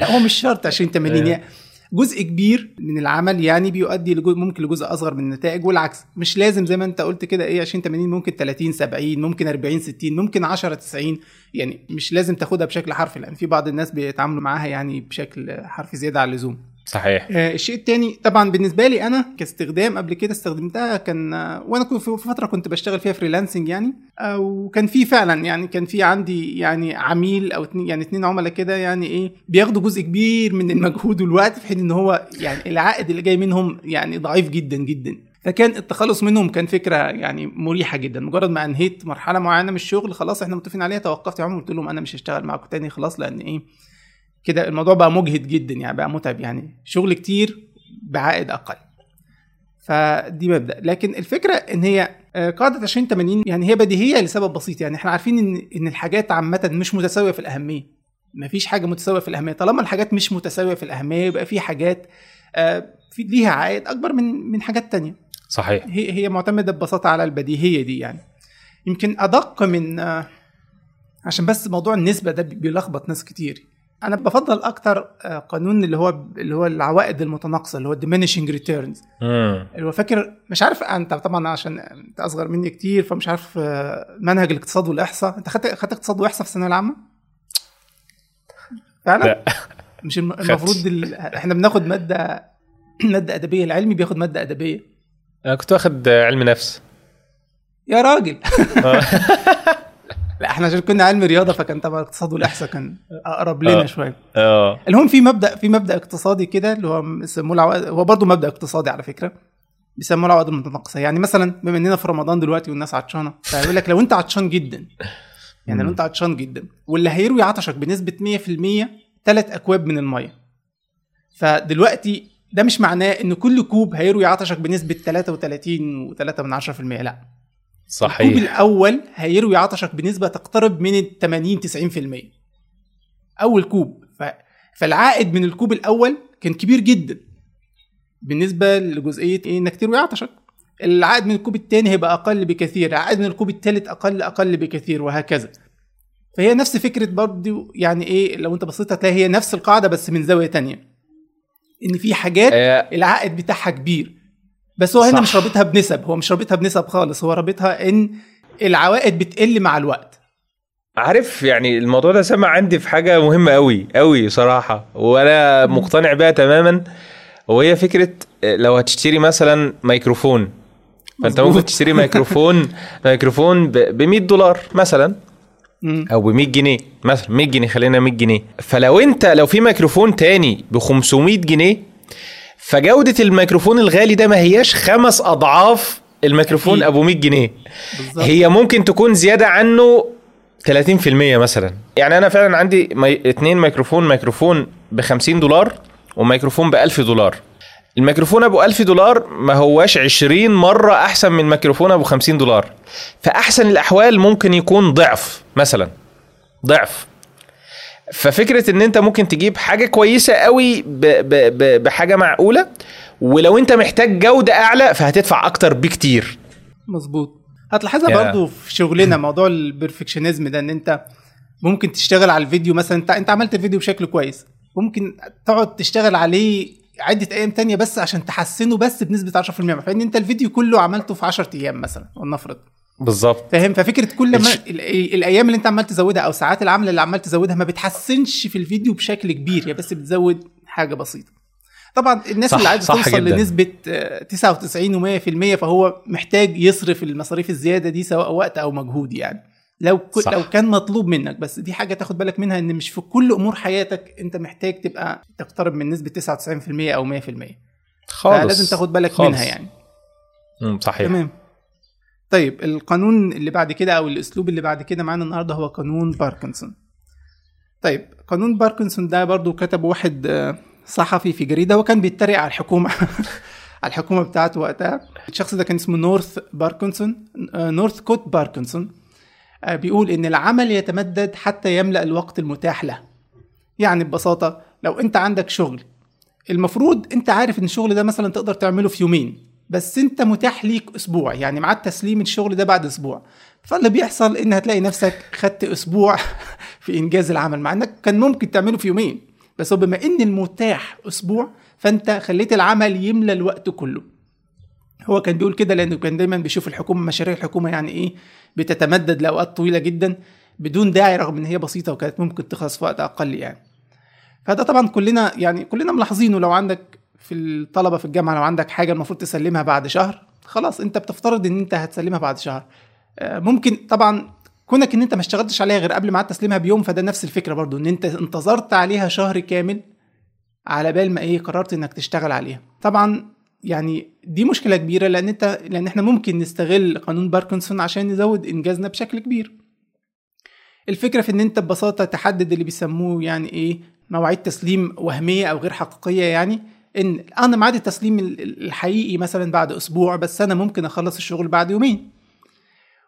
[SPEAKER 1] لا هو مش شرط 20 80 يعني جزء كبير من العمل يعني بيؤدي لجزء ممكن لجزء أصغر من النتائج والعكس. مش لازم زي ما أنت قلت كده إيه 20 80 ممكن 30 70 ممكن 40 60 ممكن 10 90 يعني مش لازم تاخدها بشكل حرفي لأن في بعض الناس بيتعاملوا معاها يعني بشكل حرفي زيادة عن اللزوم.
[SPEAKER 2] صحيح.
[SPEAKER 1] آه الشيء الثاني طبعا بالنسبة لي أنا كاستخدام قبل كده استخدمتها كان آه وأنا كنت في فترة كنت بشتغل فيها فريلانسنج يعني آه وكان في فعلا يعني كان في عندي يعني عميل أو اتنين يعني اتنين عملاء كده يعني إيه بياخدوا جزء كبير من المجهود والوقت في حين إن هو يعني العائد اللي جاي منهم يعني ضعيف جدا جدا. فكان التخلص منهم كان فكرة يعني مريحة جدا مجرد ما انهيت مرحلة معينة من الشغل خلاص إحنا متفقين عليها توقفت معاهم قلت لهم أنا مش هشتغل معاكم تاني خلاص لأن إيه كده الموضوع بقى مجهد جدا يعني بقى متعب يعني شغل كتير بعائد أقل. فدي مبدأ. لكن الفكرة إن هي قاعدة 20 80 يعني هي بديهية لسبب بسيط. يعني إحنا عارفين إن إن الحاجات عامة مش متساوية في الأهمية. مفيش حاجة متساوية في الأهمية. طالما الحاجات مش متساوية في الأهمية يبقى في حاجات في ليها عائد أكبر من من حاجات تانية.
[SPEAKER 2] صحيح.
[SPEAKER 1] هي هي معتمدة ببساطة على البديهية دي يعني. يمكن أدق من عشان بس موضوع النسبة ده بيلخبط ناس كتير. أنا بفضل أكتر قانون اللي هو اللي هو العوائد المتناقصة اللي هو diminishing returns. اللي هو فاكر مش عارف أنت طبعا عشان أنت أصغر مني كتير فمش عارف منهج الاقتصاد والإحصاء. أنت خدت خدت اقتصاد وإحصاء في الثانوية العامة؟ فعلا؟
[SPEAKER 2] لا.
[SPEAKER 1] مش المفروض ال... إحنا بناخد مادة مادة أدبية. العلمي بياخد مادة أدبية.
[SPEAKER 2] أنا كنت واخد علم نفس.
[SPEAKER 1] يا راجل. لا إحنا عشان كنا علم رياضة فكان طبعا الاقتصاد والإحصاء كان أقرب لنا شوية.
[SPEAKER 2] آه.
[SPEAKER 1] المهم في مبدأ في مبدأ اقتصادي كده اللي هو بيسموه العوائد هو برضه مبدأ اقتصادي على فكرة بيسموه العوائد المتناقصة. يعني مثلا بما إننا في رمضان دلوقتي والناس عطشانة فيقول لك لو أنت عطشان جدا يعني لو. أنت عطشان جدا واللي هيروي عطشك بنسبة 100% ثلاث أكواب من المية. فدلوقتي ده مش معناه إن كل كوب هيروي عطشك بنسبة 33 و3 من 10% لا. الكوب
[SPEAKER 2] صحيح.
[SPEAKER 1] الأول هيروي عطشك بنسبة تقترب من ال 80 90% أول كوب. ف... فالعائد من الكوب الأول كان كبير جدا. بالنسبة لجزئية إيه؟ إنك تروي عطشك. العائد من الكوب الثاني هيبقى أقل بكثير. العائد من الكوب الثالث أقل أقل بكثير وهكذا. فهي نفس فكرة برضه يعني إيه؟ لو أنت بصيت هتلاقي هي نفس القاعدة بس من زاوية تانية. إن في حاجات
[SPEAKER 2] آه،
[SPEAKER 1] العائد بتاعها كبير. بس هو هنا
[SPEAKER 2] صح.
[SPEAKER 1] مش رابطها بنسب هو مش رابطها بنسب خالص هو رابطها إن العوائد بتقل مع الوقت
[SPEAKER 2] عارف يعني الموضوع ده سمع عندي في حاجة مهمة قوي قوي صراحة وأنا مقتنع بيها تماما وهي فكرة آه، لو هتشتري مثلا ميكروفون
[SPEAKER 1] فأنت.
[SPEAKER 2] ممكن تشتري ميكروفون ميكروفون ب 100 دولار مثلا. أو ب 100 جنيه مثلا 100 جنيه خلينا 100 جنيه فلو أنت لو في ميكروفون تاني ب 500 جنيه فجودة الميكروفون الغالي ده ما هياش خمس أضعاف الميكروفون. أبو 100 جنيه.
[SPEAKER 1] بالظبط.
[SPEAKER 2] هي ممكن تكون زيادة عنه 30% مثلا. يعني أنا فعلا عندي مي... اتنين ميكروفون ميكروفون ب 50 دولار وميكروفون ب 1000 دولار. الميكروفون أبو 1000 دولار ما هواش 20 مرة أحسن من ميكروفون أبو 50 دولار. فأحسن الأحوال ممكن يكون ضعف مثلا. ضعف. ففكرة إن أنت ممكن تجيب حاجة كويسة قوي ب... ب... ب... بحاجة معقولة ولو أنت محتاج جودة أعلى فهتدفع أكتر بكتير.
[SPEAKER 1] مظبوط. هتلاحظها
[SPEAKER 2] يا.
[SPEAKER 1] برضو في شغلنا موضوع البرفكشنزم ده إن أنت ممكن تشتغل على الفيديو مثلا انت أنت عملت الفيديو بشكل كويس. ممكن تقعد تشتغل عليه عدة أيام تانية بس عشان تحسنه بس بنسبة 10% فان أنت الفيديو كله عملته في 10 أيام مثلا ولنفرض.
[SPEAKER 2] بالظبط.
[SPEAKER 1] فاهم؟ ففكرة كل ما
[SPEAKER 2] الش-
[SPEAKER 1] ال- الأيام اللي أنت عمال تزودها أو ساعات العمل اللي عمال تزودها ما بتحسنش في الفيديو بشكل كبير هي بس بتزود حاجة بسيطة. طبعا الناس
[SPEAKER 2] صح،
[SPEAKER 1] اللي عايزه توصل
[SPEAKER 2] جداً.
[SPEAKER 1] لنسبة آه، 99 و100% فهو محتاج يصرف المصاريف الزيادة دي سواء وقت أو مجهود يعني. لو ك...
[SPEAKER 2] صح.
[SPEAKER 1] لو كان مطلوب منك بس دي حاجة تاخد بالك منها إن مش في كل أمور حياتك أنت محتاج تبقى تقترب من نسبة 99% أو 100%
[SPEAKER 2] خالص
[SPEAKER 1] فلازم تاخد بالك
[SPEAKER 2] خالص.
[SPEAKER 1] منها يعني.
[SPEAKER 2] مم، صحيح.
[SPEAKER 1] تمام. طيب القانون اللي بعد كده أو الأسلوب اللي بعد كده معانا النهارده هو قانون باركنسون. طيب قانون باركنسون ده برضو كتبه واحد آه، صحفي في جريدة هو كان بيتريق على الحكومة على الحكومة بتاعته وقتها. الشخص ده كان اسمه نورث باركنسون آه، نورث كوت باركنسون. آه، بيقول إن العمل يتمدد حتى يملأ الوقت المتاح له. يعني ببساطة لو أنت عندك شغل المفروض أنت عارف إن الشغل ده مثلا تقدر تعمله في يومين. بس انت متاح ليك أسبوع يعني ميعاد تسليم الشغل ده بعد أسبوع. فاللي بيحصل إن هتلاقي نفسك خدت أسبوع في إنجاز العمل مع إنك كان ممكن تعمله في يومين. بس بما إن المتاح أسبوع فأنت خليت العمل يملى الوقت كله. هو كان بيقول كده لأنه كان دايما بيشوف الحكومة مشاريع الحكومة يعني إيه بتتمدد لأوقات طويلة جدا بدون داعي رغم إن هي بسيطة وكانت ممكن تخلص في وقت أقل يعني. فده طبعا كلنا يعني كلنا ملاحظينه لو عندك في الطلبة في الجامعة لو عندك حاجة المفروض تسلمها بعد شهر خلاص انت بتفترض ان انت هتسلمها بعد شهر. آه، ممكن طبعا كونك ان انت ما اشتغلتش عليها غير قبل ميعاد تسليمها بيوم فده نفس الفكرة برضو ان انت انتظرت عليها شهر كامل على بال ما إيه قررت انك تشتغل عليها. طبعا يعني دي مشكلة كبيرة لأن انت لأن إحنا ممكن نستغل قانون باركنسون عشان نزود إنجازنا بشكل كبير. الفكرة في ان انت ببساطة تحدد اللي بيسموه يعني إيه مواعيد تسليم وهمية أو غير حقيقية يعني إن أنا ميعاد التسليم ال- ال- الحقيقي مثلا بعد أسبوع بس أنا ممكن أخلص الشغل بعد يومين.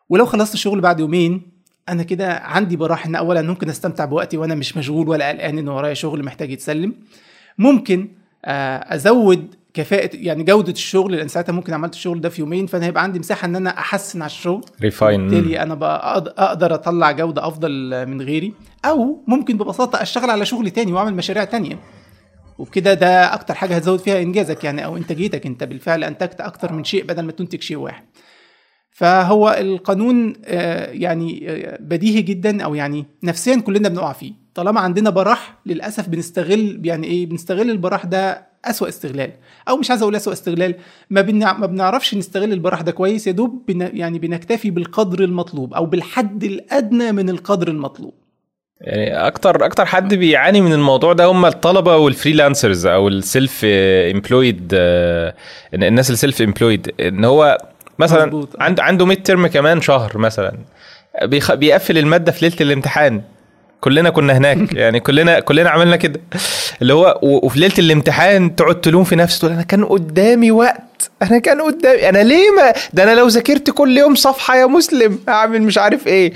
[SPEAKER 1] ولو خلصت الشغل بعد يومين أنا كده عندي براح إن اولا ممكن أستمتع بوقتي وأنا مش مشغول ولا قلقان إن ورايا شغل محتاج يتسلم. ممكن آه، أزود كفاءة يعني جودة الشغل لأن ساعتها ممكن عملت الشغل ده في يومين فأنا هيبقى عندي مساحة إن أنا أحسن على الشغل.
[SPEAKER 2] ريفاين
[SPEAKER 1] بالتالي أنا أقدر أطلع جودة أفضل من غيري. أو ممكن ببساطة أشتغل على شغل تاني وأعمل مشاريع تانية. وبكده ده أكتر حاجة هتزود فيها إنجازك يعني أو إنتاجيتك أنت بالفعل أنتجت أكتر من شيء بدل ما تنتج شيء واحد فهو القانون آه، يعني آه، بديهي جدا أو يعني نفسيا كلنا بنقع فيه طالما عندنا براح للأسف بنستغل يعني إيه بنستغل البراح ده أسوأ استغلال أو مش عايز أقول أسوأ استغلال ما. ما بنعرفش نستغل البراح ده كويس يا دوب. يعني بنكتفي بالقدر المطلوب أو بالحد الأدنى من القدر المطلوب
[SPEAKER 2] يعني أكتر أكتر حد بيعاني من الموضوع ده هم الطلبة وال freelancers أو ال self-employed الناس ال self-employed إن هو مثلا. عنده عنده midterm كمان شهر مثلا بيخ... بيقفل المادة في ليلة الامتحان. كلنا كنا هناك. يعني كلنا كلنا عملنا كده. اللي هو وفي ليلة الامتحان تقعد تلوم في نفسك تقول أنا كان قدامي وقت أنا كان قدامي. أنا ليه ما ده أنا لو ذاكرت كل يوم صفحة يا مسلم. أعمل مش عارف إيه.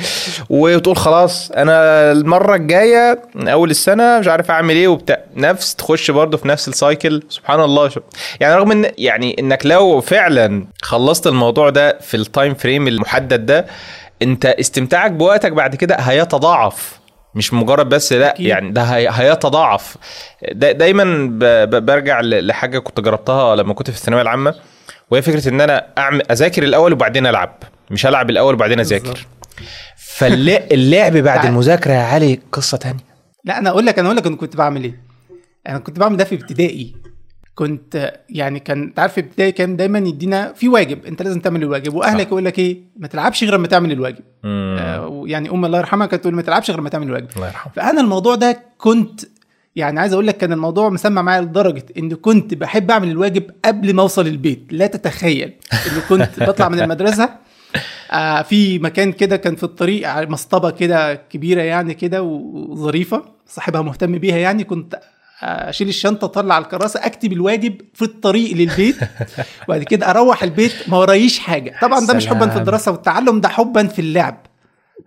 [SPEAKER 2] وتقول خلاص أنا المرة الجاية من أول السنة مش عارف أعمل إيه وبتاع. نفس تخش برضه في نفس ال cycle سبحان الله. شو. يعني رغم ان يعني إنك لو فعلا خلصت الموضوع ده في ال time frame المحدد ده أنت استمتاعك بوقتك بعد كده هيتضاعف. مش مجرد بس لا
[SPEAKER 1] أكيد.
[SPEAKER 2] يعني ده هي- هيتضاعف. دا دايما برجع لحاجة كنت جربتها لما كنت في الثانوية العامة. وهي فكرة إن أنا اعمل أذاكر الأول وبعدين ألعب. مش العب الأول وبعدين أذاكر.
[SPEAKER 1] بالظبط.
[SPEAKER 2] فاللعب بعد المذاكرة يا علي قصة تانية.
[SPEAKER 1] لا أنا أقول لك أنا أقول لك أنا كنت بعمل إيه. أنا كنت بعمل ده في ابتدائي. كنت يعني كان أنت عارف في ابتدائي كان دايما يدينا في واجب. أنت لازم تعمل الواجب. وأهلك يقول لك إيه؟ ما تلعبش غير ما تعمل الواجب. آه يعني أم الله يرحمها كانت تقول ما تلعبش غير ما تعمل الواجب.
[SPEAKER 2] الله يرحمه.
[SPEAKER 1] فأنا الموضوع ده كنت يعني عايز أقول لك كان الموضوع مسمع معايا لدرجة إن كنت بحب أعمل الواجب قبل ما أوصل البيت. لا تتخيل إن كنت بطلع من المدرسة آه في مكان كده كان في الطريق على مصطبة كده كبيرة يعني كده وظريفة صاحبها مهتم بيها يعني كنت أشيل الشنطة أطلع الكراسة أكتب الواجب في الطريق للبيت وبعد كده أروح البيت ما ورايش حاجة. طبعا ده مش حبا في. الدراسة والتعلم ده حبا في اللعب.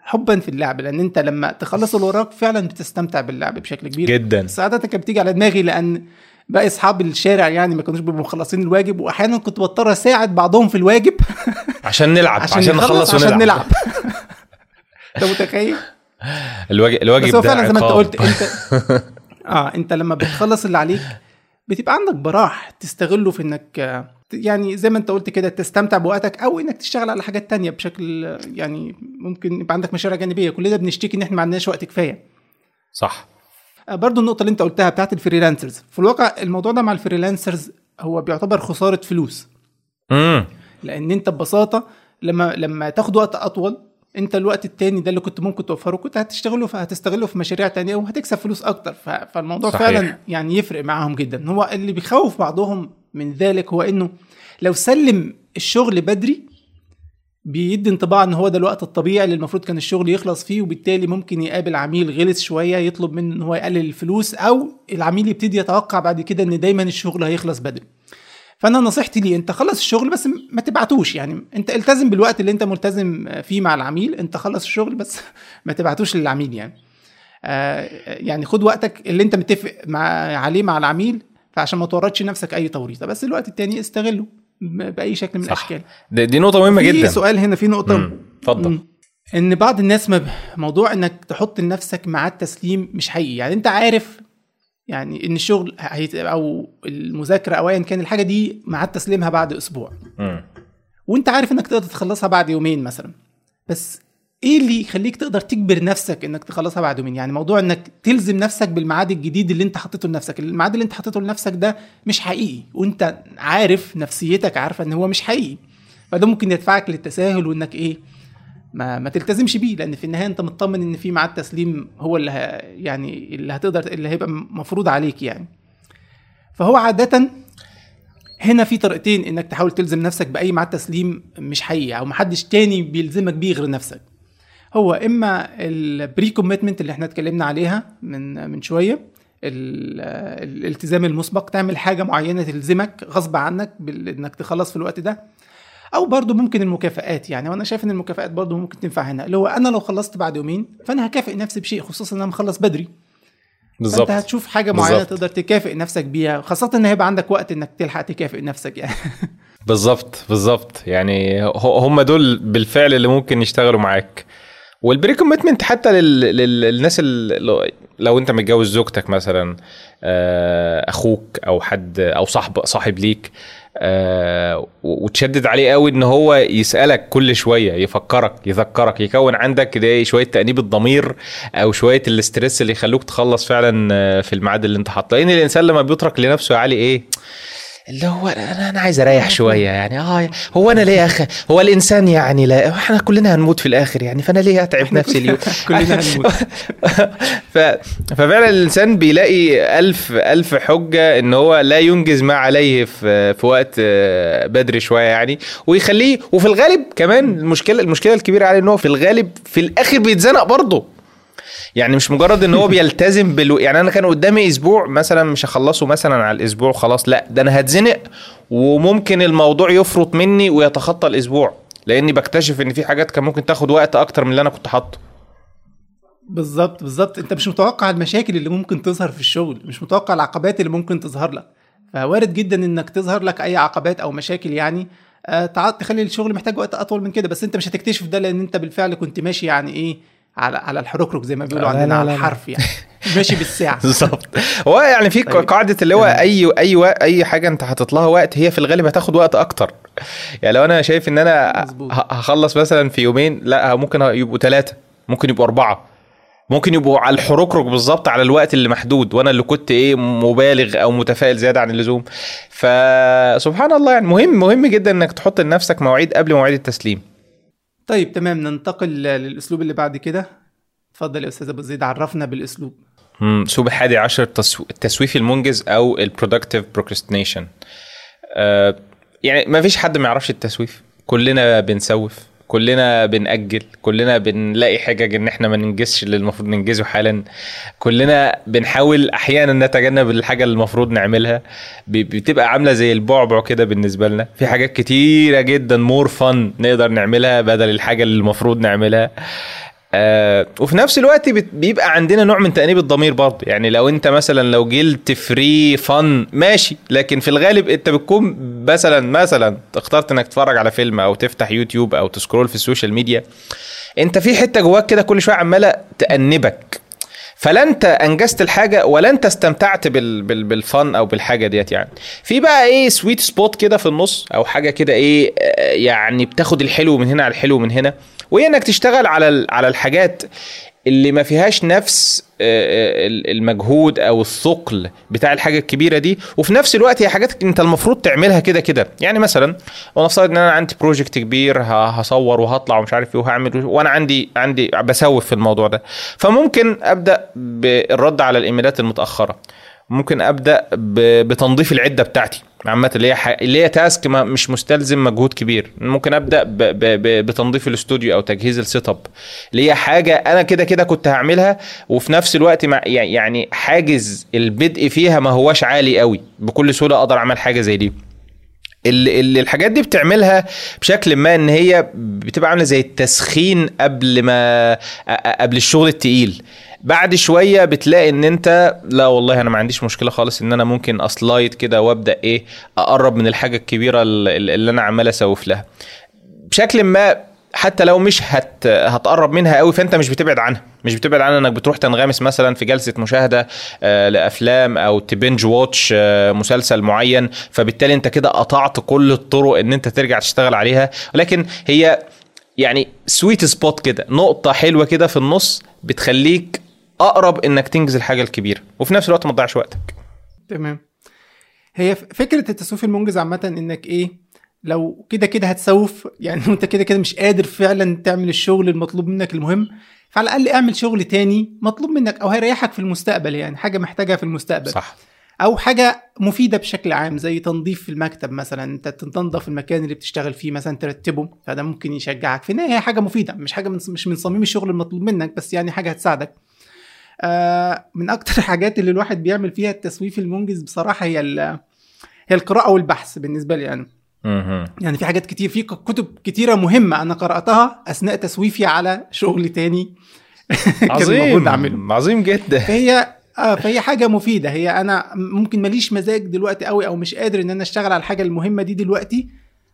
[SPEAKER 1] حبا في اللعب لأن أنت لما تخلص اللي وراك فعلا بتستمتع باللعب بشكل كبير.
[SPEAKER 2] جدا.
[SPEAKER 1] عاده كانت بتيجي على دماغي لأن باقي أصحاب الشارع يعني ما كانوش بيبقوا مخلصين الواجب واحيانا كنت بضطر أساعد بعضهم في الواجب.
[SPEAKER 2] عشان نلعب عشان, عشان
[SPEAKER 1] نخلص
[SPEAKER 2] نخلص
[SPEAKER 1] عشان
[SPEAKER 2] ونلعب.
[SPEAKER 1] نلعب. أنت متخيل؟
[SPEAKER 2] الواجب الواجب
[SPEAKER 1] بس هو فعلا زي ما
[SPEAKER 2] أنت.
[SPEAKER 1] قلت أنت آه أنت لما بتخلص اللي عليك بتبقى عندك براح تستغله في إنك يعني زي ما انت قلت كده تستمتع بوقتك أو إنك تشتغل على حاجات تانية بشكل يعني ممكن يبقى عندك مشاريع جانبية. كلنا بنشتكي إن إحنا ما عندناش وقت كفاية.
[SPEAKER 2] صح.
[SPEAKER 1] آه، برضو النقطة اللي أنت قلتها بتاعت ال freelancers في الواقع الموضوع ده مع ال freelancers هو بيعتبر خسارة فلوس.
[SPEAKER 2] امم
[SPEAKER 1] لأن أنت ببساطة لما لما تاخد وقت أطول أنت الوقت التاني ده اللي كنت ممكن توفره كنت هتشتغله هتستغله في مشاريع تانية وهتكسب فلوس أكتر. فالموضوع.
[SPEAKER 2] صحيح.
[SPEAKER 1] فعلا يعني يفرق معاهم جدا. هو اللي بيخوف بعضهم من ذلك هو إنه لو سلم الشغل بدري بيدي انطباع إن هو ده الوقت الطبيعي اللي المفروض كان الشغل يخلص فيه وبالتالي ممكن يقابل عميل غلس شوية يطلب منه إن هو يقلل الفلوس أو العميل يبتدي يتوقع بعد كده إن دايما الشغل هيخلص بدري. فأنا نصيحتي لي أنت خلص الشغل بس ما تبعتوش يعني أنت التزم بالوقت اللي أنت ملتزم فيه مع العميل أنت خلص الشغل بس ما تبعتوش للعميل يعني. آه يعني خد وقتك اللي أنت متفق مع عليه مع العميل فعشان ما تورطش نفسك أي توريطه بس الوقت التاني استغله بأي شكل من
[SPEAKER 2] صح.
[SPEAKER 1] الأشكال
[SPEAKER 2] دي, دي نقطة مهمة
[SPEAKER 1] في
[SPEAKER 2] جدا
[SPEAKER 1] سؤال هنا في
[SPEAKER 2] نقطة. اتفضل.
[SPEAKER 1] إن بعض الناس ما موضوع إنك تحط لنفسك ميعاد تسليم مش حقيقي يعني أنت عارف يعني إن الشغل أو المذاكرة أو ايا كان الحاجة دي ميعاد تسليمها بعد أسبوع
[SPEAKER 2] مم.
[SPEAKER 1] وأنت عارف إنك تقدر تخلصها بعد يومين مثلا بس إيه اللي يخليك تقدر تجبر نفسك انك تخلصها بعد يومين؟ يعني موضوع انك تلزم نفسك بالميعاد الجديد اللي انت حطيته لنفسك. الميعاد اللي انت حطيته لنفسك ده مش حقيقي وانت عارف نفسيتك عارفه ان هو مش حقيقي. فده ممكن يدفعك للتساهل وانك إيه ما ما تلتزمش بيه. لأن في النهاية انت مطمن ان في ميعاد تسليم هو اللي ه... يعني اللي هتقدر اللي هيبقى مفروض عليك يعني. فهو عادة هنا في طريقتين انك تحاول تلزم نفسك بأي ميعاد تسليم مش حقيقي أو محدش تاني بيلزمك بيه غير نفسك. هو إما ال pre-commitment اللي إحنا اتكلمنا عليها من من شوية ال- الالتزام المسبق تعمل حاجة معينة تلزمك غصب عنك إنك تخلص في الوقت ده. أو برضو ممكن المكافآت يعني وأنا شايف إن المكافآت برضو ممكن تنفع هنا. اللي هو أنا لو خلصت بعد يومين فأنا هكافئ نفسي بشيء خصوصا إن أنا مخلص بدري.
[SPEAKER 2] بالظبط.
[SPEAKER 1] انت هتشوف حاجة معينة
[SPEAKER 2] بالظبط.
[SPEAKER 1] تقدر تكافئ نفسك بيها خاصة إن هيبقى عندك وقت إنك تلحق تكافئ نفسك يعني.
[SPEAKER 2] بالظبط بالظبط. يعني هم دول بالفعل اللي ممكن يشتغلوا معاك. وال pre-commitment حتى لل... لل... للناس اللي لو انت متجوز زوجتك مثلا آه، أخوك أو حد أو صاحب صاحب ليك آه، وتشدد عليه قوي إن هو يسألك كل شوية يفكرك يذكرك يكون عندك شوية تأنيب الضمير أو شوية ال stress اللي يخلوك تخلص فعلا آه، في الميعاد اللي انت حاطه. لأن الإنسان لما بيترك لنفسه يا علي إيه اللي هو أنا أنا عايز أريح شوية يعني. آه هو أنا ليه أخي. هو الإنسان يعني لا إحنا كلنا هنموت في الآخر يعني. فأنا ليه أتعب نفسي اليوم.
[SPEAKER 1] كلنا هنموت.
[SPEAKER 2] ف... ففعلا الإنسان بيلاقي الف ألف حجة إن هو لا ينجز ما عليه في في وقت آه، بدري شوية يعني. ويخليه وفي الغالب كمان المشكلة المشكلة الكبيرة عليه إن هو في الغالب في الآخر بيتزنق برضه. يعني مش مجرد إن هو بيلتزم بال يعني أنا كان قدامي أسبوع مثلا مش هخلصه مثلا على الأسبوع خلاص لأ ده أنا هتزنق وممكن الموضوع يفرط مني ويتخطى الأسبوع لأني بكتشف إن في حاجات كان ممكن تاخد وقت أكتر من اللي أنا كنت حاطه.
[SPEAKER 1] بالظبط بالظبط أنت مش متوقع المشاكل اللي ممكن تظهر في الشغل مش متوقع العقبات اللي ممكن تظهر لك. فوارد جدا إنك تظهر لك أي عقبات أو مشاكل يعني. آه، تخلي الشغل محتاج وقت أطول من كده بس أنت مش هتكتشف ده لأن أنت بالفعل كنت ماشي يعني إيه على على الحركرك زي ما بيقولوا عندنا على. الحرف يعني. ماشي بالساعة.
[SPEAKER 2] بالظبط. هو يعني في
[SPEAKER 1] طيب.
[SPEAKER 2] قاعدة اللي هو. اي أي أي حاجة أنت حاطط لها وقت هي في الغالب هتاخد وقت أكتر. يعني لو أنا شايف
[SPEAKER 1] إن
[SPEAKER 2] أنا هخلص مثلا في يومين لا ممكن يبقوا ثلاثة ممكن يبقوا أربعة ممكن يبقوا على الحركرك بالظبط على الوقت اللي محدود وأنا اللي كنت إيه مبالغ أو متفائل زيادة عن اللزوم. فسبحان الله يعني مهم مهم جدا إنك تحط لنفسك مواعيد قبل مواعيد التسليم.
[SPEAKER 1] طيب تمام. ننتقل للأسلوب اللي بعد كده. اتفضل يا أستاذ أبو زيد عرفنا بالأسلوب.
[SPEAKER 2] مم، اسلوب الحادي عشر التسو- التسويف المنجز أو ال productive procrastination يعني ما فيش حد ما يعرفش التسويف. كلنا بنسوف. كلنا بنأجل كلنا بنلاقي حجج إن إحنا ما ننجزش اللي المفروض ننجزه حالا. كلنا بنحاول أحيانا نتجنب الحاجة اللي المفروض نعملها. بتبقى عاملة زي البعبع كده بالنسبة لنا. في حاجات كتيرة جدا more fun نقدر نعملها بدل الحاجة اللي المفروض نعملها. آه وفي نفس الوقت بيبقى عندنا نوع من تأنيب الضمير برضه. يعني لو انت مثلا لو guilt-free fun ماشي. لكن في الغالب انت بتكون مثلا مثلا اخترت انك تتفرج على فيلم أو تفتح يوتيوب أو ت scroll في السوشيال ميديا انت في حتة جواك كده كل شوية عمالة تأنبك. فلا انت أنجزت الحاجة ولا انت استمتعت بال بال بال fun أو بالحاجة ديت يعني. في بقى إيه sweet spot كده في النص أو حاجة كده إيه آه، يعني بتاخد الحلو من هنا على الحلو من هنا. وهي إنك تشتغل على على الحاجات اللي ما فيهاش نفس آه، آه، ال- المجهود أو الثقل بتاع الحاجة الكبيرة دي. وفي نفس الوقت هي حاجات أنت المفروض تعملها كده كده. يعني مثلا ونفترض إن أنا عندي project كبير هصور وهطلع ومش عارف إيه وهعمل وأنا عندي عندي بسوف في الموضوع ده. فممكن أبدأ بالرد على الـ emails المتأخرة. ممكن أبدأ بتنظيف العدة بتاعتي. عامة اللي هي اللي هي task ما- مش مستلزم مجهود كبير. ممكن أبدأ ب... ب... ب... بتنظيف الاستوديو أو تجهيز ال setup. اللي هي حاجة أنا كده كده كنت هعملها وفي نفس الوقت مع يعني حاجز البدء فيها ما هواش عالي قوي. بكل سهولة أقدر أعمل حاجة زي دي. اللي, الحاجات دي بتعملها بشكل ما إن هي بتبقى عاملة زي التسخين قبل ما قبل الشغل التقيل. بعد شوية بتلاقي إن أنت لا والله أنا ما عنديش مشكلة خالص إن أنا ممكن أسلايد كده وأبدأ إيه أقرب من الحاجة الكبيرة اللي أنا عمال أسوف لها. بشكل ما حتى لو مش هت هتقرب منها قوي فأنت مش بتبعد عنها. مش بتبعد عنها إنك بتروح تنغمس مثلا في جلسة مشاهدة آه لأفلام أو ت binge watch آه مسلسل معين. فبالتالي أنت كده قطعت كل الطرق إن أنت ترجع تشتغل عليها. ولكن هي يعني sweet spot كده نقطة حلوة كده في النص بتخليك أقرب إنك تنجز الحاجة الكبيرة وفي نفس الوقت ما تضيعش وقتك.
[SPEAKER 1] تمام. هي فكرة التسويف المنجز عامة إنك إيه لو كده كده هتسوف يعني أنت كده كده مش قادر فعلا تعمل الشغل المطلوب منك المهم فعلى الأقل اعمل شغل تاني مطلوب منك أو هيريحك في المستقبل يعني حاجة محتاجها في المستقبل.
[SPEAKER 2] صح.
[SPEAKER 1] أو حاجة مفيدة بشكل عام زي تنظيف المكتب مثلا أنت تنظف المكان اللي بتشتغل فيه مثلا ترتبه فده ممكن يشجعك في النهايه هي حاجة مفيدة مش حاجة من مش من صميم الشغل المطلوب منك بس يعني حاجة هتساعدك. آه من أكتر الحاجات اللي الواحد بيعمل فيها التسويف المنجز بصراحة هي هي القراءة والبحث بالنسبة لي يعني
[SPEAKER 2] مهم.
[SPEAKER 1] يعني في حاجات كتير في كتب كتيرة مهمة أنا قرأتها أثناء تسويفي على شغل تاني اعمله
[SPEAKER 2] عظيم عظيم جدا.
[SPEAKER 1] فهي آه فهي حاجة مفيدة. هي أنا ممكن ماليش مزاج دلوقتي قوي أو مش قادر إن أنا أشتغل على الحاجة المهمة دي دلوقتي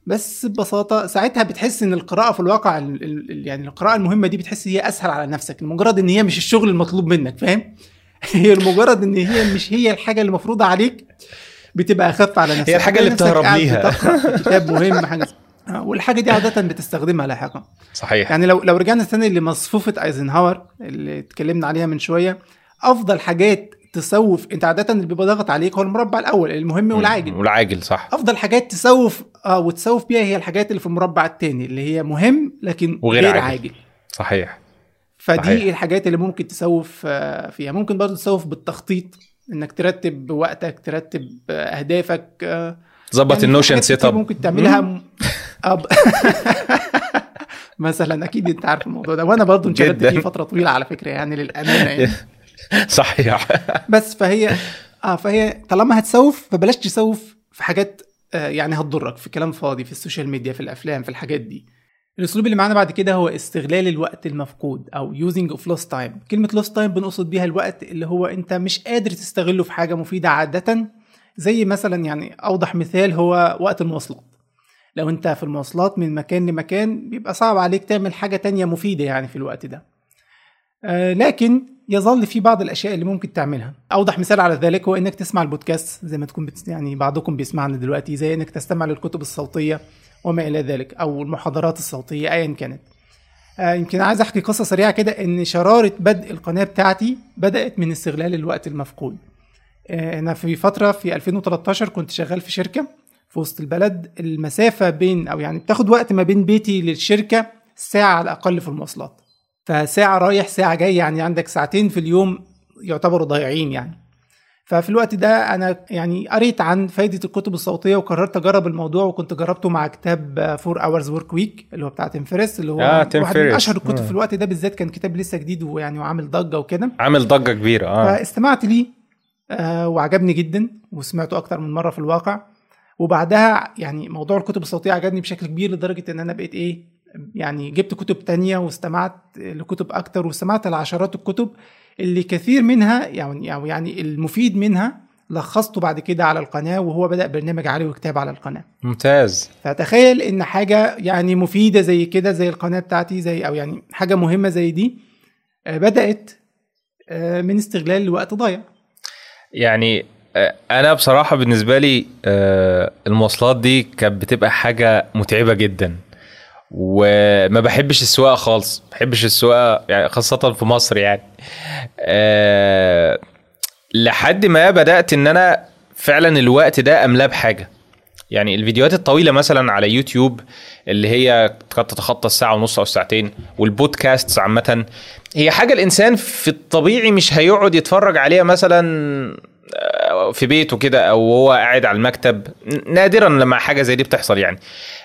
[SPEAKER 1] بس ببساطة ساعتها بتحس إن القراءة في الواقع ال- ال- يعني القراءة المهمة دي بتحس هي أسهل على نفسك لمجرد إن هي مش الشغل المطلوب منك فاهم؟ هي لمجرد إن هي مش هي الحاجة اللي مفروضه عليك بتبقى أخف على نفسك.
[SPEAKER 2] هي الحاجة اللي بتهرب ليها.
[SPEAKER 1] كتاب مهم حاجة آه، والحاجة دي عادة بتستخدمها لاحقا.
[SPEAKER 2] صحيح.
[SPEAKER 1] يعني لو لو رجعنا تاني لمصفوفة أيزنهاور اللي اتكلمنا عليها من شوية أفضل حاجات تسوف انت عادة اللي بيبقى ضاغط عليك هو المربع الأول المهم والعاجل.
[SPEAKER 2] والعاجل صح.
[SPEAKER 1] أفضل حاجات تسوف آه وتسوف بيها هي الحاجات اللي في المربع الثاني اللي هي مهم لكن
[SPEAKER 2] وغير
[SPEAKER 1] غير
[SPEAKER 2] عاجل.
[SPEAKER 1] عاجل,
[SPEAKER 2] صحيح.
[SPEAKER 1] فدي
[SPEAKER 2] صحيح.
[SPEAKER 1] الحاجات اللي ممكن تسوف آه، فيها. ممكن برضو تسوف بالتخطيط إنك ترتب وقتك ترتب آه، أهدافك آه،
[SPEAKER 2] ظبط
[SPEAKER 1] يعني
[SPEAKER 2] ال
[SPEAKER 1] Notion
[SPEAKER 2] setup
[SPEAKER 1] ممكن تعملها. أب... مثلا أكيد أنت عارف الموضوع ده وأنا برضو انشغلت. فيه فترة طويلة على فكرة يعني للأمانة يعني.
[SPEAKER 2] صحيح.
[SPEAKER 1] بس فهي آه فهي طالما هتسوف فبلاش تسوف في حاجات آه يعني هتضرك في كلام فاضي في ال social media في الأفلام في الحاجات دي. الأسلوب اللي معانا بعد كده هو استغلال الوقت المفقود أو using of lost time. كلمة lost time بنقصد بيها الوقت اللي هو أنت مش قادر تستغله في حاجة مفيدة عادة. زي مثلا يعني أوضح مثال هو وقت المواصلات. لو أنت في المواصلات من مكان لمكان بيبقى صعب عليك تعمل حاجة تانية مفيدة يعني في الوقت ده. آه، لكن يظل في بعض الأشياء اللي ممكن تعملها. أوضح مثال على ذلك هو إنك تسمع البودكاست زي ما تكون. يعني بعضكم بيسمعنا دلوقتي زي إنك تستمع للكتب الصوتية وما إلى ذلك أو المحاضرات الصوتية ايا كانت. آه، يمكن عايز أحكي قصة سريعة كده إن شرارة بدء القناة بتاعتي بدأت من استغلال الوقت المفقود. آه، أنا في فترة في 2013 كنت شغال في شركة في وسط البلد. المسافة بين أو يعني بتاخد وقت ما بين بيتي للشركة ساعة على الأقل في المواصلات. فساعة رايح ساعة جاي يعني عندك ساعتين في اليوم يعتبروا ضايعين يعني ففي الوقت ده أنا يعني قريت عن فايدة الكتب الصوتية وقررت أجرب الموضوع وكنت جربته مع كتاب 4 Hours Work Week اللي هو بتاع تيم فيريس اللي هو
[SPEAKER 2] آه، تيم
[SPEAKER 1] واحد من. أشهر الكتب. في الوقت ده بالذات كان كتاب لسه جديد ويعني وعامل ضجة وكده
[SPEAKER 2] عامل ضجة كبيرة آه
[SPEAKER 1] فاستمعت ليه آه وعجبني جدا وسمعته أكتر من مرة في الواقع وبعدها يعني موضوع الكتب الصوتية عجبني بشكل كبير لدرجة إن أنا بقيت إيه يعني جبت كتب تانية واستمعت لكتب أكتر واستمعت لعشرات الكتب اللي كثير منها يعني أو يعني المفيد منها لخصته بعد كده على القناة وهو بدأ برنامج علي وكتاب على القناة.
[SPEAKER 2] ممتاز.
[SPEAKER 1] فتخيل إن حاجة يعني مفيدة زي كده زي القناة بتاعتي زي أو يعني حاجة مهمة زي دي آه، بدأت آه، من استغلال الوقت ضايع.
[SPEAKER 2] يعني آه، أنا بصراحة بالنسبة لي المواصلات دي كانت بتبقى حاجة متعبة جدا. وما بحبش السواقة خالص. ما بحبش السواقة يعني خاصة في مصر يعني. أه لحد ما بدأت إن أنا فعلا الوقت ده أملاه بحاجة. يعني الفيديوهات الطويلة مثلا على يوتيوب اللي هي قد تتخطى الساعة ونص أو ساعتين والبودكاست عامة هي حاجة الإنسان في الطبيعي مش هيقعد يتفرج عليها مثلا في بيته كده أو هو قاعد على المكتب. نادرا لما حاجة زي دي بتحصل يعني.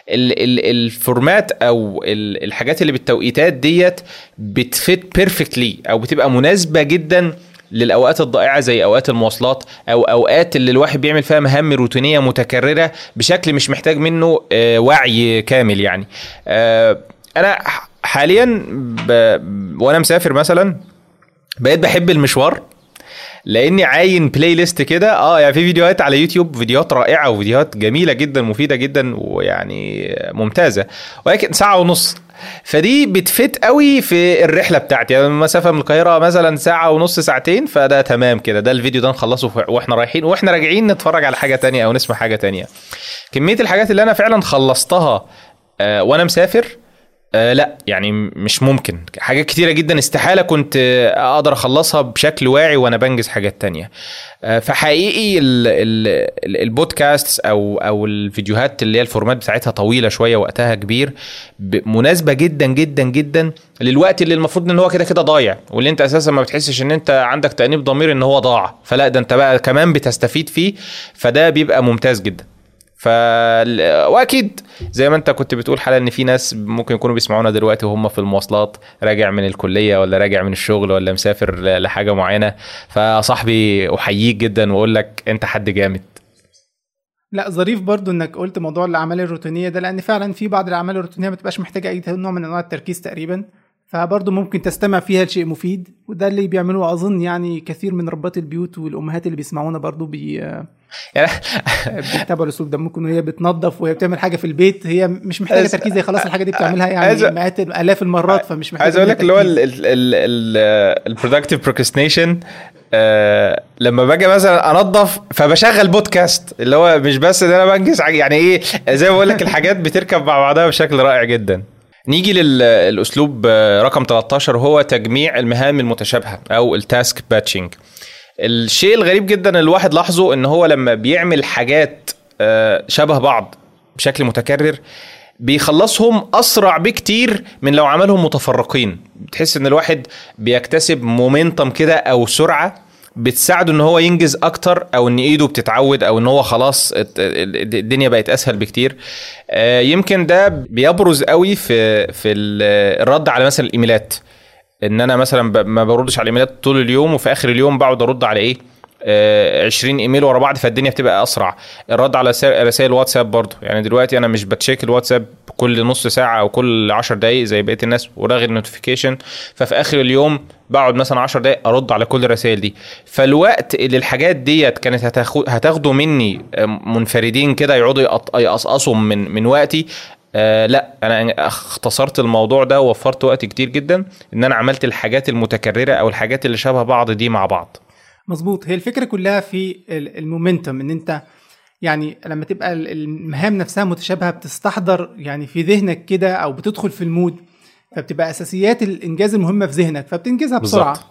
[SPEAKER 2] ال- ال- ال format أو ال- الحاجات اللي بالتوقيتات ديت بت fit perfectly أو بتبقى مناسبة جدا للأوقات الضائعة زي أوقات المواصلات أو أوقات اللي الواحد بيعمل فيها مهام روتينية متكررة بشكل مش محتاج منه آه، وعي كامل يعني. آه، أنا حاليا ب... وأنا مسافر مثلا بقيت بحب المشوار. لاني عاين بلاي ليست كده. آه يعني في فيديوهات على يوتيوب فيديوهات رائعة وفيديوهات جميلة جدا مفيدة جدا ويعني ممتازة. ولكن ساعة ونص. فدي بتفت قوي في الرحلة بتاعتي. يعني مسافة من القاهرة مثلا ساعة ونص ساعتين فده تمام كده. ده الفيديو ده نخلصه وإحنا رايحين. وإحنا راجعين نتفرج على حاجة تانية أو نسمع حاجة تانية. كمية الحاجات اللي أنا فعلا خلصتها آه وأنا مسافر آه لا يعني مش ممكن. حاجات كتيرة جدا استحالة كنت آه، أقدر أخلصها بشكل واعي وأنا بنجز حاجات تانية. آه، فحقيقي ال ال ال- البودكاست أو أو الفيديوهات اللي هي الفورمات بتاعتها طويلة شوية وقتها كبير مناسبة جدا جدا جدا للوقت اللي المفروض إن هو كده كده ضايع. واللي أنت أساسا ما بتحسش إن أنت عندك تأنيب ضمير إن هو ضاع. فلا ده أنت بقى كمان بتستفيد فيه فده بيبقى ممتاز جدا. ف وأكيد زي ما أنت كنت بتقول حالا إن في ناس ممكن يكونوا بيسمعونا دلوقتي وهم في المواصلات راجع من الكلية ولا راجع من الشغل ولا مسافر لحاجة معينة. فصاحبي أحييك جدا وأقول لك أنت حد جامد.
[SPEAKER 1] لا ظريف برضو إنك قلت موضوع الأعمال الروتينية ده لأن فعلا في بعض الأعمال الروتينية ما تبقاش محتاجة أي نوع من أنواع التركيز تقريبا. فبرضه ممكن تستمع فيها لشيء مفيد وده اللي بيعملوه أظن يعني كثير من ربات البيوت والأمهات اللي بيسمعونا برضه بي
[SPEAKER 2] يعني
[SPEAKER 1] بيتابعوا الأسلوب ده ممكن وهي بتنظف وهي بتعمل حاجة في البيت هي مش محتاجة
[SPEAKER 2] عايز-
[SPEAKER 1] تركيز هي خلاص الحاجة دي بتعملها
[SPEAKER 2] عايز-
[SPEAKER 1] يعني مئات آلاف المرات فمش محتاجة
[SPEAKER 2] عايز
[SPEAKER 1] أقول
[SPEAKER 2] لك اللي هو.
[SPEAKER 1] ال
[SPEAKER 2] productive procrastination لما باجي مثلا أنظف فبشغل بودكاست اللي هو مش بس إن أنا بنجز يعني إيه زي ما بقول لك الحاجات بتركب مع بعضها بشكل رائع جدا نيجي للاسلوب رقم 13 هو تجميع المهام المتشابهة أو ال task batching الشيء الغريب جدا الواحد لاحظه إن هو لما بيعمل حاجات آه، شبه بعض بشكل متكرر بيخلصهم أسرع بكتير من لو عملهم متفرقين. بتحس إن الواحد بيكتسب مومنتم كده أو سرعة بتساعده إن هو ينجز أكتر أو إن إيده بتتعود أو إن هو خلاص الدنيا بقت أسهل بكتير. آه، يمكن ده بيبرز قوي في في الرد على مثلا الإيميلات. إن أنا مثلا ما بردش على ال emails طول اليوم وفي آخر اليوم بقعد أرد على إيه؟ 20 آه، إيميل ورا بعض فالدنيا بتبقى أسرع. الرد على رسائل واتساب برضه. يعني دلوقتي أنا مش بت check الواتساب كل نص ساعة أو كل 10 دقائق زي بقية الناس ولاغي ال notification ففي آخر اليوم بقعد مثلا 10 دقائق أرد على كل الرسائل دي. فالوقت اللي الحاجات ديت كانت هتاخده مني آه، منفردين كده يقعدوا يقصقصوا من من وقتي آه لا أنا اختصرت الموضوع ده ووفرت وقت كتير جدا إن أنا عملت الحاجات المتكررة أو الحاجات اللي شبه بعض دي مع بعض.
[SPEAKER 1] مظبوط. هي الفكرة كلها في المومنتم إن أنت يعني لما تبقى المهام نفسها متشابهة بتستحضر يعني في ذهنك كده أو بتدخل في المود فبتبقى أساسيات الإنجاز المهمة في ذهنك فبتنجزها بسرعة. بالزبط.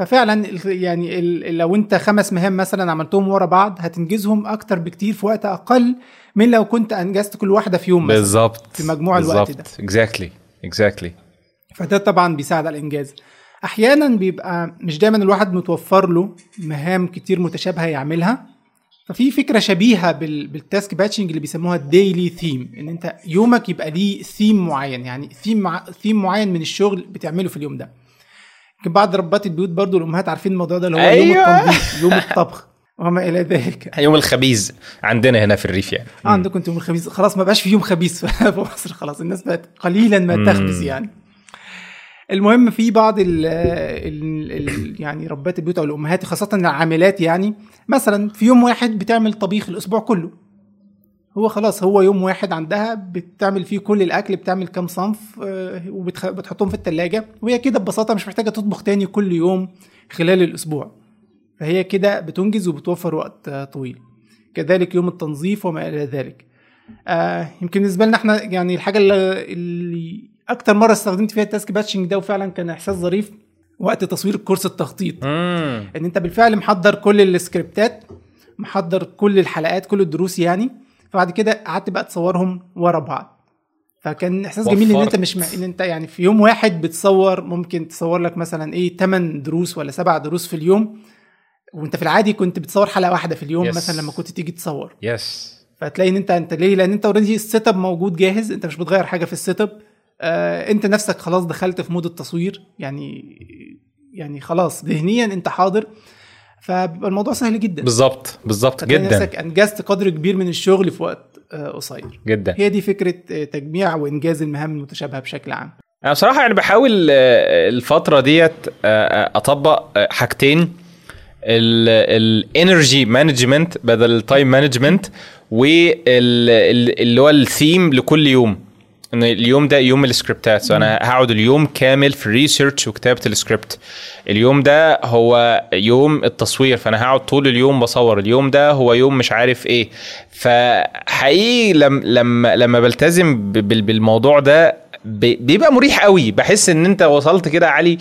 [SPEAKER 1] ففعلا يعني لو انت خمس مهام مثلا عملتهم ورا بعض هتنجزهم أكتر بكتير في وقت أقل من لو كنت أنجزت كل واحدة في يوم
[SPEAKER 2] بالظبط.
[SPEAKER 1] في مجموع بالزبط. الوقت ده.
[SPEAKER 2] exactly exactly
[SPEAKER 1] فده طبعا بيساعد على الإنجاز. أحيانا بيبقى مش دايما الواحد متوفر له مهام كتير متشابهة يعملها. ففي فكرة شبيهة بال task batching اللي بيسموها ال daily theme إن أنت يومك يبقى ليه ثيم معين يعني ثيم مع... ثيم معين من الشغل بتعمله في اليوم ده. بعض ربات البيوت برضو الأمهات عارفين الموضوع ده اللي هو أيوة. يوم التنظيف يوم الطبخ. وما إلى ذلك.
[SPEAKER 2] يوم الخبيز عندنا هنا في الريف يعني.
[SPEAKER 1] آه عندكم أنتم يوم الخبيز. خلاص ما بقاش في يوم خبيز في مصر خلاص. الناس بقت قليلا ما تخبز يعني المهم في بعض ال ال ال يعني ربات البيوت أو الأمهات خاصة العاملات يعني مثلا في يوم واحد بتعمل طبيخ الأسبوع كله. هو خلاص هو يوم واحد عندها بتعمل فيه كل الأكل بتعمل كام صنف آه، وبتحطهم في التلاجة. وهي كده ببساطة مش محتاجة تطبخ تاني كل يوم خلال الأسبوع. فهي كده بتنجز وبتوفر وقت طويل. كذلك يوم التنظيف وما إلى ذلك. آه يمكن بالنسبة لنا إحنا يعني الحاجة اللي أكتر مرة استخدمت فيها ال task batching ده وفعلا كان إحساس ظريف وقت تصوير course التخطيط. إن أنت بالفعل محضر كل ال scriptات محضر كل الحلقات كل الدروس يعني. فبعد كده قعدت بقى تصورهم ورا بعض فكان إحساس وفرت. جميل إن أنت مش م... إن أنت يعني في يوم واحد بتصور ممكن تصور لك مثلا إيه 8 دروس ولا 7 دروس في اليوم وأنت في العادي كنت بتصور حلقة واحدة في اليوم yes. مثلا لما كنت تيجي تصور
[SPEAKER 2] yes yes.
[SPEAKER 1] فتلاقي إن أنت أنت ليه لأن أنت already ال setup موجود جاهز أنت مش بتغير حاجة في ال setup آه أنت نفسك خلاص دخلت في mood التصوير يعني يعني خلاص ذهنيا أنت حاضر فالموضوع سهل جدا.
[SPEAKER 2] بالظبط بالظبط جدا.
[SPEAKER 1] نفسك أنجزت قدر كبير من الشغل في وقت آه قصير.
[SPEAKER 2] جدا.
[SPEAKER 1] هي دي فكرة آه، تجميع وانجاز المهام المتشابهة بشكل عام.
[SPEAKER 2] أنا بصراحة يعني بحاول آه، الفترة ديت أطبق حاجتين. ال energy management بدل ال time management واللي هو الثيم لكل يوم. إن اليوم ده يوم ال scriptات. so أنا هقعد اليوم كامل في ال research وكتابة السكريبت. اليوم ده هو يوم التصوير فأنا هقعد طول اليوم بصور. اليوم ده هو يوم مش عارف إيه. فحقيقي لما لما لما بلتزم بالموضوع ده بيبقى مريح قوي. بحس إن أنت وصلت كده علي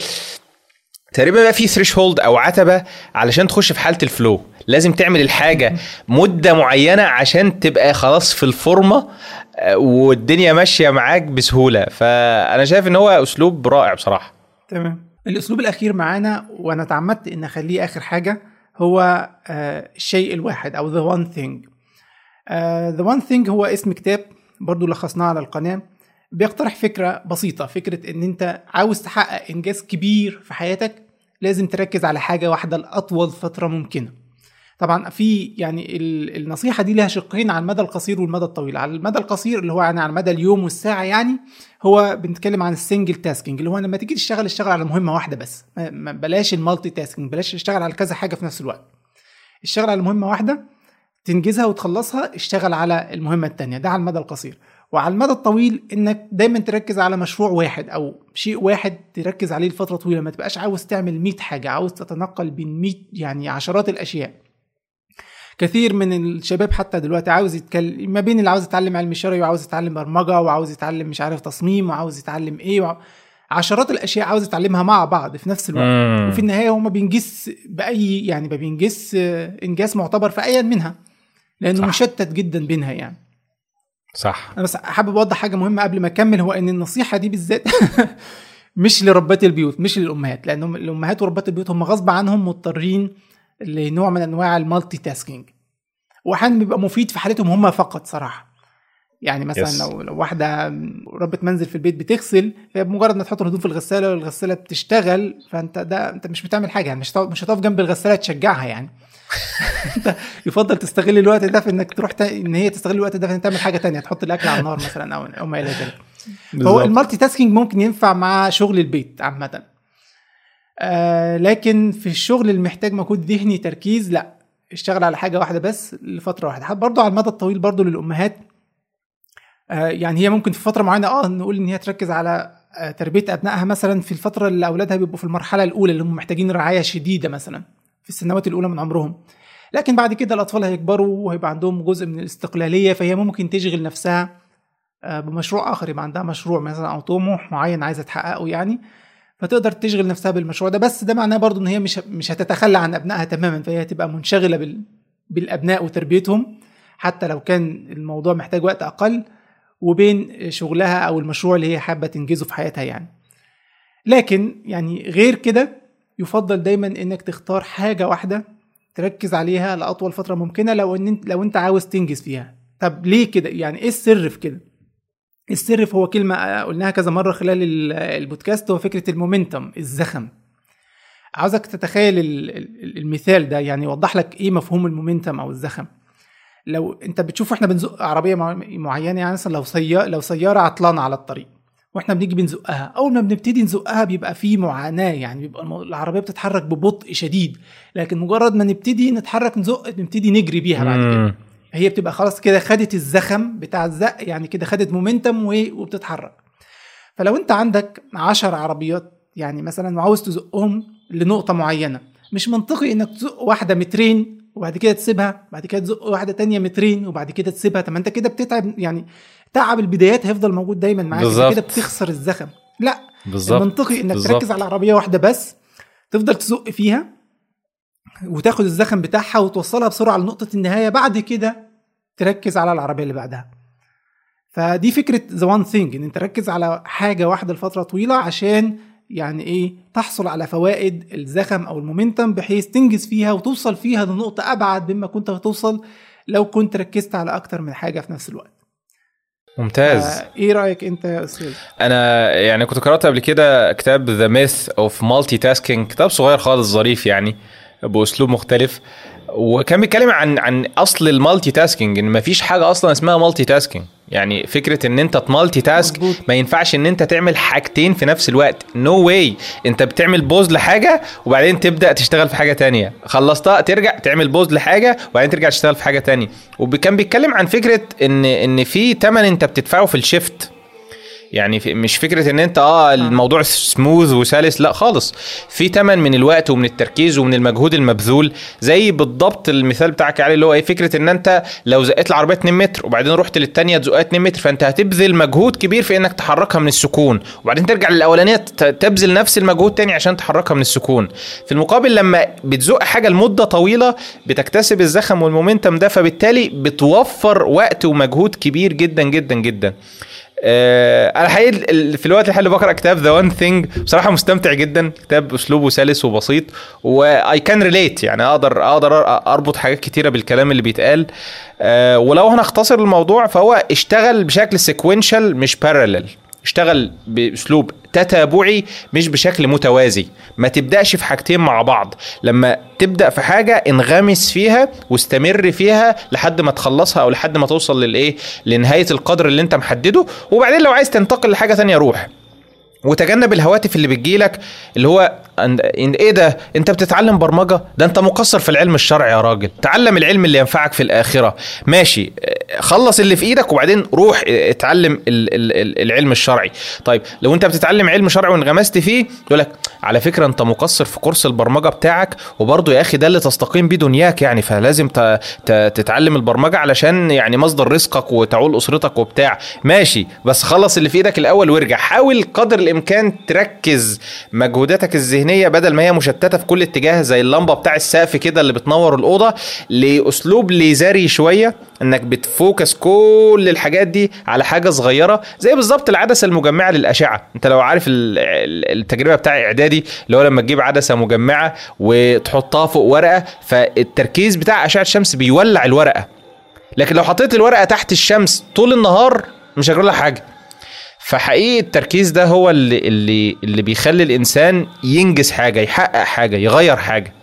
[SPEAKER 2] تقريبا بقى في threshold أو عتبة علشان تخش في حالة ال flow لازم تعمل الحاجة مدة معينة عشان تبقى خلاص في الفورمة آه، والدنيا ماشية معاك بسهولة. فأنا شايف إن هو أسلوب رائع بصراحة.
[SPEAKER 1] تمام. الأسلوب الأخير معانا وأنا تعمدت إن أخليه آخر حاجة هو آه، الشيء الواحد أو the one thing The One Thing هو اسم كتاب برضو لخصناه على القناة. بيقترح فكرة بسيطة فكرة إن أنت عاوز تحقق إنجاز كبير في حياتك لازم تركز على حاجة واحدة لأطول فترة ممكنة. طبعا في يعني النصيحة دي لها شقين على المدى القصير والمدى الطويل. على المدى القصير اللي هو يعني على مدى اليوم والساعة يعني هو بنتكلم عن ال single tasking اللي هو لما تيجي تشتغل اشتغل على مهمة واحدة بس. بلاش ال multitasking بلاش تشتغل على كذا حاجة في نفس الوقت. اشتغل على مهمة واحدة تنجزها وتخلصها اشتغل على المهمة الثانية ده على المدى القصير. وعلى المدى الطويل إنك دايما تركز على مشروع واحد أو شيء واحد تركز عليه لفترة طويلة ما تبقاش عاوز تعمل 100 حاجة عاوز تتنقل بين 100 يعني عشرات الأشياء كثير من الشباب حتى دلوقتي عاوز يتكلم ما بين اللي عاوز يتعلم علم شرعي وعاوز يتعلم برمجة وعاوز يتعلم مش عارف تصميم وعاوز يتعلم إيه وع... عشرات الأشياء عاوز يتعلمها مع بعض في نفس الوقت
[SPEAKER 2] مم.
[SPEAKER 1] وفي النهاية هو ما بينجز بأي يعني ما بينجز آه، إنجاز معتبر في ايا منها لأنه
[SPEAKER 2] صح.
[SPEAKER 1] مشتت جدا بينها يعني
[SPEAKER 2] صح.
[SPEAKER 1] أنا بس حابب أوضح حاجة مهمة قبل ما أكمل هو إن النصيحة دي بالذات مش لربات البيوت مش للأمهات لأن الأمهات وربات البيوت هم غصب عنهم مضطرين لنوع من أنواع ال multitasking. واحيانا بيبقى مفيد في حالتهم هم فقط صراحة. يعني مثلا
[SPEAKER 2] Yes.
[SPEAKER 1] لو لو واحدة ربة منزل في البيت بتغسل فهي بمجرد ما تحط الهدوم في الغسالة والغسالة بتشتغل فأنت ده أنت مش بتعمل حاجة يعني مش هتقف- مش هتقف جنب الغسالة تشجعها يعني. يفضل تستغل الوقت ده في إنك تروح ت... إن هي تستغل الوقت ده في انك تعمل حاجة تانية تحط الأكل على النار مثلا أو أو ما إلى ذلك.
[SPEAKER 2] بالظبط.
[SPEAKER 1] المالتي تاسكينج ممكن ينفع مع شغل البيت عامة. آه لكن في الشغل اللي محتاج مجهود ذهني تركيز لأ اشتغل على حاجة واحدة بس لفترة واحدة. برضه على المدى الطويل برضه للأمهات آه يعني هي ممكن في فترة معينة آه نقول إن هي تركز على آه تربية أبنائها مثلا في الفترة اللي أولادها بيبقوا في المرحلة الأولى اللي هم محتاجين رعاية شديدة مثلا. في السنوات الأولى من عمرهم. لكن بعد كده الأطفال هيكبروا وهيبقى عندهم جزء من الاستقلالية فهي ممكن تشغل نفسها آه، بمشروع آخر يبقى عندها مشروع مثلا أو طموح معين عايزة تحققه يعني فتقدر تشغل نفسها بالمشروع ده. بس ده معناه برضو إن هي مش مش هتتخلى عن أبنائها تماما فهي هتبقى منشغلة بال بالأبناء وتربيتهم حتى لو كان الموضوع محتاج وقت أقل وبين شغلها أو المشروع اللي هي حابة تنجزه في حياتها يعني. لكن يعني غير كده يفضل دايما إنك تختار حاجة واحدة تركز عليها لأطول فترة ممكنة لو إن لو أنت عاوز تنجز فيها. طب ليه كده؟ يعني إيه السر في كده؟ السر هو كلمة قلناها كذا مرة خلال ال- البودكاست هو فكرة المومنتم الزخم. عاوزك تتخيل ال- ال- المثال ده يعني يوضح لك إيه مفهوم المومنتم أو الزخم. لو أنت بتشوف إحنا بنزق عربية مع- معينة يعني مثلا لو سيارة لو سيارة عطلانة على الطريق وإحنا بنيجي بنزقها أول ما بنبتدي نزقها بيبقى في معاناة يعني بيبقى العربية بتتحرك ببطء شديد. لكن مجرد ما نبتدي نتحرك نزق نبتدي نجري بيها بعد كده. هي بتبقى خلاص كده خدت الزخم بتاع الزق يعني كده خدت مومنتم وبتتحرك. فلو انت عندك عشر عربيات يعني مثلا وعاوز تزقهم لنقطة معينة مش منطقي إنك تزق واحدة مترين وبعد كده تسيبها بعد كده تزق واحدة تانية مترين وبعد كده تسيبها. طب انت كده بتتعب يعني تعب البدايات هيفضل موجود دايما معاك. كده بتخسر الزخم. لا
[SPEAKER 2] بالظبط.
[SPEAKER 1] المنطقي إنك
[SPEAKER 2] بالظبط.
[SPEAKER 1] تركز على عربية واحدة بس تفضل تزق فيها وتاخد الزخم بتاعها وتوصلها بسرعة لنقطة النهاية بعد كده تركز على العربية اللي بعدها. فدي فكرة the one thing إن أنت تركز على حاجة واحدة لفترة طويلة عشان يعني إيه تحصل على فوائد الزخم أو ال momentum بحيث تنجز فيها وتوصل فيها لنقطة أبعد مما كنت هتوصل لو كنت ركزت على أكتر من حاجة في نفس الوقت.
[SPEAKER 2] ممتاز.
[SPEAKER 1] آه، إيه رأيك أنت يا أستاذ؟
[SPEAKER 2] أنا يعني كنت قرأت قبل كده كتاب The Myth of Multitasking كتاب صغير خالص ظريف يعني بأسلوب مختلف. وكان بيتكلم عن عن أصل ال multitasking إن مفيش حاجة أصلا اسمها مالتي تاسكينج. يعني فكرة إن أنت ت
[SPEAKER 1] multitask.
[SPEAKER 2] ما ينفعش إن أنت تعمل حاجتين في نفس الوقت. نو no واي أنت بتعمل pause لحاجة وبعدين تبدأ تشتغل في حاجة تانية. خلصتها ترجع تعمل pause لحاجة وبعدين ترجع تشتغل في حاجة تانية. وكان بيتكلم عن فكرة إن إن في تمن أنت بتدفعه في الشيفت. يعني مش فكرة إن أنت آه الموضوع سموث وسلس لا خالص. في تمن من الوقت ومن التركيز ومن المجهود المبذول زي بالضبط المثال بتاعك علي اللي هو إيه فكرة إن أنت لو زقيت العربية 2 متر وبعدين رحت للثانيه تزقها 2 متر فأنت هتبذل مجهود كبير في إنك تحركها من السكون. وبعدين ترجع للأولانية تبذل نفس المجهود تاني عشان تحركها من السكون. في المقابل لما بتزق حاجة لمدة طويلة بتكتسب الزخم وال momentum ده فبالتالي بتوفر وقت ومجهود كبير جدا جدا جدا. آه، أنا حقيقي في الوقت الحالي بقرأ كتاب The One Thing بصراحة مستمتع جدا كتاب أسلوبه سلس وبسيط و I can relate يعني أقدر أقدر أربط حاجات كتيرة بالكلام اللي بيتقال آه، ولو هنختصر الموضوع فهو اشتغل بشكل sequential مش parallel اشتغل بأسلوب تتابعي مش بشكل متوازي. ما تبدأش في حاجتين مع بعض. لما تبدأ في حاجة انغمس فيها واستمر فيها لحد ما تخلصها أو لحد ما توصل للإيه؟ لنهاية القدر اللي أنت محدده. وبعدين لو عايز تنتقل لحاجة تانية روح. وتجنب الهواتف اللي بتجيلك اللي هو إيه ده؟ أنت بتتعلم برمجة؟ ده أنت مقصر في العلم الشرعي يا راجل. تعلم العلم اللي ينفعك في الآخرة. ماشي. خلص اللي في إيدك وبعدين روح اتعلم ال- ال- ال- العلم الشرعي. طيب لو أنت بتتعلم علم شرعي وانغمست فيه يقول لك على فكرة أنت مقصر في كورس البرمجة بتاعك وبرضه يا أخي ده اللي تستقيم بيه دنياك يعني. فلازم تتعلم البرمجة علشان يعني مصدر رزقك وتعول أسرتك وبتاع. ماشي. بس خلص اللي في إيدك الأول وارجع. حاول قدر الامكان تركز مجهوداتك الذهنية بدل ما هي مشتتة في كل اتجاه زي اللمبة بتاع السقف كده اللي بتنور الأوضة لأسلوب ليزري شوية إنك بتفوكس كل الحاجات دي على حاجة صغيرة زي بالظبط العدسة المجمعة للأشعة. أنت لو عارف ال- ال- التجربة بتاع إعدادي اللي هو لما تجيب عدسة مجمعة وتحطها فوق ورقة فالتركيز بتاع أشعة الشمس بيولع الورقة. لكن لو حطيت الورقة تحت الشمس طول النهار مش هيجرى حاجة. فحقيقي التركيز ده هو اللي اللي اللي بيخلي الإنسان ينجز حاجة يحقق حاجة يغير حاجة.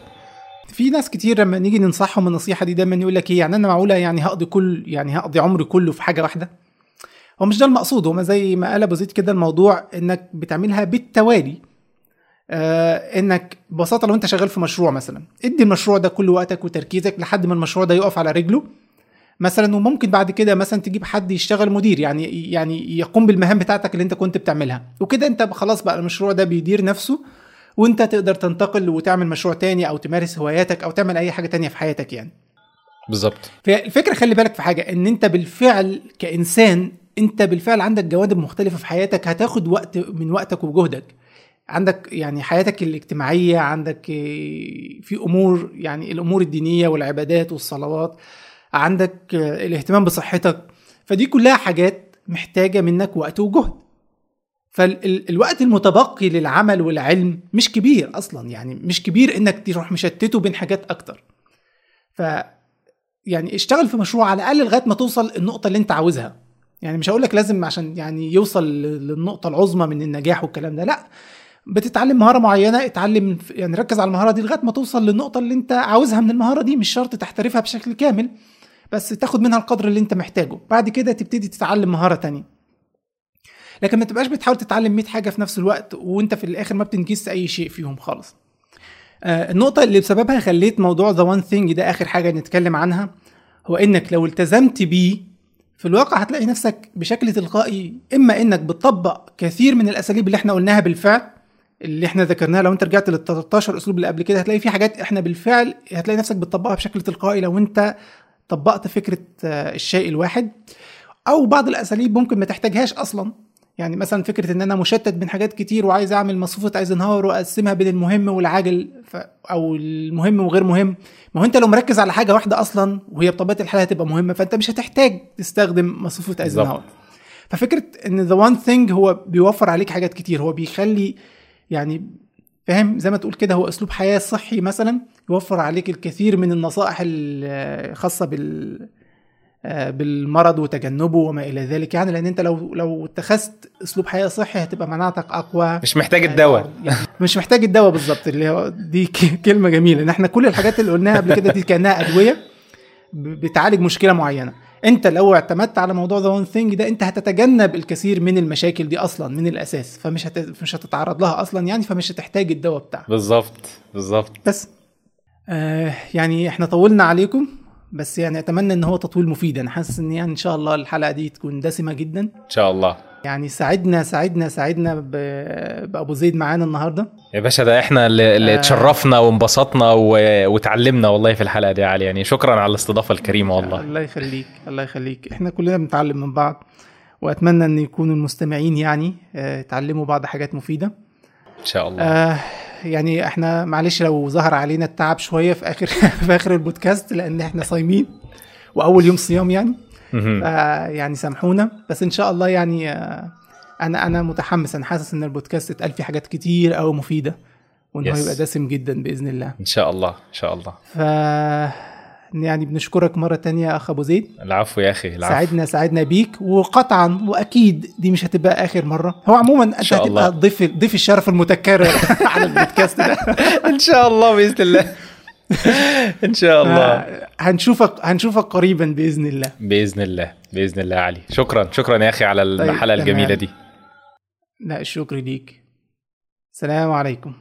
[SPEAKER 1] في ناس كتير لما نيجي ننصحهم النصيحة دي دايما يقول لك إيه؟ يعني أنا معقولة يعني هقضي كل يعني هقضي عمري كله في حاجة واحدة؟ هو مش ده المقصود هو زي ما قال أبو زيد كده الموضوع إنك بتعملها بالتوالي. آه إنك ببساطة لو أنت شغال في مشروع مثلا ادي المشروع ده كل وقتك وتركيزك لحد ما المشروع ده يقف على رجله. مثلا وممكن بعد كده مثلا تجيب حد يشتغل مدير يعني يعني يقوم بالمهام بتاعتك اللي انت كنت بتعملها. وكده انت خلاص بقى المشروع ده بيدير نفسه وانت تقدر تنتقل وتعمل مشروع تاني أو تمارس هواياتك أو تعمل أي حاجة تانية في حياتك يعني.
[SPEAKER 2] بالظبط.
[SPEAKER 1] فالفكرة خلي بالك في حاجة إن أنت بالفعل كإنسان أنت بالفعل عندك جوانب مختلفة في حياتك هتاخد وقت من وقتك وجهدك. عندك يعني حياتك الاجتماعية عندك في أمور يعني الأمور الدينية والعبادات والصلوات. عندك الاهتمام بصحتك فدي كلها حاجات محتاجة منك وقت وجهد. فالوقت المتبقي للعمل والعلم مش كبير أصلا يعني مش كبير إنك تروح مشتته بين حاجات أكتر. ف يعني اشتغل في مشروع على الأقل لغاية ما توصل النقطة اللي أنت عاوزها. يعني مش هقول لك لازم عشان يعني يوصل للنقطة العظمى من النجاح والكلام ده لأ. بتتعلم مهارة معينة اتعلم يعني ركز على المهارة دي لغاية ما توصل للنقطة اللي أنت عاوزها من المهارة دي مش شرط تحترفها بشكل كامل. بس تاخد منها القدر اللي انت محتاجه. بعد كده تبتدي تتعلم مهارة تانية. لكن ما تبقاش بتحاول تتعلم 100 حاجة في نفس الوقت وانت في الآخر ما بتنجزش أي شيء فيهم خالص. آه، النقطة اللي بسببها خليت موضوع the one thing ده آخر حاجة نتكلم عنها هو إنك لو التزمت بيه في الواقع هتلاقي نفسك بشكل تلقائي إما إنك بتطبق كثير من الأساليب اللي إحنا قلناها بالفعل اللي إحنا ذكرناها لو أنت رجعت لل 13 أسلوب اللي قبل كده هتلاقي في حاجات إحنا بالفعل هتلاقي نفسك بتطبقها بشكل تلقائي لو أنت طبقت فكرة آه، الشيء الواحد أو بعض الأساليب ممكن ما تحتاجهاش أصلا. يعني مثلا فكرة إن أنا مشتت بين حاجات كتير وعايز أعمل مصفوفة أيزنهاور وأقسمها بين المهم والعاجل ف... أو المهم وغير مهم. ما هو أنت لو مركز على حاجة واحدة أصلا وهي بطبيعة الحال هتبقى مهمة فأنت مش هتحتاج تستخدم مصفوفة أيزنهاور. ففكرة إن the one thing هو بيوفر عليك حاجات كتير هو بيخلي يعني فاهم؟ زي ما تقول كده هو أسلوب حياة صحي مثلا يوفر عليك الكثير من النصائح الخاصه بال آه، بالمرض وتجنبه وما إلى ذلك. يعني لأن أنت لو لو اتخذت أسلوب حياة صحي هتبقى مناعتك أقوى.
[SPEAKER 2] مش محتاج الدواء.
[SPEAKER 1] يعني مش محتاج الدواء بالظبط اللي هو دي كلمة جميلة. إن إحنا كل الحاجات اللي قلناها قبل كده دي كأنها أدوية بتعالج مشكلة معينة. انت لو اعتمدت على موضوع the one thing ده انت هتتجنب الكثير من المشاكل دي أصلا من الأساس. فمش هت... مش هتتعرض لها أصلا يعني فمش هتحتاج الدواء بتاعها.
[SPEAKER 2] بالظبط بالظبط.
[SPEAKER 1] بس. آه يعني إحنا طولنا عليكم بس يعني أتمنى إن هو تطويل مفيد. أنا حاسس إن يعني إن شاء الله الحلقة دي تكون دسمة جدا.
[SPEAKER 2] إن شاء الله.
[SPEAKER 1] يعني ساعدنا ساعدنا ساعدنا بأبو زيد معانا النهارده.
[SPEAKER 2] يا باشا ده إحنا اللي, اللي
[SPEAKER 1] آه.
[SPEAKER 2] اتشرفنا وانبسطنا و... وتعلمنا والله في الحلقة دي يا علي. يعني شكرا على الاستضافة الكريمة والله.
[SPEAKER 1] الله يخليك الله يخليك. إحنا كلنا بنتعلم من بعض وأتمنى إن يكون المستمعين يعني آه، يتعلموا بعض حاجات مفيدة.
[SPEAKER 2] إن شاء الله.
[SPEAKER 1] آه يعني إحنا معلش لو ظهر علينا التعب شوية في آخر في آخر البودكاست لأن إحنا صايمين وأول يوم صيام يعني. آه يعني سامحونا. بس إن شاء الله يعني آه أنا أنا متحمس. أنا حاسس إن البودكاست اتقال فيه حاجات كتير قوي مفيدة وإن هو. يبقى دسم جدا بإذن الله.
[SPEAKER 2] إن شاء الله إن شاء الله.
[SPEAKER 1] ف يعني بنشكرك مرة تانية يا أخ أبو زيد.
[SPEAKER 2] العفو يا أخي العفو.
[SPEAKER 1] ساعدنا ساعدنا بيك. وقطعا وأكيد دي مش هتبقى آخر مرة. هو عموما أنت
[SPEAKER 2] شاء
[SPEAKER 1] هتبقى. ضيف ضيف الشرف المتكرر على البودكاست ده.
[SPEAKER 2] إن شاء الله بإذن الله. ان شاء الله.
[SPEAKER 1] هنشوفك هنشوفك قريبا بإذن الله.
[SPEAKER 2] بإذن الله بإذن الله يا علي. شكرا شكرا يا أخي على
[SPEAKER 1] طيب،
[SPEAKER 2] الحلقة الجميلة
[SPEAKER 1] تمام.
[SPEAKER 2] دي.
[SPEAKER 1] لا الشكر ليك. السلام عليكم.